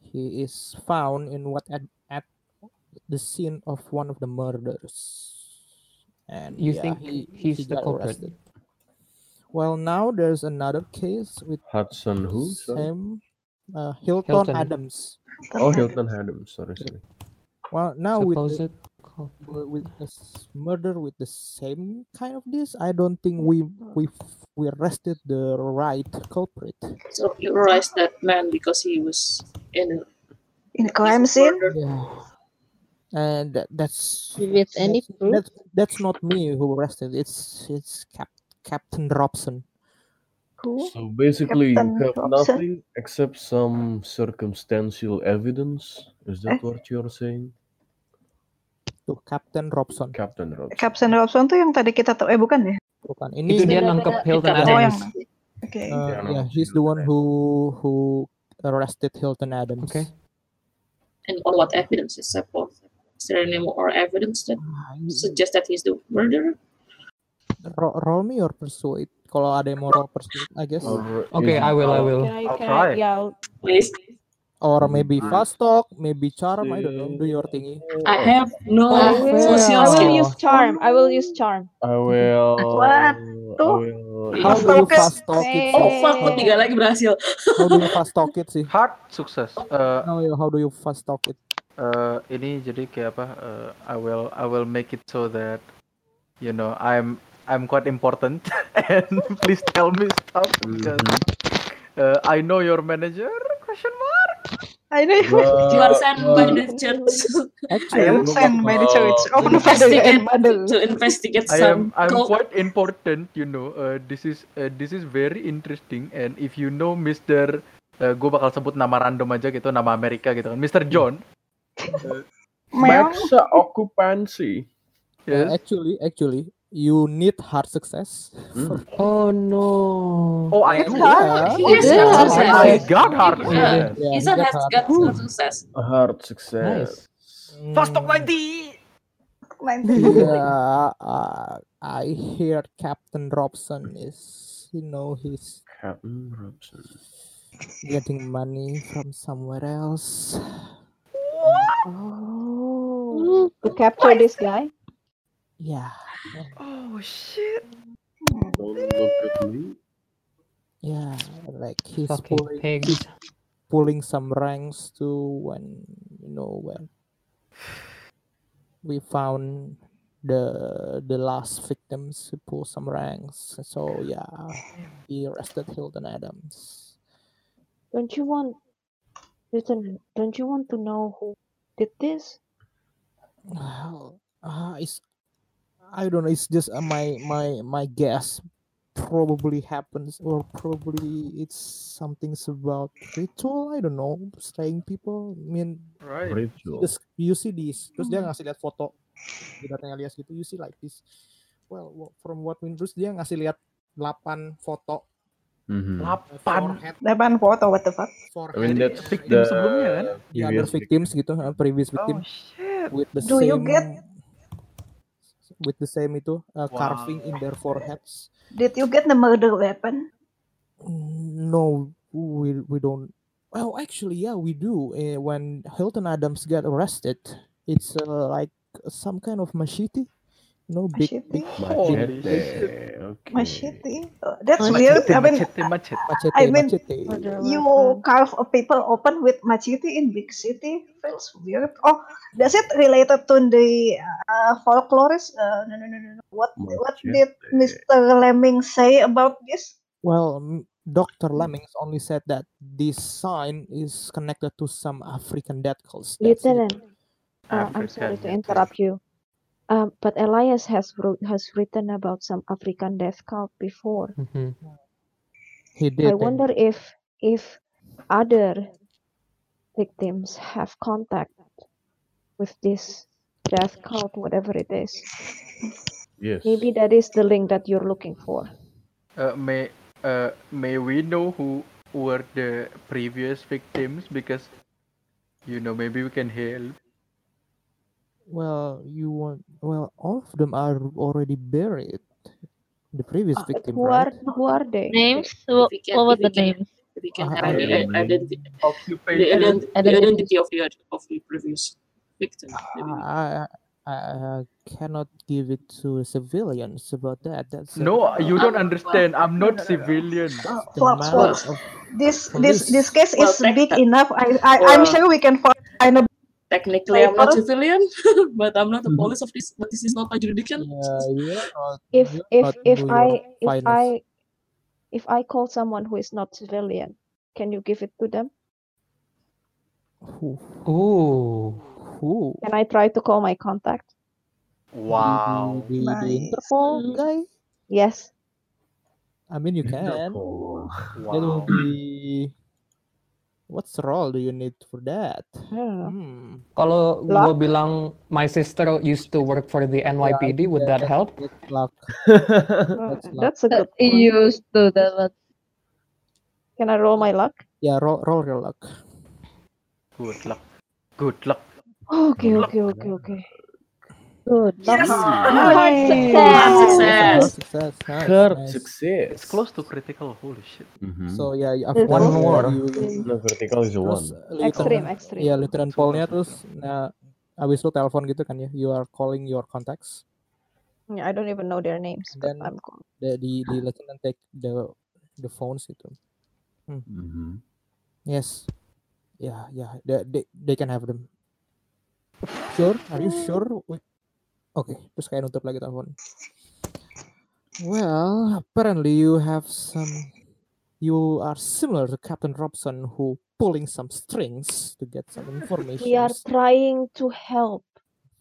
A: He is found in what at, at the scene of one of the murders, and
F: You
A: yeah,
F: think
A: he,
F: he's
A: he
F: the
A: got
F: culprit?
A: arrested. Well, now there's another case with
D: Hudson who? Sorry.
A: same uh, Hilton,
F: Hilton.
A: Adams.
D: Oh, Hilton Adams. Sorry, sorry.
A: Well, now with the,
F: Supposed
A: with this murder with the same kind of this i don't think we we we arrested the right culprit
H: So you arrest that man because he was in
C: In a crime scene.
A: yeah and that, that's
G: With any
A: that's,
G: proof?
A: that's that's not me who arrested it's it's Cap, captain robson
C: Who?
D: So basically, you
C: Captain
D: have
C: Robson?
D: nothing except some circumstantial evidence. Is that
C: Eh?
D: what you're saying,
A: tuh captain robson
D: Captain Robson?
C: Captain Robson tuh yang tadi kita tahu. Eh bukan ya?
A: bukan
F: Itu
A: ini
F: dia
E: Beda-beda.
F: nangkep Hilton
H: Kita-
C: Oh yang.
F: Adams.
C: Oke.
A: uh,
D: Yeah,
A: he's the one who who arrested hilton adams
F: Okay.
H: And on what evidence is that for? Is there any more evidence that
A: Ah,
H: suggests that he's the murderer?
A: Ro- roll me or persuade kalau ada yang mau roll persuade i guess
D: Or
F: Okay, I will. I will.
E: Can I,
B: I'll try.
E: Yeah,
H: Please.
A: or maybe fast talk maybe charm i don't know do your thingy
H: I have no
E: will,
H: social
E: I will use charm. I will use charm.
D: I will.
C: What?
D: I
C: Tuh.
D: will.
A: how do you fast talk it
H: Oh
A: sih?
H: fuck, kok tiga lagi berhasil.
A: how do you fast talk it sih
B: Hard sukses. Eh,
A: No, yeah, how do you fast talk it?
B: eh, ini jadi kayak apa? eh, I will I will make it so that you know I'm I'm quite important and please tell me stuff because uh, I know your manager question mark.
C: I know.
D: But-
H: You are sent by the church
C: I
A: Actually,
C: am sent by the church. Oh,
H: to investigate to investigate
B: I am
H: some
B: I'm
H: cult.
B: quite important, you know. Uh, this is uh, this is very interesting and if you know Mr. Uh, gue bakal sebut nama random aja gitu, nama Amerika gitu kan. Mr. John.
C: Meong.
D: Maxa occupancy.
A: uh,
B: Yes.
A: actually, actually, you need hard success.
D: Hmm.
F: Oh no.
B: Oh, I
C: It's
B: do.
C: hard.
H: He
C: Oh,
H: has
C: yeah.
H: hard
B: I,
H: success.
B: I got hard. Success.
A: Yeah,
H: He
A: he
H: said
A: got
H: has
A: hard.
H: got hard success.
D: A hard success.
F: Nice.
B: Fast talk
A: Mm,
B: 90.
A: Yeah, uh, I hear Captain Robson is, you know, he's
D: Captain Robson.
A: getting money from somewhere else. What?
E: Oh, to capture this guy.
A: Yeah,
B: Oh shit.
D: Don't look at me.
A: yeah, like he's
F: Fucking
A: pulling,
F: pigs.
A: he's pulling some ranks too when you know when we found the the last victims who pull some ranks. So yeah, he arrested Hilton Adams.
E: Don't you want, listen, don't you want to know who did this?
A: Well, uh, it's I don't know. It's just uh, my my my guess. Probably happens, or probably it's something's about ritual. I don't know, slaying people. I mean,
B: Right.
D: Ritual.
A: just you see this. Terus dia ngasih lihat foto di datanya Elias gitu. You see like this. Well, from what we terus dia ngasih lihat 8 foto
B: Lapan.
A: forehead
C: Depan foto, what the fuck?
D: I
A: forehead
D: mean
B: Jadi
D: that's
B: victim
D: the
B: sebelumnya kan?
A: the other
D: previous
A: victims gitu, uh, previous victim
B: Oh shit.
A: with the
C: Do you
A: same
C: get-
A: with the same itu uh, carving in their foreheads.
C: Did you get the murder weapon?
A: Mm, No, we we don't. Well, actually, yeah, we do. Uh, when Hilton Adams got arrested, it's uh, like some kind of machete, you know, big,
C: Machete?
A: big
D: Machete. Okay.
C: Machete? That's
A: Machete,
C: weird. I mean,
B: Machete, machete.
A: machete,
C: I mean,
A: machete.
C: You
E: weapon.
C: carve a people open with machete in big city feels weird. Oh, does it related to the uh, folklorist? Uh, no, no, no, no. no. What what did Mr. Lemming say about this?
A: Well, Dr. Lemmings only said that this sign is connected to some African death cults.
E: Lieutenant, uh, I'm sorry to interrupt you. Um, but Elias has wrote, has written about some African death cult before.
F: Mhm.
A: He
E: I
A: did. and-
E: wonder if if other victims have contact with this death cult, whatever it is.
D: Yes.
E: Maybe that is the link that you're looking for.
B: Uh, may uh, may we know who were the previous victims because you know maybe we can help.
A: Well, you want. Well, all of them are already buried. The previous
E: But
A: victim,
E: who are
A: right?
E: who are they?
G: Names? What,
H: we can,
G: what were the
H: can,
G: names?
H: we can have
A: I
H: the
A: don't
H: identity, the,
B: Occupation.
H: ident- the
G: Identity.
H: identity of the of the previous victim. Maybe
A: I, I, I cannot give it to civilians about that. That's a-
B: No, you don't
H: Um,
B: understand. I'm not
C: no, no.
B: civilian.
C: Uh,
A: the
C: Flux,
A: matter
C: This
A: police.
C: this this case is
H: tech-
C: big enough. I, I I'm sure we can find a
H: technically I'm not
C: Paper?
H: civilian, but I'm not the
A: Mm-hmm.
H: police of this. But this is not my jurisdiction.
A: Yeah, you are not.
E: If
A: you are
E: if if I if
A: finest.
E: I if I call someone who is not civilian, can you give it to them?
A: Who?
F: Ooh.
A: Who?
E: Can I try to call my contact?
B: Wow.
A: The, the, the
C: Nice.
A: Interpol guy?
E: Yes.
A: I mean, you can.
D: Interpol.
A: That will be. What's role do you need for that?
E: Hmm.
A: Hmm.
F: Kalau gue bilang my sister used to work for the NYPD, would that
A: That-
F: help?
A: That's luck. That's luck.
E: that's a good point.
G: used to that, but
E: Can I roll my luck?
A: Yeah, roll, roll your luck.
B: Good luck. Good luck.
E: Okay, okay, okay, okay. Good.
C: Yes!
E: Nice.
H: Success!
A: Success.
H: Success.
A: Success. Nice. Nice.
D: success.
B: It's close to critical. Holy shit.
D: Mhm.
A: So yeah, after
F: One more.
A: you,
D: No vertical is one.
E: Extreme,
A: Lieutenant,
E: extreme.
A: ya Lieutenant Paulnya terus, nah, abis lu telepon gitu kan ya, you are calling your contacts,
E: Yeah, I don't even know their names, but
A: Then-
E: I'm cool.
A: the di di Lieutenant take the the phones gitu.
D: Mhm.
A: Yes, yeah, yeah, they they, they can have them. Sure, are you sure? Wait. Oke, terus kayak nutup lagi telepon. Well, apparently you have some. You are similar to Captain Robson, who pulling some strings to get some information.
E: We are trying to help.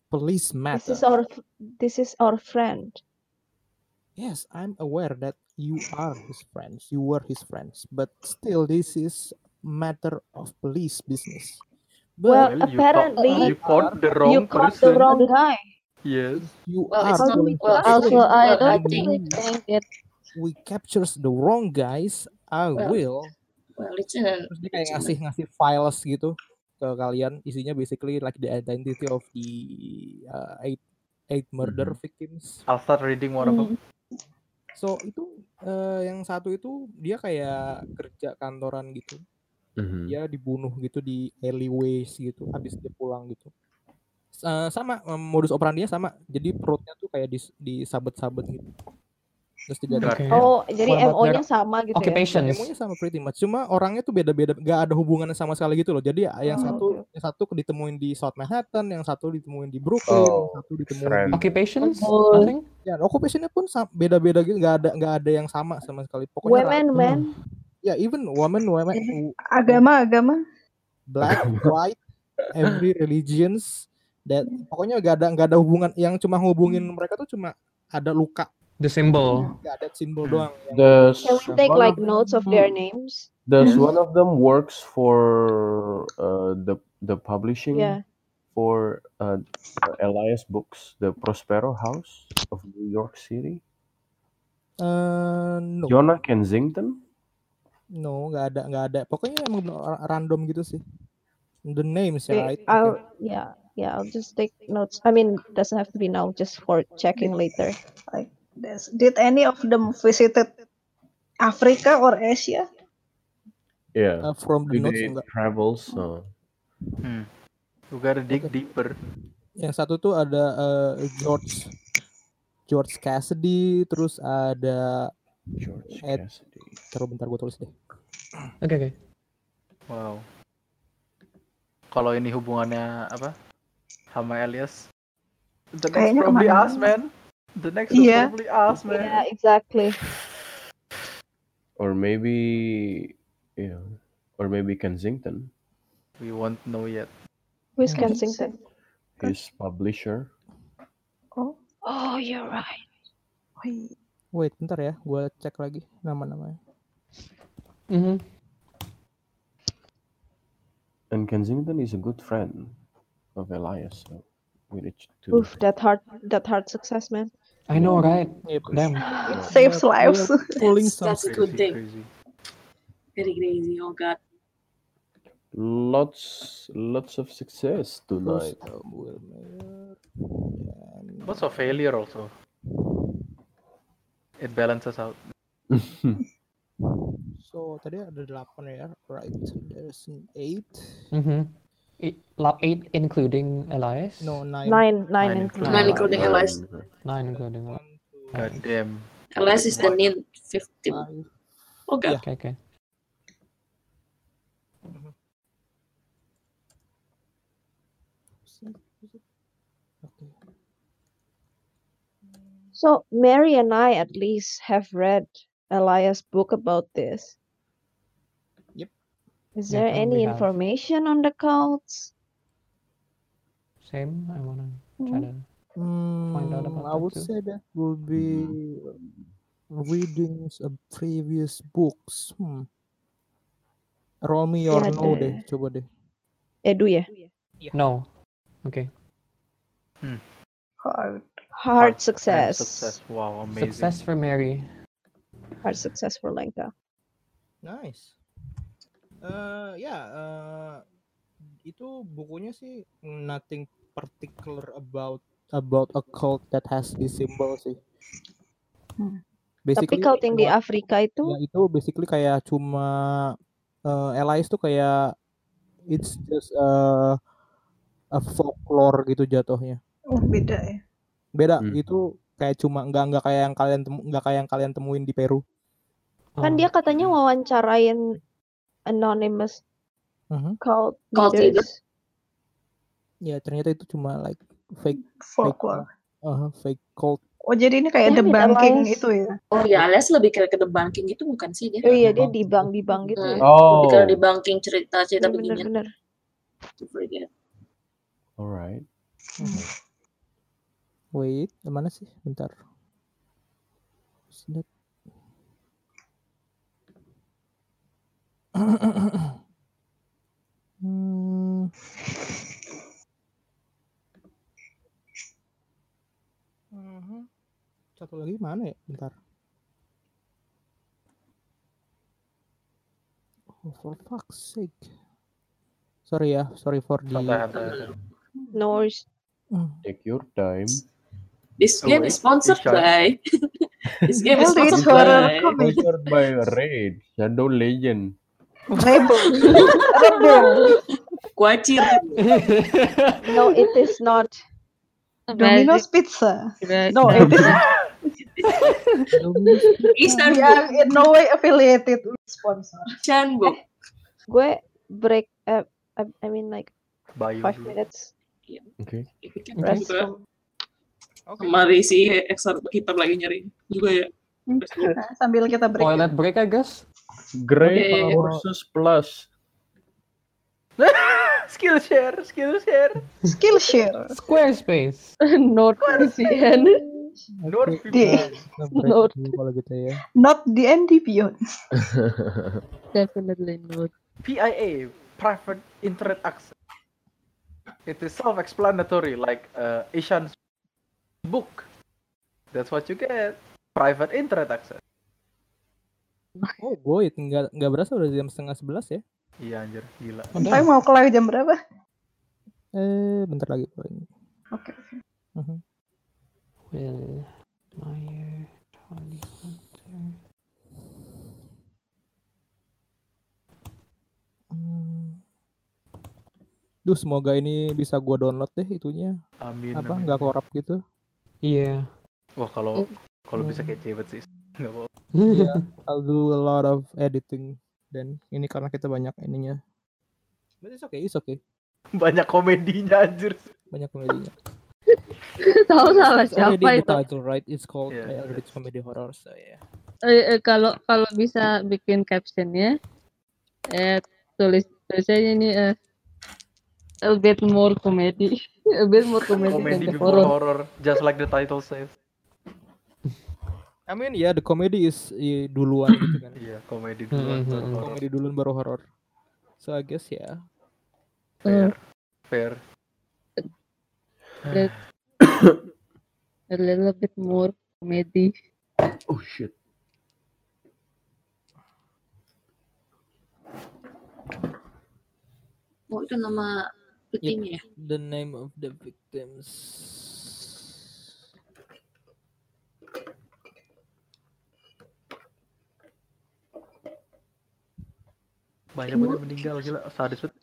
A: police matter.
E: This is our this is our friend.
A: Yes, I'm aware that you are his friends. You were his friends, but still, this is matter of police business.
E: Well,
B: Well, you caught,
E: apparently
B: you caught the wrong
E: you caught
B: person.
E: the wrong guy.
B: Yes.
A: You
H: Well,
A: are
H: it's not-
A: pulling
H: well,
G: also. I don't
H: think-
G: think it.
A: we captures the wrong guys. I
H: Well,
A: will.
H: Well, Lieutenant,
A: Terus dia kayak ngasih ngasih files gitu ke kalian. Isinya basically like the identity of the uh, eight eight murder
D: Mhm.
A: victims.
B: I'll start reading one of them.
A: So itu eh, yang satu itu dia kayak kerja kantoran gitu.
D: Mhm.
A: dia dibunuh gitu di alleyways gitu habis dia pulang gitu Eh, sama modus operandinya sama jadi perutnya tuh kayak dis- disabet-sabet gitu terus tidak ada
F: Okay.
E: Oh, jadi MO-nya sama gitu ya?
F: occupations?
A: Emonya sama pretty much cuma orangnya tuh beda-beda gak ada hubungannya sama sekali gitu loh jadi yang
E: Oh,
A: satu
E: oke.
A: yang satu ditemuin di South Manhattan yang satu ditemuin di Brooklyn yang
D: Oh,
A: satu ditemuin
D: friend.
A: di
F: Occupations?
G: Oh.
F: Nothing?
A: ya occupationnya pun beda-beda gitu nggak ada nggak ada yang sama sama sekali pokoknya
E: Women, man.
A: ya even woman women w-
C: agama agama.
A: black, white, every religions that pokoknya gak ada nggak ada hubungan yang cuma hubungin mereka tuh cuma ada luka
F: The symbol.
A: nggak ada simbol
B: Hmm.
A: doang yang
D: Does
E: Can we take
D: one
E: like
D: of
E: notes of their names?
D: does one of them works for uh, the the publishing
E: Yeah.
D: for uh, Elias Books, the Prospero House of New York City?
A: Eh, no
D: Jonah Kensington?
A: no nggak ada nggak ada pokoknya emang random gitu sih the names ya
E: Okay,
A: right
E: I'll
A: Oke.
E: yeah. Yeah, I'll just take notes. I mean, doesn't have to be now, just for checking later.
C: Like this. Did any of them visited Africa or Asia?
D: Yeah.
A: Uh, from the notes
D: they
A: enggak.
D: travel? So
B: Hmm. We gotta dig
A: Oke.
B: deeper.
A: Yang satu tuh ada eh, George George Cassidy, terus ada
D: George
A: Ed.
D: Cassidy.
A: Taruh bentar gue tulis deh.
F: Okay, okay.
B: Wow. Kalau ini hubungannya apa? Sama Elias? The next
C: Kayaknya
B: probably
C: ke mana-mana.
B: us, man. The next
C: Iya.
B: probably us, man.
E: Yeah, exactly.
D: Or maybe, you know, or maybe Kensington,
B: We won't know yet.
E: Who's
C: Hmm.
E: Kensington?
D: his publisher.
C: Oh,
E: Oh, you're right.
C: wait.
A: Wait, bentar ya, gue cek lagi nama-namanya.
F: Mm-hmm.
D: And Kensington is a good friend of Elias. So we need to.
E: Oof, that hard, that hard success, man.
F: I know, right?
A: Yep.
F: Damn.
C: It saves
A: We
C: lives.
A: Pulling some
H: That's a good thing.
B: crazy.
H: Very crazy. Oh god.
D: Lots, lots of success tonight.
A: um, Will
B: Lots of failure also. It balances out.
A: so tadi ada delapan ya, right? There's an eight,
F: Mm-hmm. Eight, la- eight including Elias.
A: no nine.
E: Nine, nine,
B: Nine
E: including.
H: Nine including
D: Nine.
H: Elias.
F: Nine including.
A: One, two,
B: God damn.
H: Elias is the need 15.
A: five.
H: Oh god.
F: Okay, okay.
A: six, six. Okay.
E: So Mary and I at least have read Elias' book about this.
A: Yep.
E: Is there
F: probably
E: any
F: have.
E: information on the cults?
F: Same. I wanna try to. Find out
A: Hmm,
F: about
A: I
F: that
A: would
F: too.
A: say that will be readings of previous books. Hmm. Roll me your
E: Ya
A: no
E: deh.
A: deh, coba deh.
E: Edu ya?
F: No. Okay.
C: Hard.
E: Hard
B: And
E: success.
B: success. Wow, amazing.
F: Success for Mary.
E: Hard success for Lenka.
A: Nice. Eh ya, eh, itu bukunya sih nothing particular about about a cult that has this symbol sih.
C: Hmm.
E: Tapi
A: Basically,
E: cult yang di
A: cuma-
E: Afrika itu
A: ya itu basically kayak cuma eh Elias tuh kayak it's just a a folklore gitu jatuhnya.
C: Oh, beda ya.
A: Beda,
D: Hmm.
A: itu kayak cuma nggak nggak kayak yang kalian temu nggak kayak yang kalian temuin di Peru.
E: kan
F: Oh.
E: dia katanya wawancarain anonymous
A: Mhm.
E: cult
H: Cult leader.
E: leaders.
A: Ya ternyata itu cuma like fake
C: Folklore.
A: uh, fake cult.
C: Oh, jadi ini kayak
E: it,
C: debunking itu ya.
H: Oh ya, Elias lebih ke ke debunking gitu bukan sih dia?
E: Oh iya dia dibang dibang gitu
H: Hmm.
E: ya.
H: Lebih ke
D: Oh,
H: debunking cerita-cerita
E: Bener
H: beginian.
E: bener.
H: To forget.
D: alright.
A: Wait, mana sih? Bentar. What's that? Hmm. Mhm. Satu lagi mana ya? Bentar. Oh, for fuck's sake. Sorry ya, sorry for the.
B: Santai, santai.
E: No worries.
A: Hmm.
D: Take your time.
H: This game is sponsored by. this game is sponsored by.
D: Sponsored by Raid Shadow Legend.
C: Rebel.
H: Kuacir.
E: No, it is not.
C: Domino's Pizza. No, it is
H: Istanbul.
C: we are in no way affiliated with sponsor.
H: Chanbuk.
E: Gue break. Uh, I, mean like
B: Bayu
E: five
B: dulu.
E: minutes
D: Okay.
H: We can
F: Okay.
E: rest.
A: Oke.
H: Kemari si Exar hitam lagi nyari juga ya.
C: Sambil kita break.
F: Toilet break, I guess.
D: Great
H: Okay.
D: versus plus.
B: skill share, skill share.
C: Skillshare.
F: Squarespace.
E: NordVPN.
A: Oke,
C: Di-
A: kita kita break
E: Note.
A: dulu kalau gitu ya.
C: Not the ND Beyond.
G: Definitely not.
B: PIA, Private Internet Access. It is self-explanatory, like uh, Ishan's book. That's what you get. Private Internet Access.
A: Oh, boy, nggak nggak berasa udah jam setengah sebelas ya?
B: Iya anjir, gila.
F: Damn.
C: mau kelar jam berapa?
A: Eh, bentar lagi paling.
C: Oke.
A: Mhm.
F: Will Meyer.
A: Hmm. Duh, semoga ini bisa gua download deh itunya.
B: Amin.
A: Apa nggak korup gitu?
F: Iya.
B: Wah kalau kalau bisa kayak cewek sih. Apa.
A: Iya, I'll do a lot of editing dan ini karena kita banyak ininya. But it's okay, it's okay.
B: Banyak komedinya anjir.
A: Banyak komedinya.
G: Tahu
A: already
G: siapa itu?
A: title, right? It's called
B: Yeah,
A: uh, Rich Comedy Horror. So yeah.
G: Eh, eh, kalau kalau bisa bikin captionnya, eh tulis tulis aja ini eh a bit more comedy, a bit more comedy, than the
B: before
G: horror.
B: horror, just like the title says.
A: I mean, yeah, the comedy is i- duluan gitu kan.
B: Iya, komedi
F: Hmm,
B: duluan
F: hmm,
B: baru
F: hmm.
B: horror.
A: Komedi duluan baru horror. So I guess ya.
B: Fair. Fair.
G: Let- a little bit more comedy.
D: Oh shit.
H: Oh itu nama victimnya ya?
A: The name of the victims.
B: Banyak banget yang meninggal gila, sadis banget.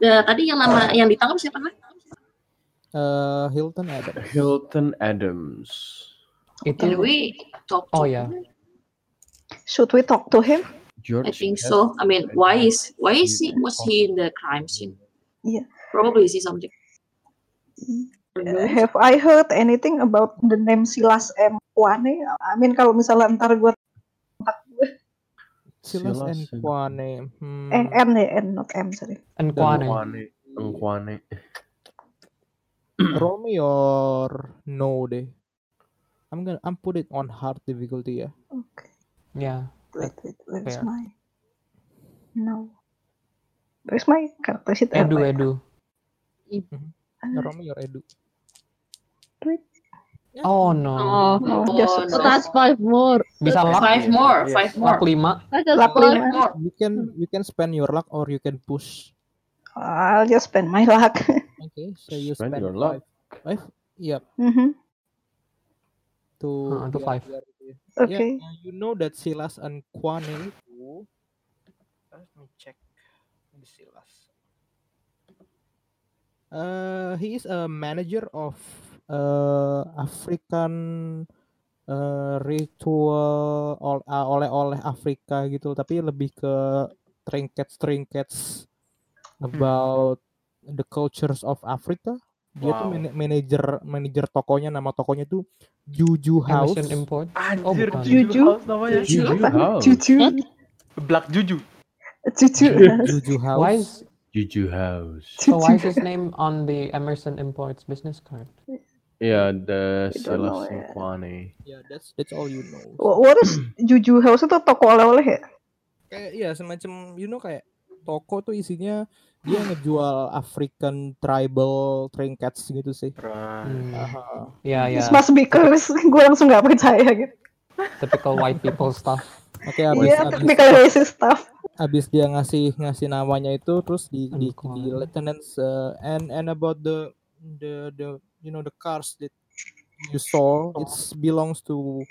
H: Eh, tadi yang nama yang ditangkap siapa namanya?
A: Uh, Hilton ada.
D: Hilton Adams.
H: Can
F: Itu
H: we talk
F: Oh,
H: to
F: ya.
H: him?
C: Should we talk to him?
D: George
H: I think so. I mean, why is why is he was he in the crime scene?
C: Yeah.
H: Probably see something.
C: Uh, have I heard anything about the name Silas M. Kwane? I mean kalau misalnya ntar gue
A: Silas
D: Silas
A: Kwane. Hmm.
C: eh, N ya N not M sorry.
F: Nkwane.
D: Engkwane.
A: Roll me or no deh. I'm gonna I'm put it on hard difficulty ya.
C: Okay.
F: Yeah.
C: Wait wait where's
F: Fair.
C: my no. Where's my character sheet? Eh,
F: Edu. Edu.
C: Ah,
A: Roll me or Edu.
C: wait.
F: Oh no.
G: Oh,
C: Oh,
H: Oh,
C: just
G: so that's five more.
F: Bisa luck.
H: Five more,
B: Yes.
H: five more.
F: Luck lima.
C: Luck
G: five
C: lima.
G: more.
A: You can you can spend your luck or you can push.
C: I'll just spend my luck.
A: Okay, so you
D: Spend
A: spend,
D: your luck.
A: five. Yep.
C: Mhm.
A: To
F: Uh, to five.
C: Okay.
A: Yeah, uh, you know that Silas and Kwane itu. Let me check. Ini Silas. Uh, he is a manager of uh, African uh, ritual ol- uh, oleh-oleh Afrika gitu, tapi lebih ke trinkets trinkets about the cultures of Africa. Dia tuh
B: Wow.
A: mana- manager manager tokonya, nama tokonya tuh Juju House.
F: Emerson Import.
B: Anjir,
F: bukan.
B: Juju
C: Juju.
B: House namanya.
D: Juju
C: Apa?
D: House.
C: Cucu.
B: Black Juju.
A: Juju House.
F: Why is
D: Juju House.
F: so why is his name on the Emerson Imports business card?
D: Yeah, the
C: I don't know
D: Silas
C: ya.
D: Engkwane.
A: Ya, that's that's all you know.
C: Wha- What is Juju House itu toko oleh-oleh ya?
A: Kayak iya semacam you know kayak toko tuh isinya dia ngejual African tribal trinkets gitu sih.
B: Right.
F: Hmm.
A: Aha.
F: Yeah,
C: This
F: yeah.
C: must be curse. Gue langsung gak percaya gitu.
F: Typical white people stuff.
A: Oke, habis
C: Iya,
A: habis
C: technical racist stuff.
A: habis dia ngasih ngasih namanya itu terus di di, di
F: Engkwane.
A: lieutenants uh, and and about the the the you know the cars that you saw it's belongs to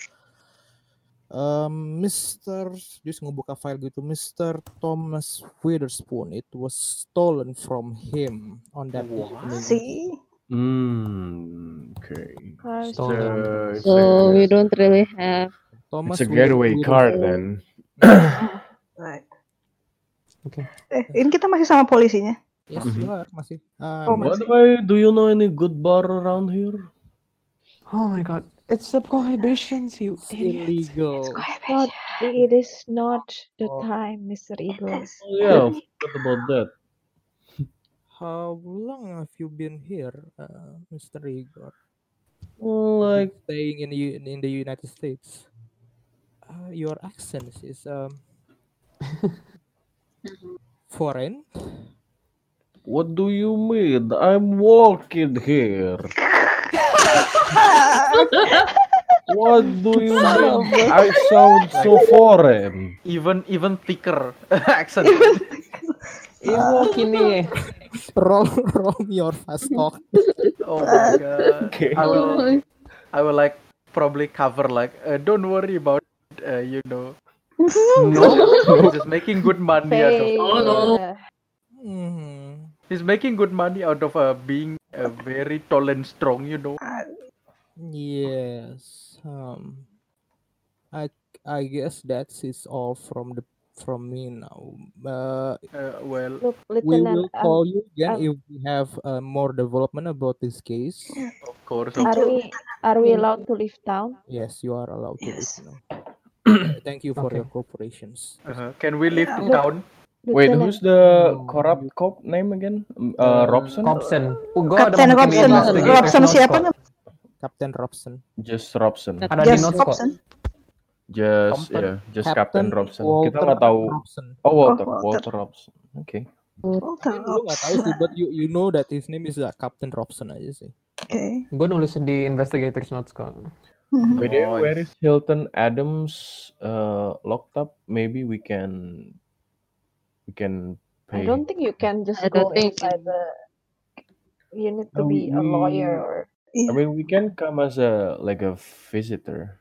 A: um, Mr. Just ngebuka file gitu Mr. Thomas Witherspoon it was stolen from him on that
B: What?
A: evening.
C: See?
D: Hmm. Okay.
G: So
D: a,
G: we don't really have.
A: Thomas
D: it's a getaway car then.
C: Right.
F: Okay.
C: Eh, ini kita masih sama polisinya.
A: Yes,
D: Mhm.
A: you are masih.
C: Oh,
A: Um,
D: By the way, do you know any good bar around here?
F: Oh my god. It's the prohibitions, you
A: it's
F: idiot.
A: illegal.
E: But it is not the
A: Oh.
E: time, Mr. Eagles.
D: Oh yeah, what about that?
A: How long have you been here, uh, Mr. Igor?
D: Well, like
A: staying in the U- in the United States. Uh, your accent is um foreign.
D: What do you mean? I'm walking here. What do you mean? I sound so foreign.
B: Even even thicker accent.
F: Iwo kini.
A: roll roll me your fast talk.
B: Oh my god.
D: Okay.
B: I will I will like probably cover like uh, don't worry about uh, you know
F: No.
B: just making good money out of
H: Oh, no.
E: Yeah.
B: He's making good money out of uh, being uh, very tall and strong you know
A: Yes. Um. I I guess that's is all from the from me now. Uh,
B: uh, well
E: Look,
A: we
E: Lieutenant,
A: will call you again
E: um,
A: if we have uh, more development about this case.
B: of course of
E: are we are we allowed to leave town?
A: Yes, you are allowed to
C: Yes.
A: leave now. Thank you for
F: Okay.
A: your cooperations.
B: uh, can we leave the
C: Yeah.
B: town
D: Wait,
E: Lieutenant,
D: who's the
A: Oh,
D: corrupt cop name again? Uh, Robson?
F: Robson. Oh, di
C: Robson. Robson siapa?
A: Captain Robson.
D: Just Robson.
F: Ada di
C: Just
F: notes kok.
C: Robson.
D: Just
B: Compton.
D: yeah, just Captain Robson. Kita
A: Walter
D: nggak tahu.
A: Robson.
D: Oh Walter,
C: Walter.
D: Walter Robson. Oke.
C: Walter
A: Mungkin lu nggak tahu sih,
C: Robson.
A: but you you know that his name is uh, Captain Robson aja sih.
C: Oke.
F: Gue nulis di investigator's notes kok.
D: Way,
B: Nice.
D: where is Hilton Adams uh, locked up? Maybe we can we can
E: I
D: pay.
E: don't think you can just
G: I
E: go
G: don't think-
E: inside the. You need to be a lawyer or.
D: I mean, we can come as a like a visitor.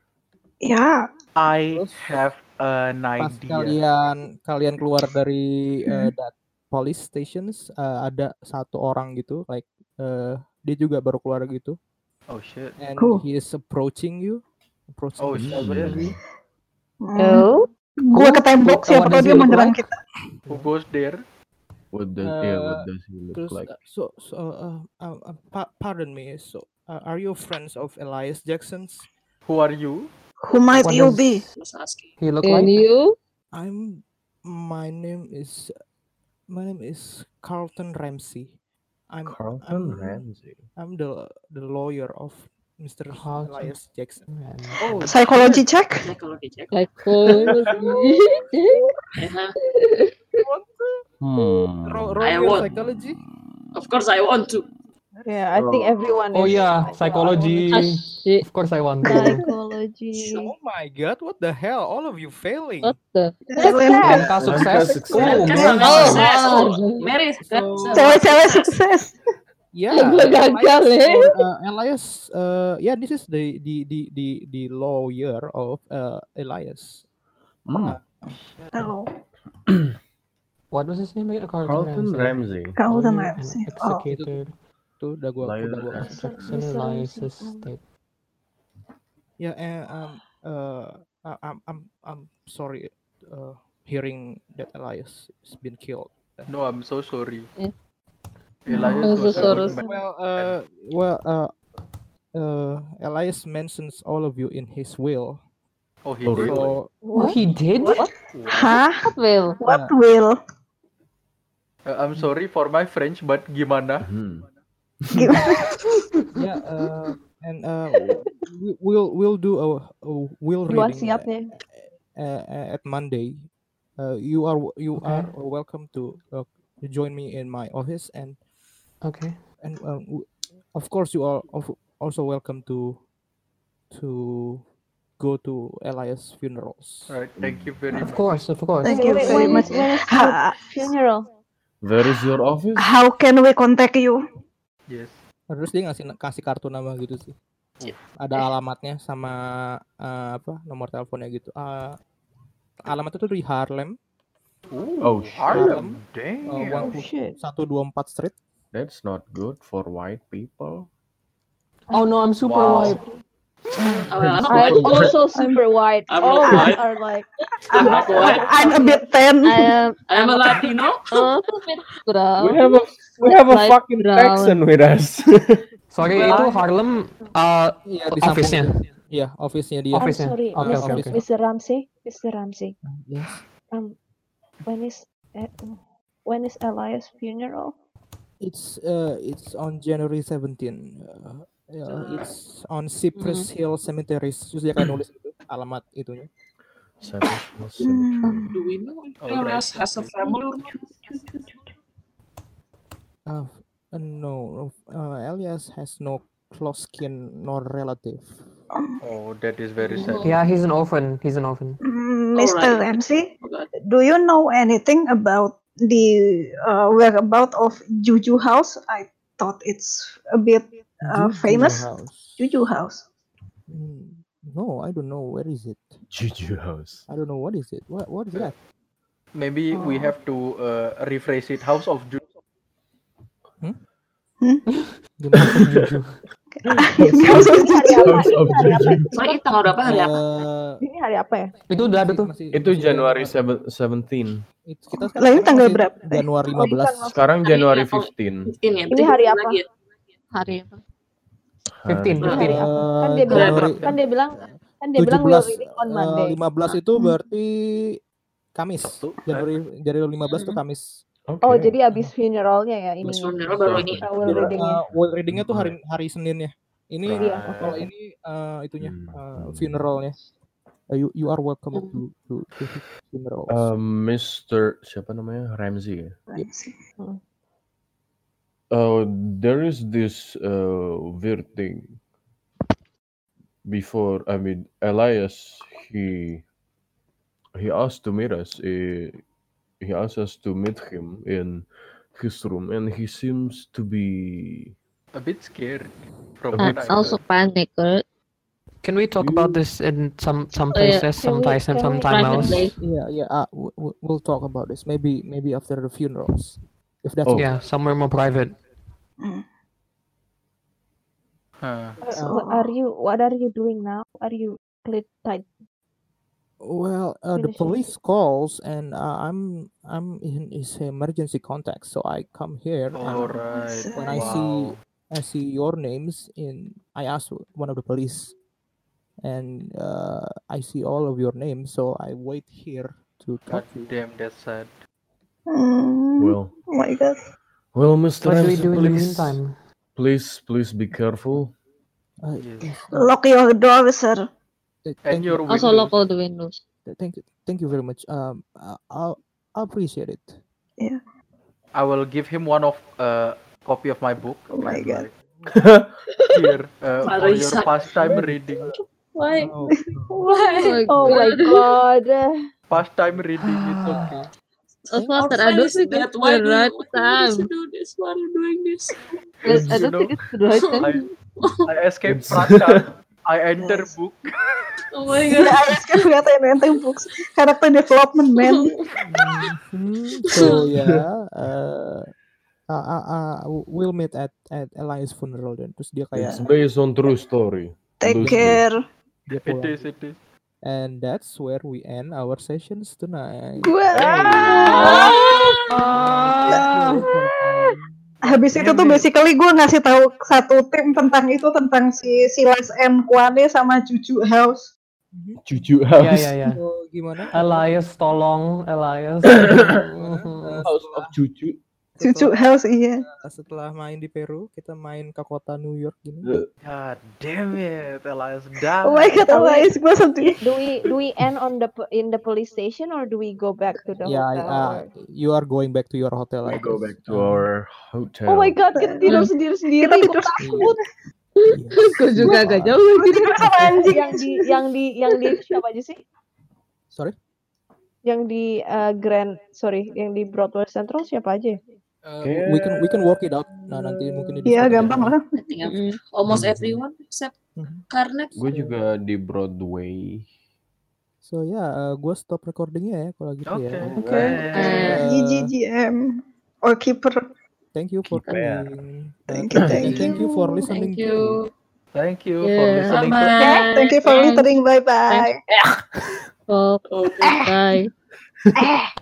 C: Ya,
B: I
A: Terus,
B: have an
A: Pas
B: idea
A: kalian kalian keluar dari uh, that police stations, uh, ada satu orang gitu, like uh, dia juga baru keluar gitu,
B: oh shit
A: and
C: Cool.
A: he is approaching you, approaching
B: oh shit
A: you.
E: Oh,
C: Gua ke tembok, siapa tahu dia menyerang kita.
B: who goes there
D: What does yeah? What
A: Uh,
D: does he look
A: Terus,
D: like?
A: uh, so, so, uh, uh, uh, pa- pardon me. So, uh, are you friends of Elias Jackson's?
B: who are you
C: Who might
F: What
C: you be?
F: He look
G: And
F: like?
G: you?
A: I'm. My name is. My name is Carlton Ramsey. I'm.
D: Carlton
A: I'm.
D: Ramsey.
A: I'm the the lawyer of Mr.
F: Carlton.
A: Elias Jackson. Oh,
C: Psychology check.
H: Psychology check.
G: Psychology.
H: Uh-huh.
D: Hmm.
A: roll, roll
H: I won.
A: psychology.
H: Of course, I want to.
E: yeah. I think everyone.
F: Oh yeah, psychology.
G: Asyik.
F: Of course I want to.
E: Psychology.
A: Oh my God! What the hell? All of you failing.
G: What the?
F: Langkah sukses. Oh,
G: Oh,
H: sukses. Oh. Mary sukses.
C: cewek-cewek sukses.
A: Yeah,
G: Gua gagal,
A: Elias,
G: eh.
A: uh, Elias. Uh, yeah, this is the the the the, the lawyer of uh, Elias.
D: Hmm.
C: Oh,
F: What was his name again? Carlton,
D: Carlton
F: Ramsey.
D: Ramsey.
C: Carlton Ramsey. Oh,
F: Executed
A: Tuh udah gua
D: Elias
A: udah gua
D: Jackson.
A: kasih.
F: Jackson Elias
E: bisa.
F: Estate.
A: Yeah, um, uh, I- I'm I'm I'm sorry, uh, hearing that Elias has been killed.
B: no i'm so sorry
G: Eh.
B: Elias
G: I'm so
B: was a
G: sorry.
B: good man.
A: Well, uh, well, uh, uh, Elias mentions all of you in his will.
B: oh he
D: Oh,
B: did
A: So
F: Oh,
E: What?
F: he did?
C: hah?
G: Will.
C: What will?
B: Uh, i'm sorry for my french but gimana
D: Hmm.
A: yeah, uh, and uh, we, we'll we'll do a, a will reading
E: siap nih.
A: uh, uh, at Monday. Uh, you are you
F: Okay.
A: are welcome to uh, join me in my office, and
F: Okay.
A: and um, of course you are of- also welcome to to go to Elias funerals.
B: all right thank you very
F: Of
B: much
F: course, of course.
C: Thank you very much.
E: funeral?
D: Where is your office?
C: How can we contact you?
B: yes
A: Terus dia ngasih kasih kartu nama gitu sih. Ada alamatnya sama uh, apa nomor teleponnya gitu. Uh, alamat itu di Harlem,
D: Oh
B: Harlem
D: shit.
A: uh,
B: damn
E: Oh shit.
A: 124 Street.
D: That's not good for white people.
F: Oh no, I'm super
B: Wow.
F: white.
H: Oh, well, I'm
E: also super white.
H: I'm
E: All
H: white.
E: are like.
H: I'm not white.
C: I'm a bit tan.
G: I am.
H: I'm a Latino.
G: a little bit brown.
D: We have a we have a fucking
G: brown.
D: Texan with us.
F: Sorry,
H: Well,
F: itu Harlem uh,
A: di samping
F: office-nya.
A: Iya, office-nya dia.
F: Office-nya.
E: sorry,
F: Oke,
E: Mr.
F: oke, oke.
E: Mr. Ramsey. Mr. Ramsey.
A: Yes.
E: Um, when is uh, when is Elias' funeral?
A: It's uh it's on January 17. Uh, yeah, it's on Cypress Hill Cemetery. Terus dia kayak nulis gitu alamat itunya.
D: Cypress Hill
C: Hmm.
D: Cemetery.
H: Do we know if
B: Alright.
H: Elias has a family or not?
A: Uh, uh, no, uh, Elias has no close kin nor relative.
B: oh that is very sad
F: Yeah, he's an orphan. He's an orphan.
C: Mm, Mr. Ramsey,
H: Oh, God.
C: do you know anything about the uh, whereabout of Juju House. I thought it's a bit uh,
A: Juju
C: famous.
A: House.
C: Juju House.
A: Hmm, No, I don't know. Where is it?
D: Juju House.
A: I don't know. What is it? What What is that?
B: Maybe we have to uh, rephrase it. House of Juju.
A: Gimana?
F: Juju.
C: House of Juju.
E: apa? Ini hari apa?
H: Soalnya tanggal berapa hari apa?
A: Eh,
E: Ini hari apa ya?
F: Itu udah ada tuh.
D: Itu Januari
A: Januari.
D: 17.
A: Itu kita
C: Lah, ini tanggal berapa?
A: Januari
E: Oh, bukan,
A: 15.
E: maksud-
D: Sekarang Januari
H: apa?
D: 15.
H: 15 ya.
E: Ini hari apa?
H: ya.
G: Hari apa?
F: 15,
E: Ini
F: 15.
E: hari apa? Kan
A: Eh,
E: dia bilang kan dia bilang kan dia bilang will
A: 17
E: reading on
A: eh,
E: Monday.
A: 15 itu berarti Kamis. Januari Januari 15 itu
H: Mm-mm.
A: Kamis.
D: Oke.
E: Oh, jadi abis funeralnya ya
H: Abis
E: ininya.
H: funeral baru ini.
E: Uh, will readingnya.
A: eh, will readingnya tuh hari hari Seninnya. Ini
E: Iya, oke,
A: kalau ini eh, itunya
D: Hmm.
A: eh, funeralnya. Eh, you you are welcome to to, to funeral.
D: Um, Mr. siapa namanya Ramsey ya.
E: Hmm.
D: Uh, there is this uh, weird thing. Before, I mean, Elias, he he asked to meet us. eh, he asked us to meet him in his room, and he seems to be.
B: A bit scared from
G: Uh,
B: what I
G: also
B: heard.
G: panic. uh,
F: Can we talk about this in some some
G: Oh, yeah.
F: places,
E: Can we-
F: sometimes and
E: can we-
F: sometime else?
G: privately.
A: yeah, yeah. Uh, w- w- we'll talk about this. Maybe maybe after the funerals, if that's
D: Oh.
A: okay.
F: Yeah, somewhere more private.
B: Huh.
E: Uh, what are you what are you doing now? Are you clit tight?
A: Well, uh, the
E: Finishing.
A: police calls, and uh, I'm I'm in his emergency contact, so I come here. and
B: Alright.
A: when I
B: Wow.
A: see I see your names in, I ask one of the police, and uh, I see all of your names, so I wait here to
B: God
A: talk to you.
B: damn, that's sad.
D: Well,
C: Oh my god.
D: well, Mr.
F: What do we
D: Ramsey,
F: do in the
D: please,
F: meantime?
D: please, please be careful.
A: Uh,
B: Yes.
A: yes, uh,
C: Lock your door, sir.
A: Th-
B: And
A: thank you,
G: Also
B: windows.
G: lock all the windows.
A: th- thank you, thank you very much. Um, uh, I'll I appreciate it.
B: I will give him one of uh copy of my book.
C: Oh my God.
B: like, here uh, for your
H: Marisa.
B: pastime reading.
H: Why?
A: Oh,
H: Why?
E: Oh my god.
B: Pastime reading it's okay.
G: Also
H: Our
G: after
H: friend
G: I
H: is
G: don't
H: dead.
G: think it's
H: Why
G: the
H: do you,
G: right
H: why do
G: time.
H: you do this? Why are you doing this?
B: Yes,
G: I
B: you
G: don't
B: know,
G: think it's the right time.
B: I, I escape Pracha. I enter book.
H: Oh my god.
C: I was ternyata yang books. Character development, man.
A: So yeah, uh, uh, uh, uh, we'll meet at at Elias funeral then. Terus dia kayak
D: It's based on true story.
C: Take
D: Loosely.
C: care.
A: dia
B: It is, it is.
A: And that's where we end our sessions tonight.
C: Gue habis itu tuh basically gue ngasih tahu satu tim tentang itu tentang si Silas and Kwane sama Cucu House.
D: Cucu
F: Ya
D: house.
F: ya ya.
A: So, gimana?
F: Elias tolong Elias.
D: House of Cucu.
C: Cucu House iya.
A: setelah main di Peru, kita main ke kota New York gini.
B: God damn it, Elias. Damn.
C: Oh my god, Elias gue sedih.
E: Do we do we end on the in the police station or do we go back to the
A: Yeah,
E: hotel?
A: uh, you are going back to your hotel. I
D: We go back to our hotel.
E: Oh my god, kita tidur sendiri sendiri.
C: Kita tidur
E: takut.
A: yes.
G: Gue juga agak jauh.
C: Tidur sama anjing.
E: Yang di yang di yang di siapa aja sih?
A: Sorry.
E: Yang di uh, Grand sorry, yang di Broadway Central siapa aja?
A: Uh, we can we can work it out. Nah nanti mungkin di
C: Iya gampang lah.
H: Think I've- almost everyone except
A: Mhm.
H: Karnet.
D: Gue juga di Broadway.
A: So ya, uh, gue stop recordingnya ya kalau gitu
B: Oke.
A: ya.
C: Oke.
B: Eh,
C: GGGM or keeper.
A: Thank you for
D: Keep it.
A: coming. Uh,
C: Thank you, thank
A: thank you for listening.
H: Thank
A: to-
H: you.
B: Thank you for
G: Yeah.
B: listening to
H: Bye-bye.
C: Thank you for listening. Bye bye.
G: Oh,
H: Okay.
G: bye.